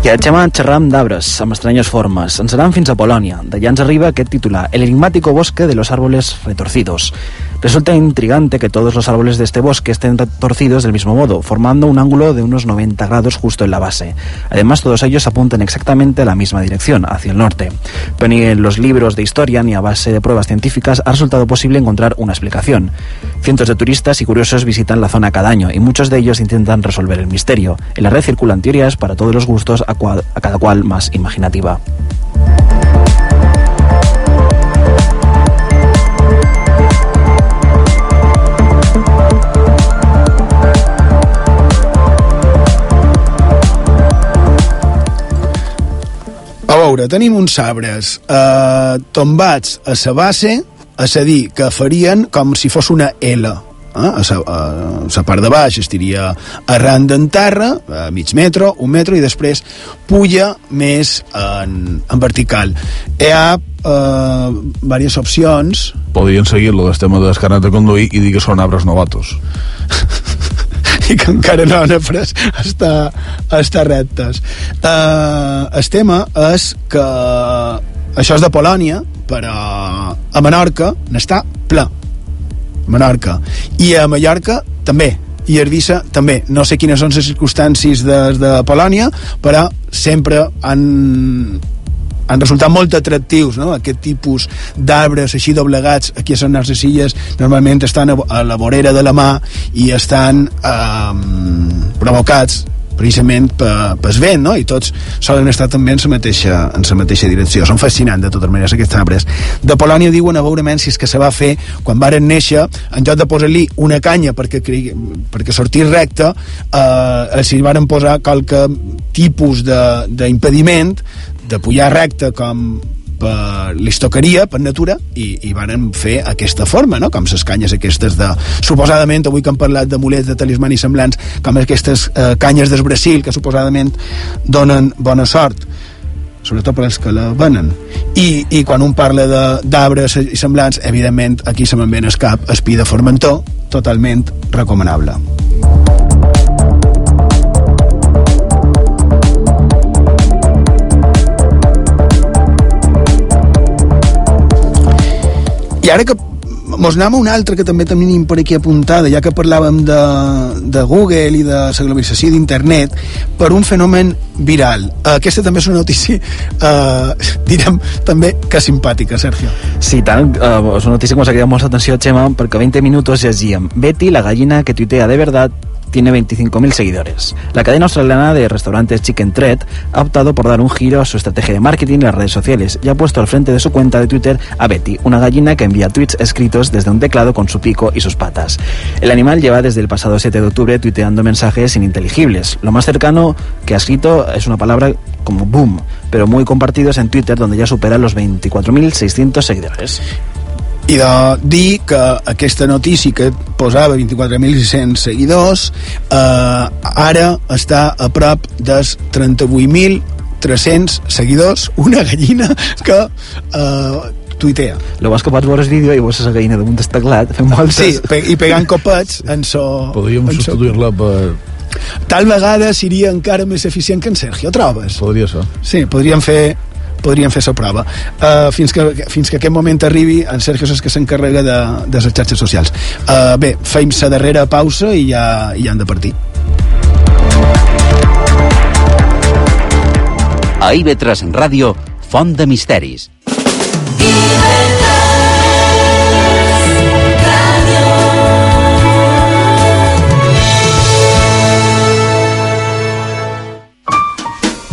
I ara xema xerram d'arbres, amb estranyes formes. Ens anem fins a Polònia. D'allà ens arriba aquest titular, El enigmático bosque de los árboles retorcidos. Resulta intrigante que todos los árboles de este bosque estén retorcidos del mismo modo, formando un ángulo de unos 90 grados justo en la base. Además, todos ellos apuntan exactamente a la misma dirección, hacia el norte. Pero ni en los libros de historia ni a base de pruebas científicas ha resultado posible encontrar una explicación. Cientos de turistas y curiosos visitan la zona cada año y muchos de ellos intentan resolver el misterio. En la red circulan teorías para todos los gustos, a cada cual más imaginativa. Veure, tenim uns sabres eh, tombats a la base, és a dir, que farien com si fos una L. Eh? A la, a la part de baix estiria arran d'en terra, a mig metre, un metre, i després puja més en, en vertical. Hi ha eh, diverses opcions Podrien seguir-lo del tema del carnet de conduir i dir que són arbres novatos. i que encara no han après a estar, a estar rectes. Uh, el tema és que això és de Polònia, però a Menorca n'està ple. Menorca. I a Mallorca també. I a Eivissa també. No sé quines són les circumstàncies de, de Polònia, però sempre han, han resultat molt atractius no? aquest tipus d'arbres així doblegats aquí a les nostres illes normalment estan a, la vorera de la mà i estan eh, provocats precisament per vent, no? i tots solen estar també en la mateixa, en la mateixa direcció. Són fascinants, de totes maneres, aquests arbres. De Polònia diuen a veure si és que se va fer quan varen néixer, en lloc de posar-li una canya perquè, perquè sortís recte, eh, s'hi varen posar qualque tipus d'impediment de, de pujar recte com per l'istoqueria, per natura, i, i van fer aquesta forma, no? com les canyes aquestes de... Suposadament, avui que hem parlat de talisman i semblants, com aquestes eh, canyes del Brasil, que suposadament donen bona sort sobretot per als que la venen. I, i quan un parla d'arbres i semblants, evidentment, aquí se me'n ve el cap espí de Formentor, totalment recomanable. Ara que mos anem a una altra que també tenim per aquí apuntada, ja que parlàvem de, de Google i de la globalització d'internet, per un fenomen viral. Aquesta també és una notícia, eh, direm, també que simpàtica, Sergio. Sí, tant, eh, és una notícia que ens ha quedat molt atenció, Xema, perquè 20 minuts llegíem Betty, la gallina que tuitea de verdad, tiene 25.000 seguidores. La cadena australiana de restaurantes Chicken Thread ha optado por dar un giro a su estrategia de marketing en las redes sociales y ha puesto al frente de su cuenta de Twitter a Betty, una gallina que envía tweets escritos desde un teclado con su pico y sus patas. El animal lleva desde el pasado 7 de octubre tuiteando mensajes ininteligibles. Lo más cercano que ha escrito es una palabra como boom, pero muy compartidos en Twitter donde ya supera los 24.600 seguidores. I de dir que aquesta notícia que posava 24.600 seguidors eh, ara està a prop dels 38.300 seguidors una gallina que eh, tuitea. Lo vas que pots veure el vídeo i veus la gallina damunt del teclat fent voltes. Sí, pe i pegant copets en so... Podríem substituir-la per... Tal vegada seria encara més eficient que en Sergio, trobes? Podria ser. Sí, podríem fer podríem fer la prova. Uh, fins, que, fins que aquest moment arribi, en Sergio és que s'encarrega de, de les xarxes socials. Uh, bé, feim la darrera pausa i ja, i ja han de partir. A IB3 Ràdio, Font de Misteris.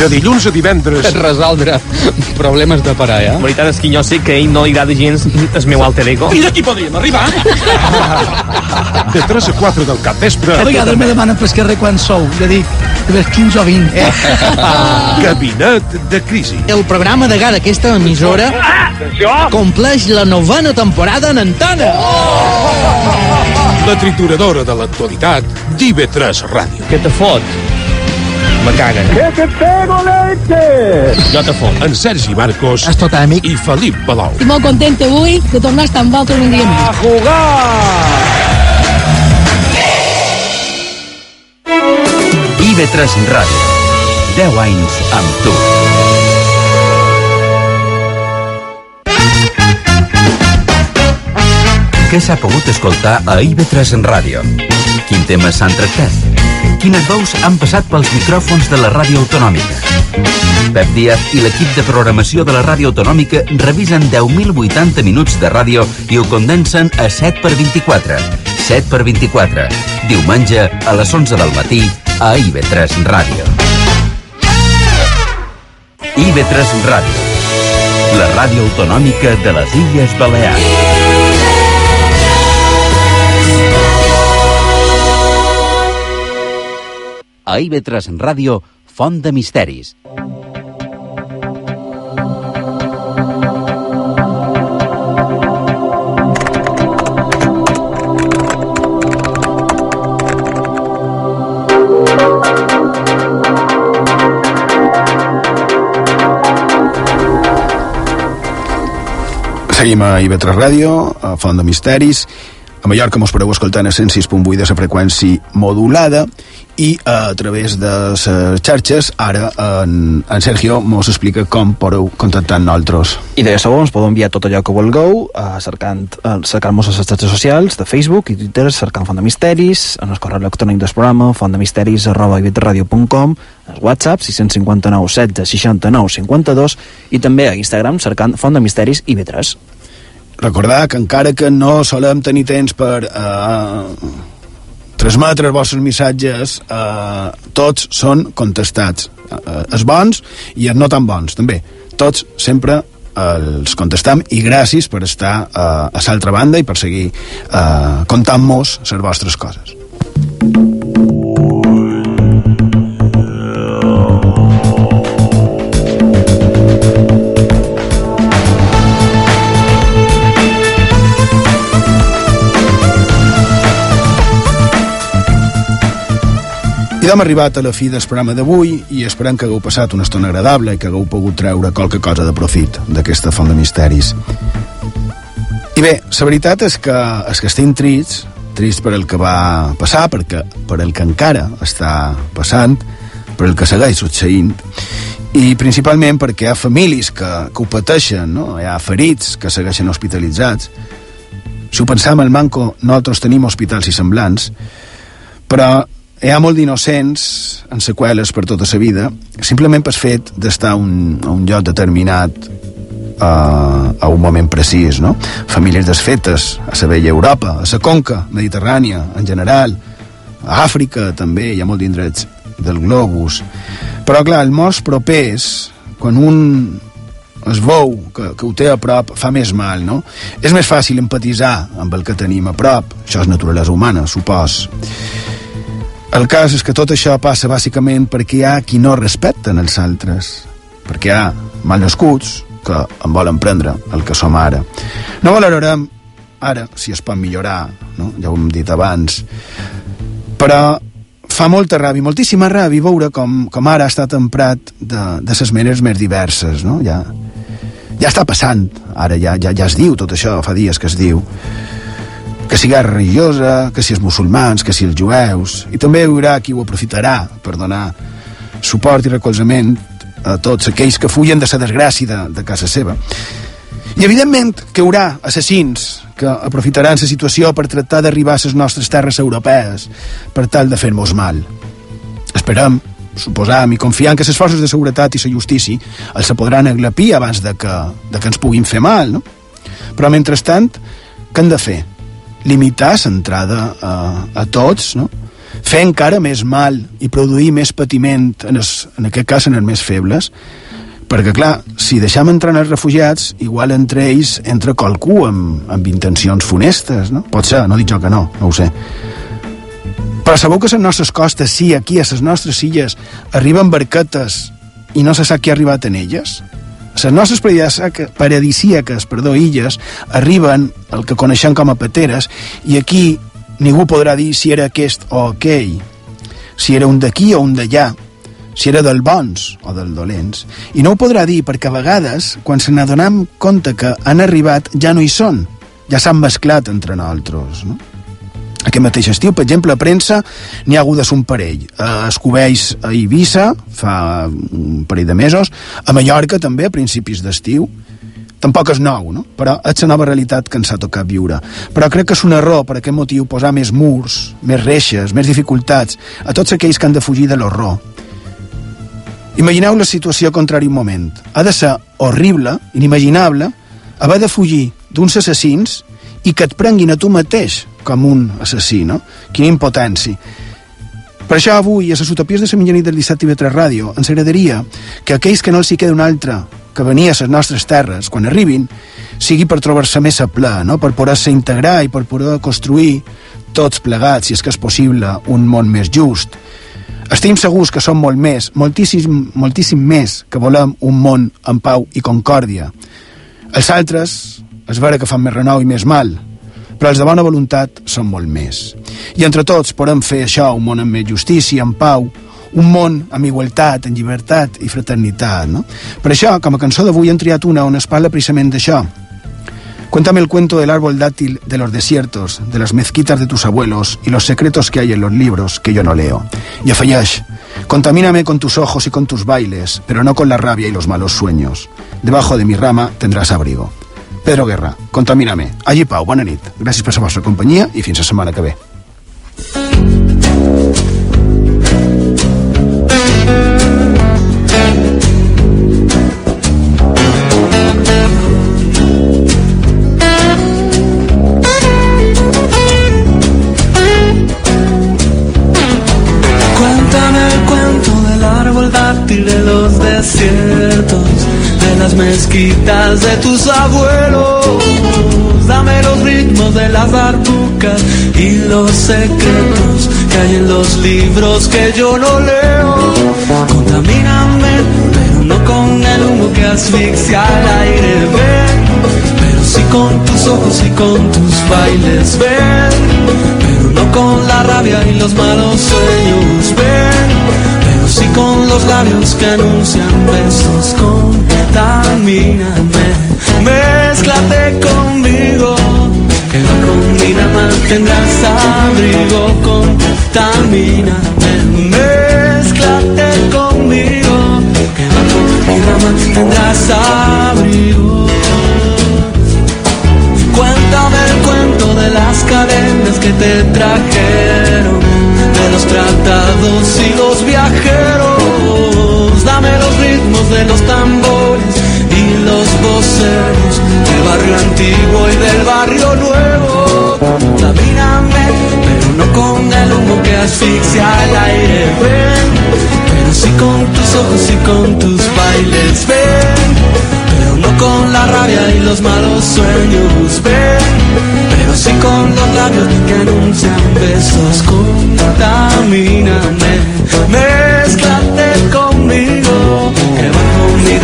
De dilluns a divendres... Resoldre problemes de parella. La veritat és que jo sé que a ell no li agrada gens el meu alter ego. I d'aquí podríem arribar. De 3 a 4 del capvespre... A vegades me demanen per esquerra quan sou. Jo dic, de ves 15 o 20. Gabinet de crisi. El programa de gara d'aquesta emissora compleix la novena temporada en antena. La trituradora de l'actualitat d'IV3 Ràdio. Què te fot? Me caguen. Que te pego leche! Jo te fot. En Sergi Marcos És tot amic. i Felip Palau. Estic molt content avui de tornar a estar amb vosaltres un dia més. A jugar! IB3 Ràdio. 10 anys amb tu. Què s'ha pogut escoltar a IB3 en ràdio? Quin tema s'han tractat? Quines veus han passat pels micròfons de la ràdio autonòmica? Pep Díaz i l'equip de programació de la ràdio autonòmica revisen 10.080 minuts de ràdio i ho condensen a 7 per 24. 7 per 24. Diumenge a les 11 del matí a IB3 Ràdio. IB3 Ràdio. La ràdio autonòmica de les Illes Balears. A IB3 Ràdio, Font de Misteris. Seguim a IB3 Ràdio, a Font de Misteris. A Mallorca mos podeu escoltar a 106.8 de la freqüència modulada i a través de les xarxes ara en, en Sergio mos explica com podeu contactar amb nosaltres. I de segon ens podeu enviar tot allò que vulgueu eh, cercant, eh, cercant-nos a les xarxes socials de Facebook i Twitter cercant Font de Misteris en el correu electrònic del programa fontdemisteris arroba ivetradio.com el WhatsApp 659 16 69 52 i també a Instagram cercant Font de Misteris i Vetres. Recordar que encara que no solem tenir temps per eh, transmetre els vostres missatges, eh, tots són contestats. Eh, els bons i els no tan bons, també. Tots sempre els contestam i gràcies per estar eh, a l'altra banda i per seguir eh, contant-nos les vostres coses. I hem arribat a la fi del programa d'avui i esperem que hagueu passat una estona agradable i que hagueu pogut treure qualque cosa de profit d'aquesta font de misteris. I bé, la veritat és que, és que estem trist, trist per el que va passar, perquè, per el que encara està passant, per el que segueix succeint, i principalment perquè hi ha famílies que, que ho pateixen, no? hi ha ferits que segueixen hospitalitzats. Si ho pensam al Manco, nosaltres tenim hospitals i semblants, però hi ha molt d'innocents en seqüeles per tota la vida simplement per fet d'estar un, a un lloc determinat uh, a un moment precís no? famílies desfetes a la vella Europa, a la conca mediterrània en general, a Àfrica també hi ha molt d'indrets del globus però clar, els morts propers quan un es veu que, que ho té a prop fa més mal, no? És més fàcil empatitzar amb el que tenim a prop, això és naturalesa humana, supos. El cas és que tot això passa bàsicament perquè hi ha qui no respecten els altres, perquè hi ha malnascuts que en volen prendre el que som ara. No valorarem ara si es pot millorar, no? ja ho hem dit abans, però fa molta ràbia, moltíssima ràbia veure com, com ara ha estat emprat de, de ses maneres més diverses, no? Ja, ja està passant, ara ja, ja, ja es diu tot això, fa dies que es diu que si guerra religiosa, que si els musulmans, que si els jueus, i també hi haurà qui ho aprofitarà per donar suport i recolzament a tots aquells que fugen de la desgràcia de, de casa seva. I evidentment que hi haurà assassins que aprofitaran la situació per tractar d'arribar a les nostres terres europees per tal de fer-nos mal. Esperem, suposam i confiant que les forces de seguretat i la justícia els se podran aglapir abans de que, de que ens puguin fer mal, no? Però, mentrestant, què hem de fer? Limitar l'entrada a, a tots, no? fer encara més mal i produir més patiment, en, es, en aquest cas en els més febles, perquè, clar, si deixem entrar els refugiats, igual entre ells entra qualcú amb, amb intencions funestes, no? Pot ser, no dic jo que no, no ho sé. Però sabeu que a les nostres costes, sí, aquí, a les nostres illes, arriben barquetes i no se sap qui ha arribat en elles? Les nostres paradisíaques perdó, illes arriben el que coneixem com a pateres i aquí ningú podrà dir si era aquest o aquell, si era un d'aquí o un d'allà, si era del bons o del dolents. I no ho podrà dir perquè a vegades, quan se n'adonem compte que han arribat, ja no hi són, ja s'han mesclat entre nosaltres. No? Aquest mateix estiu, per exemple, a premsa n'hi ha hagut un parell. A Escobells, a Eivissa, fa un parell de mesos, a Mallorca també, a principis d'estiu, tampoc és nou, no? però és la nova realitat que ens ha tocat viure. Però crec que és un error per aquest motiu posar més murs, més reixes, més dificultats a tots aquells que han de fugir de l'horror. Imagineu la situació contrari un moment. Ha de ser horrible, inimaginable, haver de fugir d'uns assassins i que et prenguin a tu mateix com un assassí, no? Quina impotència. Per això avui, a les utopies de la mitjanit del 17 TV3 Ràdio, ens agradaria que aquells que no els hi queda un altre que venia a les nostres terres, quan arribin, sigui per trobar-se més a ple, no? per poder-se integrar i per poder construir tots plegats, si és que és possible, un món més just. Estim segurs que som molt més, moltíssim, moltíssim més, que volem un món en pau i concòrdia. Els altres, és vera que fan més renou i més mal, però els de bona voluntat són molt més. I entre tots podem fer això, un món amb més justícia, en pau, un món amb igualtat, en llibertat i fraternitat. No? Per això, com a cançó d'avui, hem triat una on es parla precisament d'això. Cuéntame el cuento del árbol dátil, de los desiertos, de las mezquitas de tus abuelos y los secretos que hay en los libros que yo no leo. Y Afayash, contamíname con tus ojos y con tus bailes, pero no con la rabia y los malos sueños. Debajo de mi rama tendrás abrigo. Pedro Guerra, contamíname. Allí Pau, bona nit. Gràcies per la vostra companyia i fins la setmana que ve. Cuéntame el cuento del árbol dátil de los desiertos, las mezquitas de tus abuelos. Dame los ritmos de las barbucas y los secretos que hay en los libros que yo no leo. Contamíname, pero no con el humo que asfixia al aire. Ven, pero sí con tus ojos y con tus bailes. Ven, pero no con la rabia y los malos sueños. Los labios que anuncian besos. Contamíname, mézclate conmigo. Que bajo mi rama tendrás abrigo. Contamíname, mézclate conmigo. Que bajo mi rama tendrás abrigo. Cuéntame el cuento de las cadenas que te trajeron, de los tratados y los viajeros. De los tambores y los voceros del barrio antiguo y del barrio nuevo. Contamíname, pero no con el humo que asfixia el aire. Ven, pero sí con tus ojos y con tus bailes. Ven pero no con la rabia y los malos sueños. Ven, pero sí con los labios que anuncian besos. Contamíname, mézclate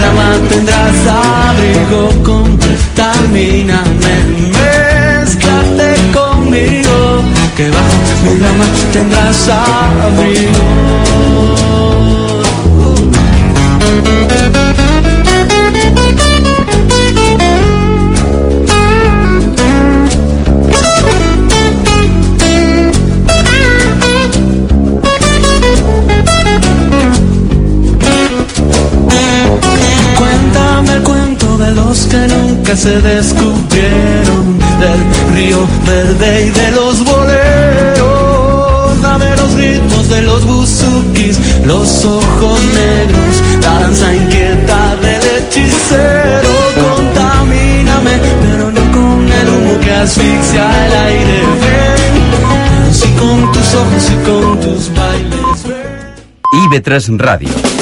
bajo mi rama tendrás abrigo. Contamíname, mézclate conmigo, que bajo mi rama tendrás abrigo. Que se descubrieron, del río verde y de los boleros. Dame los ritmos de los buzukis, los ojos negros, la danza inquieta del hechicero. Contamíname, pero no con el humo que asfixia el aire. Ven, sí con tus ojos y con tus bailes. IB3 Ràdio.